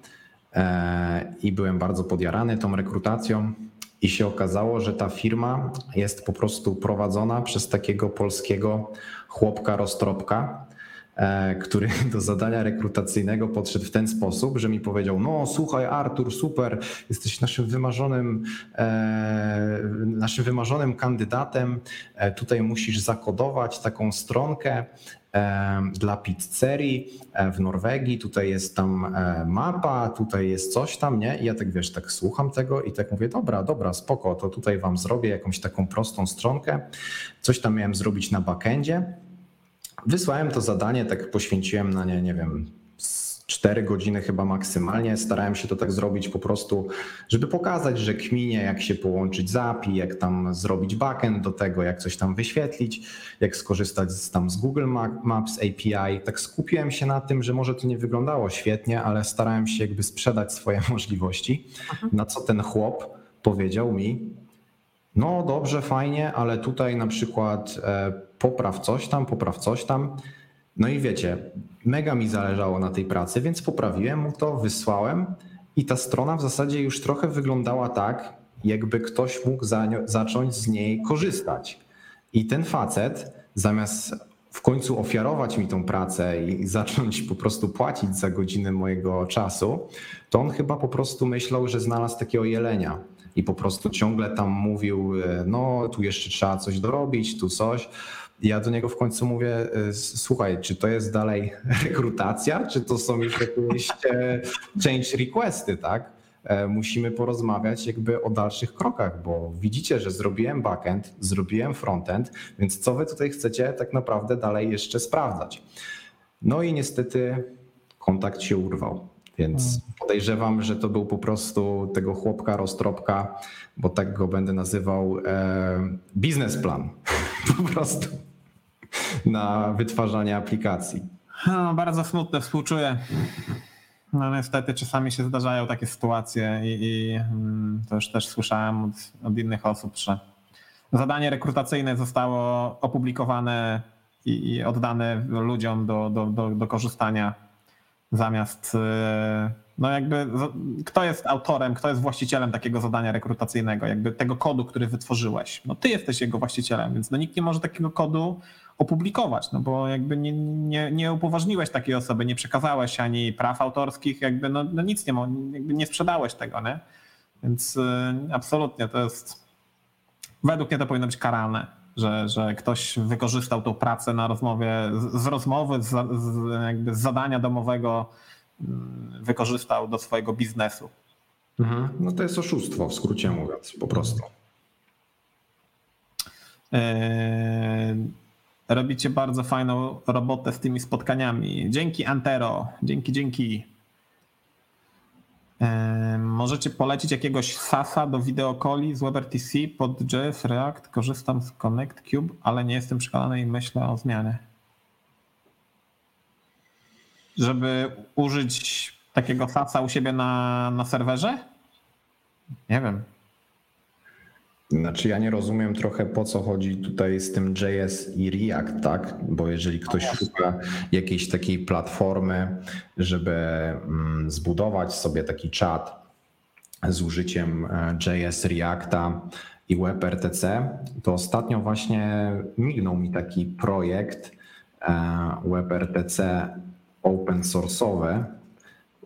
i byłem bardzo podjarany tą rekrutacją. I się okazało, że ta firma jest po prostu prowadzona przez takiego polskiego chłopka roztropka, który *laughs* do zadania rekrutacyjnego podszedł w ten sposób, że mi powiedział: No, słuchaj, Artur, super, jesteś naszym wymarzonym, e, naszym wymarzonym kandydatem. E, Tutaj musisz zakodować taką stronkę e, dla pizzerii e, w Norwegii. Tutaj jest tam e, mapa, tutaj jest coś tam, nie? I ja tak wiesz, tak słucham tego i tak mówię: Dobra, dobra, spoko, to tutaj wam zrobię jakąś taką prostą stronkę. Coś tam miałem zrobić na backendzie. Wysłałem to zadanie, tak poświęciłem na nie, nie wiem, 4 godziny chyba maksymalnie. Starałem się to tak zrobić po prostu, żeby pokazać, że kminie, jak się połączyć z API, jak tam zrobić backend do tego, jak coś tam wyświetlić, jak skorzystać z, tam z Google Ma- Maps API. Tak skupiłem się na tym, że może to nie wyglądało świetnie, ale starałem się jakby sprzedać swoje *laughs* możliwości. Na co ten chłop powiedział mi, no dobrze, fajnie, ale tutaj na przykład e, popraw coś tam, popraw coś tam. No i wiecie, mega mi zależało na tej pracy, więc poprawiłem mu to, wysłałem i ta strona w zasadzie już trochę wyglądała tak, jakby ktoś mógł za, zacząć z niej korzystać. I ten facet, zamiast w końcu ofiarować mi tą pracę i *laughs* zacząć po prostu płacić za godziny mojego czasu, to on chyba po prostu myślał, że znalazł takiego jelenia i po prostu ciągle tam mówił, e, no tu jeszcze trzeba coś dorobić, tu coś. Ja do niego w końcu mówię, e, słuchaj, czy to jest dalej *laughs* rekrutacja, czy to są już jakieś e, change requesty, tak? Musimy porozmawiać jakby o dalszych krokach, bo widzicie, że zrobiłem backend, zrobiłem frontend, więc co wy tutaj chcecie tak naprawdę dalej jeszcze sprawdzać? No i niestety kontakt się urwał. Więc podejrzewam, że to był po prostu tego chłopka, roztropka, bo tak go będę nazywał, e, biznesplan *laughs* po prostu na wytwarzanie aplikacji. No, bardzo smutne, współczuję. No niestety czasami się zdarzają takie sytuacje i, i mm, to już też słyszałem od, od innych osób, że zadanie rekrutacyjne zostało opublikowane i, i oddane ludziom do, do, do, do korzystania zamiast e, no jakby kto jest autorem, kto jest właścicielem takiego zadania rekrutacyjnego, jakby tego kodu, który wytworzyłeś. No ty jesteś jego właścicielem, więc no nikt nie może takiego kodu opublikować, no bo jakby nie, nie, nie upoważniłeś takiej osoby, nie przekazałeś ani praw autorskich, jakby no, no nic nie, jakby nie sprzedałeś tego, nie? Więc y, absolutnie to jest, według mnie to powinno być karalne, że, że ktoś wykorzystał tą pracę na rozmowie, z, z rozmowy, z, z, jakby z zadania domowego mm, wykorzystał do swojego biznesu. No to jest oszustwo, w skrócie mówiąc, po prostu. Eee, Robicie bardzo fajną robotę z tymi spotkaniami. Dzięki Antero, dzięki, dzięki. Możecie polecić jakiegoś SASa do wideokoli z WebRTC pod JS React. Korzystam z Connect Cube, ale nie jestem przekonany i myślę o zmianie. Żeby użyć takiego SASa u siebie na, na serwerze? Nie wiem. Znaczy ja nie rozumiem trochę po co chodzi tutaj z tym JS i React, tak? Bo jeżeli ktoś szuka jakiejś takiej platformy, żeby mm, zbudować sobie taki czat z użyciem e, JS Reacta i WebRTC, to ostatnio właśnie mignął mi taki projekt e, WebRTC open source'owy.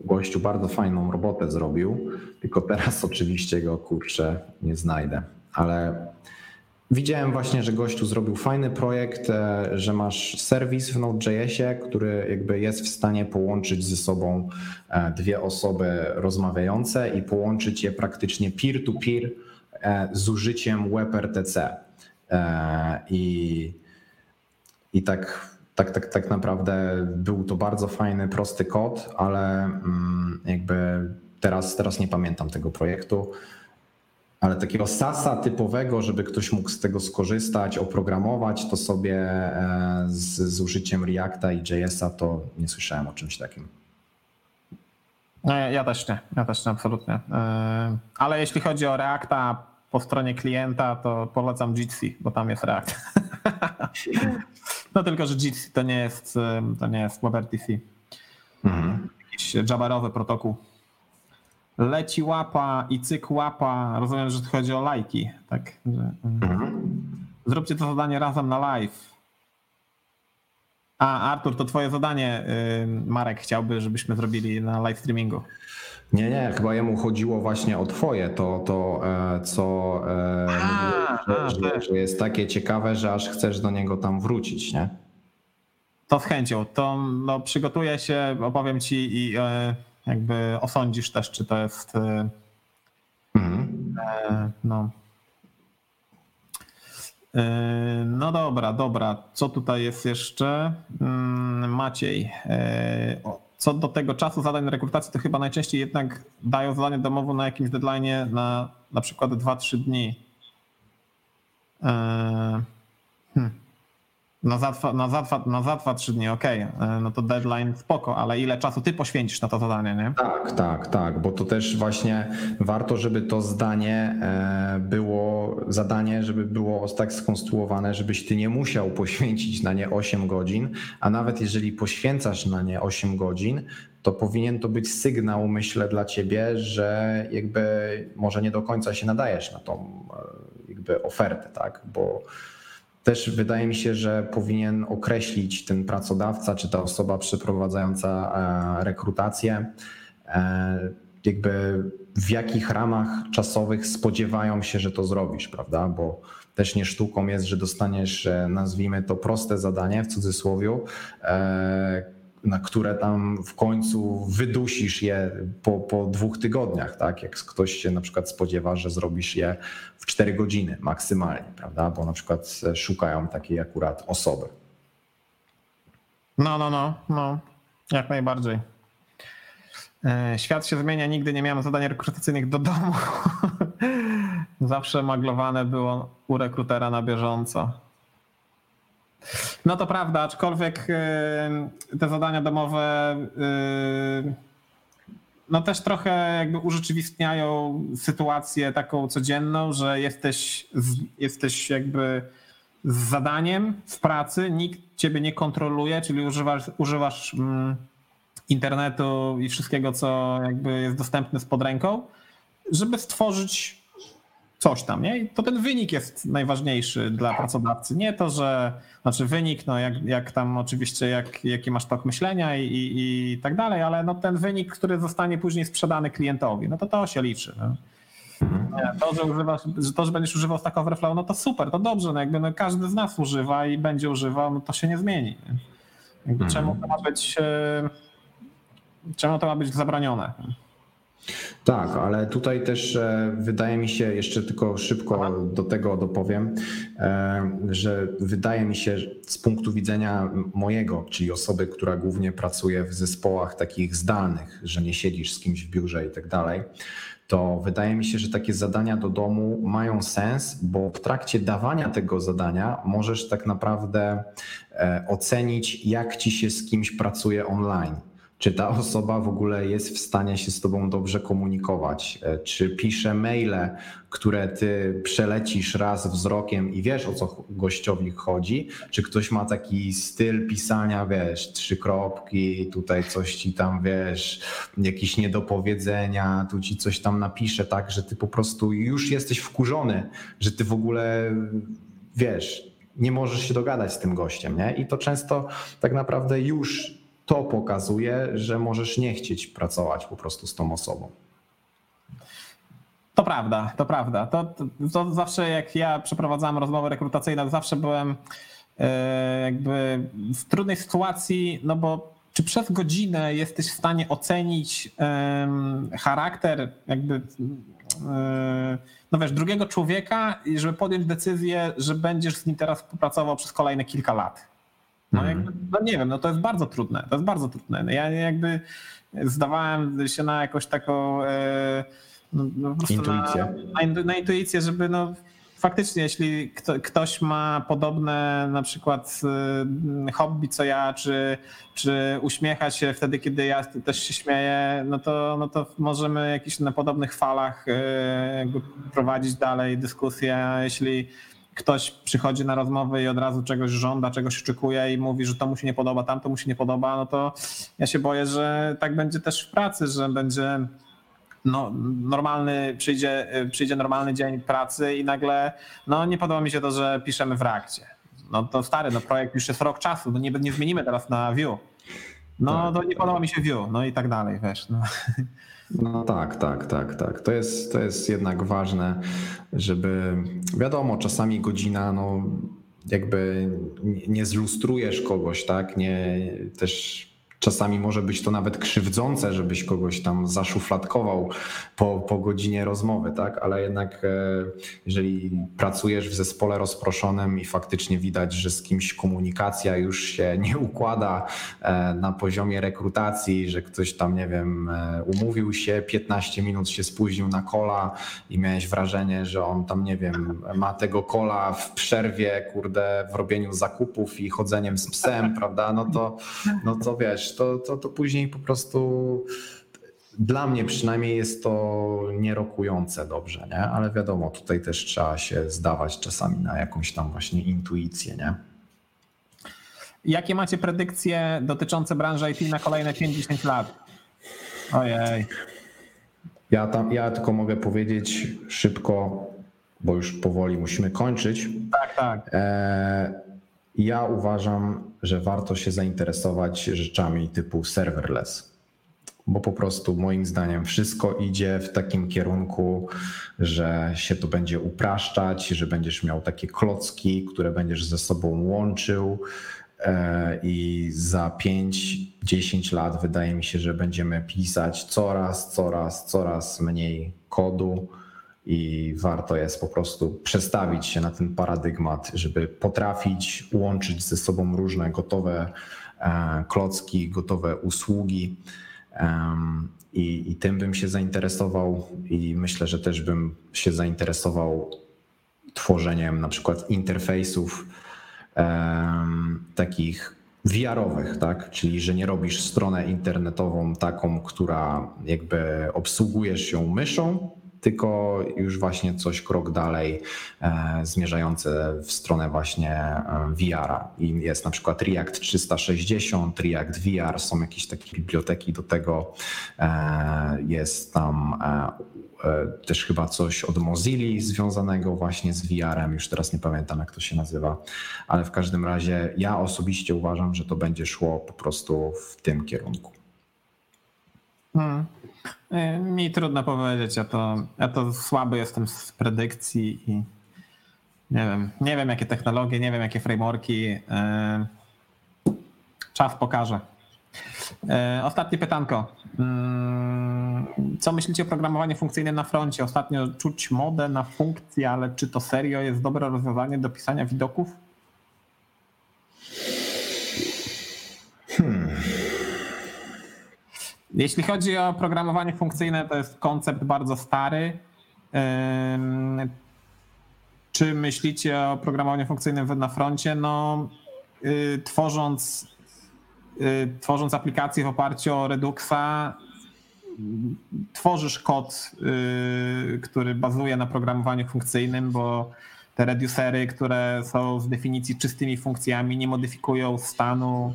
Gościu bardzo fajną robotę zrobił, tylko teraz oczywiście go kurczę nie znajdę ale widziałem właśnie, że gościu zrobił fajny projekt, e, że masz serwis w Node.jsie, który jakby jest w stanie połączyć ze sobą e, dwie osoby rozmawiające i połączyć je praktycznie peer-to-peer e, z użyciem WebRTC. I, i tak, tak, tak, tak naprawdę był to bardzo fajny, prosty kod, ale mm, jakby teraz, teraz nie pamiętam tego projektu. Ale takiego sasa typowego, żeby ktoś mógł z tego skorzystać, oprogramować to sobie e, z, z użyciem Reacta i JS-a, to nie słyszałem o czymś takim. No, ja, ja też nie, ja też nie, absolutnie. Yy, Ale jeśli chodzi o Reacta po stronie klienta, to polecam Jitsi, bo tam jest React. *laughs* No tylko, że Jitsi to nie jest, yy, to nie jest WebRTC. Mhm. Jakiś jabarowy protokół. Leci łapa i cyk łapa. Rozumiem, że chodzi o lajki, tak? Że, yy. Mhm. Zróbcie to zadanie razem na live. A, Artur, to twoje zadanie, yy, Marek chciałby, żebyśmy zrobili na live streamingu. Nie, nie, chyba jemu chodziło właśnie o twoje, to, to e, co e, A, mówiłeś, a, że, że, że jest takie ciekawe, że aż chcesz do niego tam wrócić, nie? To z chęcią. To no, przygotuję się, opowiem ci i e, jakby osądzisz też, czy to jest e, Mhm. e, no. E, No dobra, dobra. Co tutaj jest jeszcze? Mm, Maciej. Co do tego czasu zadań rekrutacji, to chyba najczęściej jednak dają zadanie domowe na jakimś deadline na na przykład 2-3 dni. Hmm. Na za, dwa- na, za, dwa- na za 2-3 dni, okej. E, No to deadline spoko, ale ile czasu ty poświęcisz na to zadanie, nie? Tak, tak, tak, bo to też właśnie warto, żeby to zdanie e, było, zadanie, żeby było tak skonstruowane, żebyś ty nie musiał poświęcić na nie 8 godzin, a nawet jeżeli poświęcasz na nie 8 godzin, to powinien to być sygnał, myślę, dla ciebie, że jakby może nie do końca się nadajesz na tą e, jakby ofertę, tak, bo też wydaje mi się, że powinien określić ten pracodawca czy ta osoba przeprowadzająca e, rekrutację, e, jakby w jakich ramach czasowych spodziewają się, że to zrobisz, prawda? Bo też nie sztuką jest, że dostaniesz, e, nazwijmy to proste zadanie w cudzysłowie, na które tam w końcu wydusisz je po, po dwóch tygodniach, tak? Jak ktoś się na przykład spodziewa, że zrobisz je w 4 godziny maksymalnie, prawda? Bo na przykład e, szukają takiej akurat osoby. No, no, no, no. Jak najbardziej. E, Świat się zmienia, nigdy nie miałem zadań rekrutacyjnych do domu. *laughs* Zawsze maglowane było u rekrutera na bieżąco. No to prawda, aczkolwiek e, te zadania domowe e, no też trochę jakby urzeczywistniają sytuację taką codzienną, że jesteś, z, jesteś jakby z zadaniem w pracy, nikt ciebie nie kontroluje, czyli używasz, używasz mm, internetu i wszystkiego, co jakby jest dostępne spod ręką, żeby stworzyć coś tam, nie? I to ten wynik jest najważniejszy dla pracodawcy. Nie to, że, znaczy wynik, no jak, jak tam oczywiście, jak, jaki masz tok myślenia i, i, i tak dalej, ale no ten wynik, który zostanie później sprzedany klientowi, no to to się liczy. No. To, że używasz, że to, że będziesz używał Stack Overflow, no to super, to dobrze, no jakby no każdy z nas używa i będzie używał, no to się nie zmieni. Jakby Mhm. Czemu to ma być, e, czemu to ma być zabronione? Tak, ale tutaj też e, wydaje mi się, jeszcze tylko szybko do tego dopowiem, e, że wydaje mi się z punktu widzenia mojego, czyli osoby, która głównie pracuje w zespołach takich zdalnych, że nie siedzisz z kimś w biurze i tak dalej, to wydaje mi się, że takie zadania do domu mają sens, bo w trakcie dawania tego zadania możesz tak naprawdę e, ocenić, jak ci się z kimś pracuje online. Czy ta osoba w ogóle jest w stanie się z tobą dobrze komunikować? E, Czy pisze maile, które ty przelecisz raz wzrokiem i wiesz o co gościowi chodzi? Czy ktoś ma taki styl pisania, wiesz, trzy kropki, tutaj coś ci tam, wiesz, jakieś niedopowiedzenia, tu ci coś tam napisze, tak, że ty po prostu już jesteś wkurzony, że ty w ogóle wiesz, nie możesz się dogadać z tym gościem, nie? I to często tak naprawdę już to pokazuje, że możesz nie chcieć pracować po prostu z tą osobą. To prawda, to prawda. To, to, to zawsze jak ja przeprowadzałem rozmowy rekrutacyjne, zawsze byłem e, jakby w trudnej sytuacji, no bo czy przez godzinę jesteś w stanie ocenić charakter jakby e, no wiesz, drugiego człowieka żeby podjąć decyzję, że będziesz z nim teraz współpracował przez kolejne kilka lat. No, Mhm. jakby, no nie wiem, no to jest bardzo trudne. To jest bardzo trudne. No Ja jakby zdawałem się na jakąś taką e, No, no po prostu Intuicję. Na, na, na intuicję, żeby no faktycznie, jeśli kto, ktoś ma podobne na przykład y, hobby co ja, czy, czy uśmiecha się wtedy, kiedy ja też się śmieję, no to, no to możemy jakiś na podobnych falach jakby prowadzić dalej dyskusję. A jeśli ktoś przychodzi na rozmowę i od razu czegoś żąda, czegoś oczekuje i mówi, że to mu się nie podoba, tamto mu się nie podoba, no to ja się boję, że tak będzie też w pracy, że będzie no, normalny, przyjdzie, przyjdzie normalny dzień pracy i nagle, no nie podoba mi się to, że piszemy w reakcie. No to stary, no projekt już jest rok czasu, no nie, nie zmienimy teraz na Vue. No Tak, to nie podoba mi się Vue, no i tak dalej, wiesz. No. No tak, tak, tak, tak. To jest, to jest jednak ważne, żeby wiadomo, czasami godzina, no jakby nie- zlustrujesz kogoś, tak? Nie też czasami może być to nawet krzywdzące, żebyś kogoś tam zaszufladkował po, po godzinie rozmowy, tak? Ale jednak e, jeżeli pracujesz w zespole rozproszonym i faktycznie widać, że z kimś komunikacja już się *laughs* nie układa e, na poziomie rekrutacji, że ktoś tam, nie wiem, e, umówił się, 15 minut się spóźnił na kola i miałeś wrażenie, że on tam, nie wiem, ma tego kola w przerwie, kurde, w robieniu zakupów i chodzeniem z psem, prawda? No to, no to wiesz, to, to, to później po prostu dla mnie przynajmniej jest to nierokujące dobrze, nie? Ale wiadomo, tutaj też trzeba się zdawać czasami na jakąś tam właśnie intuicję, nie? Jakie macie predykcje dotyczące branży IT na kolejne 5-10 lat? Ojej. Ja, tam, ja tylko mogę powiedzieć szybko, bo już powoli musimy kończyć. Tak, tak. E, Ja uważam, że warto się zainteresować rzeczami typu serverless, bo po prostu moim zdaniem wszystko idzie w takim kierunku, że się to będzie upraszczać, że będziesz miał takie klocki, które będziesz ze sobą łączył. e, I za 5-10 lat wydaje mi się, że będziemy pisać coraz, coraz, coraz mniej kodu i warto jest po prostu przestawić się na ten paradygmat, żeby potrafić łączyć ze sobą różne gotowe e, klocki, gotowe usługi. I, I tym bym się zainteresował, i myślę, że też bym się zainteresował tworzeniem na przykład interfejsów takich VR-owych, tak? Czyli że nie robisz stronę internetową taką, która jakby obsługujesz ją myszą, tylko już właśnie coś krok dalej e, zmierzające w stronę właśnie e, VR-a. I jest na przykład React 360, React VR, są jakieś takie biblioteki do tego. E, jest tam e, e, też chyba coś od Mozilla związanego właśnie z VR-em, już teraz nie pamiętam jak to się nazywa, ale w każdym razie ja osobiście uważam, że to będzie szło po prostu w tym kierunku. Hmm. Y, Mi trudno powiedzieć, ja to, ja to słaby jestem z predykcji i nie wiem, nie wiem jakie technologie, nie wiem jakie frameworki. y, Czas pokaże. Y, Ostatnie pytanko. Mm, Co myślicie o programowaniu funkcyjnym na froncie? Ostatnio czuć modę na funkcje, ale czy to serio jest dobre rozwiązanie do pisania widoków? Jeśli chodzi o programowanie funkcyjne, to jest koncept bardzo stary. Czy myślicie o programowaniu funkcyjnym na froncie? No, y, tworząc, y, tworząc aplikacje w oparciu o Reduxa, tworzysz kod, y, który bazuje na programowaniu funkcyjnym, bo te reducery, które są z definicji czystymi funkcjami, nie modyfikują stanu,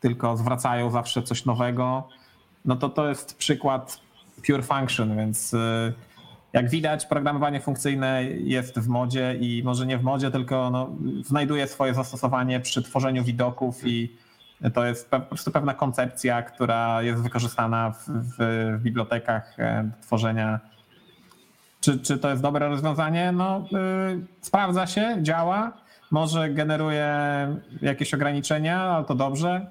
tylko zwracają zawsze coś nowego no to to jest przykład pure function, więc y, jak widać, programowanie funkcyjne jest w modzie i może nie w modzie, tylko no, znajduje swoje zastosowanie przy tworzeniu widoków i to jest po prostu pewna koncepcja, która jest wykorzystana w, w, w bibliotekach e, do tworzenia. Czy, czy to jest dobre rozwiązanie? No, y, sprawdza się, działa, może generuje jakieś ograniczenia, ale to dobrze.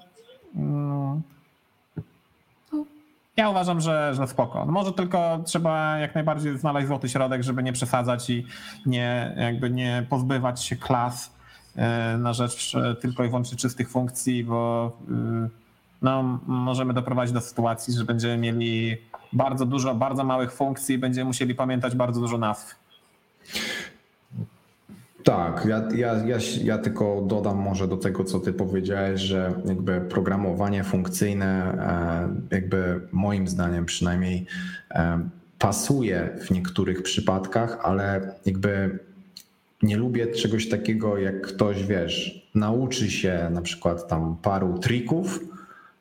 Mm. Ja uważam, że, że spoko. No może tylko trzeba jak najbardziej znaleźć złoty środek, żeby nie przesadzać i nie, jakby nie pozbywać się klas e, na rzecz e, tylko i wyłącznie czystych funkcji, bo y, no, możemy doprowadzić do sytuacji, że będziemy mieli bardzo dużo, bardzo małych funkcji, będziemy musieli pamiętać bardzo dużo nazw. Tak, ja, ja, ja, ja tylko dodam może do tego, co ty powiedziałeś, że jakby programowanie funkcyjne, e, jakby moim zdaniem przynajmniej e, pasuje w niektórych przypadkach, ale jakby nie lubię czegoś takiego, jak ktoś, wiesz, nauczy się na przykład tam paru trików,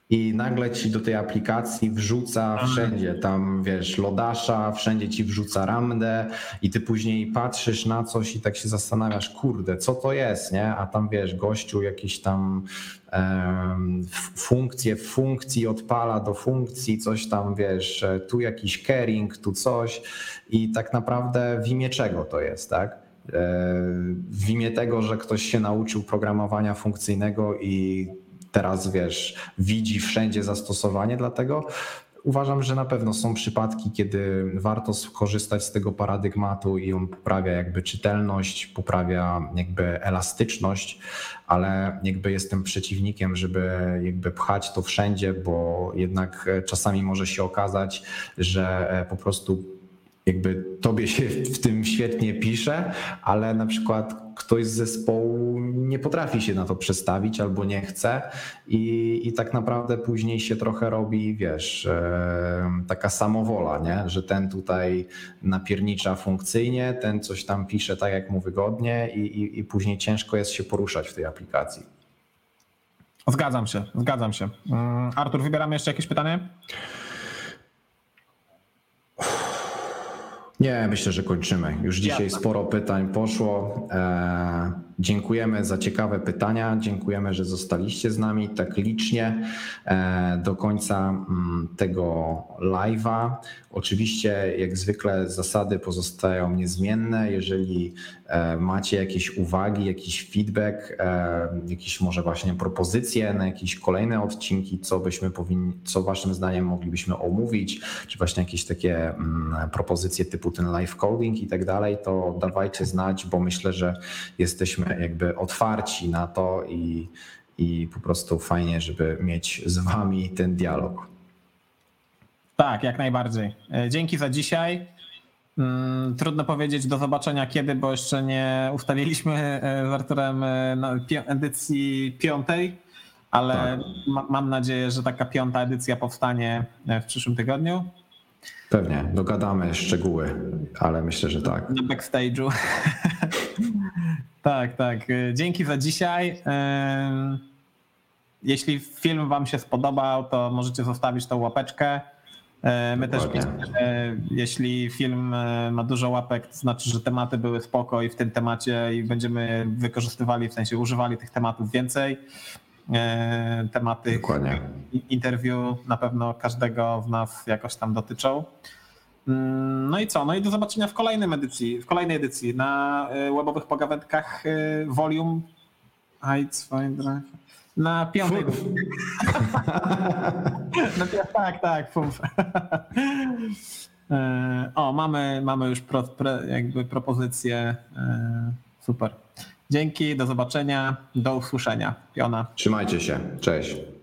i nagle ci do tej aplikacji wrzuca wszędzie, tam wiesz, lodasza, wszędzie ci wrzuca ramdę i ty później patrzysz na coś i tak się zastanawiasz, kurde, co to jest, nie? A tam wiesz, gościu jakieś tam um, funkcje w funkcji odpala do funkcji, coś tam wiesz, tu jakiś caring, tu coś i tak naprawdę w imię czego to jest, tak? E, w imię tego, że ktoś się nauczył programowania funkcyjnego i teraz wiesz, widzi wszędzie zastosowanie, dlatego uważam, że na pewno są przypadki, kiedy warto skorzystać z tego paradygmatu i on poprawia jakby czytelność, poprawia jakby elastyczność, ale jakby jestem przeciwnikiem, żeby jakby pchać to wszędzie, bo jednak czasami może się okazać, że po prostu jakby tobie się w tym świetnie pisze, ale na przykład ktoś z zespołu nie potrafi się na to przestawić albo nie chce i, i tak naprawdę później się trochę robi, wiesz, e, taka samowola, nie? że ten tutaj napiernicza funkcyjnie, ten coś tam pisze tak jak mu wygodnie i, i, i później ciężko jest się poruszać w tej aplikacji. Zgadzam się, zgadzam się. Mm, Artur, wybieramy jeszcze jakieś pytanie? Nie, myślę, że kończymy. Już dzisiaj sporo pytań poszło. E, dziękujemy za ciekawe pytania. Dziękujemy, że zostaliście z nami tak licznie e, do końca mm, tego live'a. Oczywiście, jak zwykle, zasady pozostają niezmienne. Jeżeli e, macie jakieś uwagi, jakiś feedback, e, jakieś może właśnie propozycje na jakieś kolejne odcinki, co byśmy powinni, co Waszym zdaniem moglibyśmy omówić, czy właśnie jakieś takie mm, propozycje typu ten live coding i tak dalej, to dawajcie znać, bo myślę, że jesteśmy jakby otwarci na to i, i po prostu fajnie, żeby mieć z Wami ten dialog. Tak, jak najbardziej. E, dzięki za dzisiaj. Mm, trudno powiedzieć do zobaczenia kiedy, bo jeszcze nie ustaliliśmy e, z Arturem e, edycji piątej, ale tak. ma, mam nadzieję, że taka piąta edycja powstanie w przyszłym tygodniu. Pewnie, dogadamy szczegóły, ale myślę, że tak. Na backstage'u. *laughs* tak, tak. Dzięki za dzisiaj. Jeśli film Wam się spodobał, to możecie zostawić tą łapeczkę. E, my Dokładnie. też piszemy, jeśli film e, ma dużo łapek, to znaczy, że tematy były spoko i w tym temacie i będziemy wykorzystywali, w sensie używali tych tematów więcej. E, tematy Dokładnie. interwiu na pewno każdego z nas jakoś tam dotyczą. Mm, no i co? No i do zobaczenia w kolejnej edycji, w kolejnej edycji na webowych pogawędkach Volume Heights na piątej. *laughs* no, tak, tak, fuf. E, o, mamy, mamy już pro, jakby propozycję. E, super. Dzięki, do zobaczenia, do usłyszenia. Piona. Trzymajcie się. Cześć.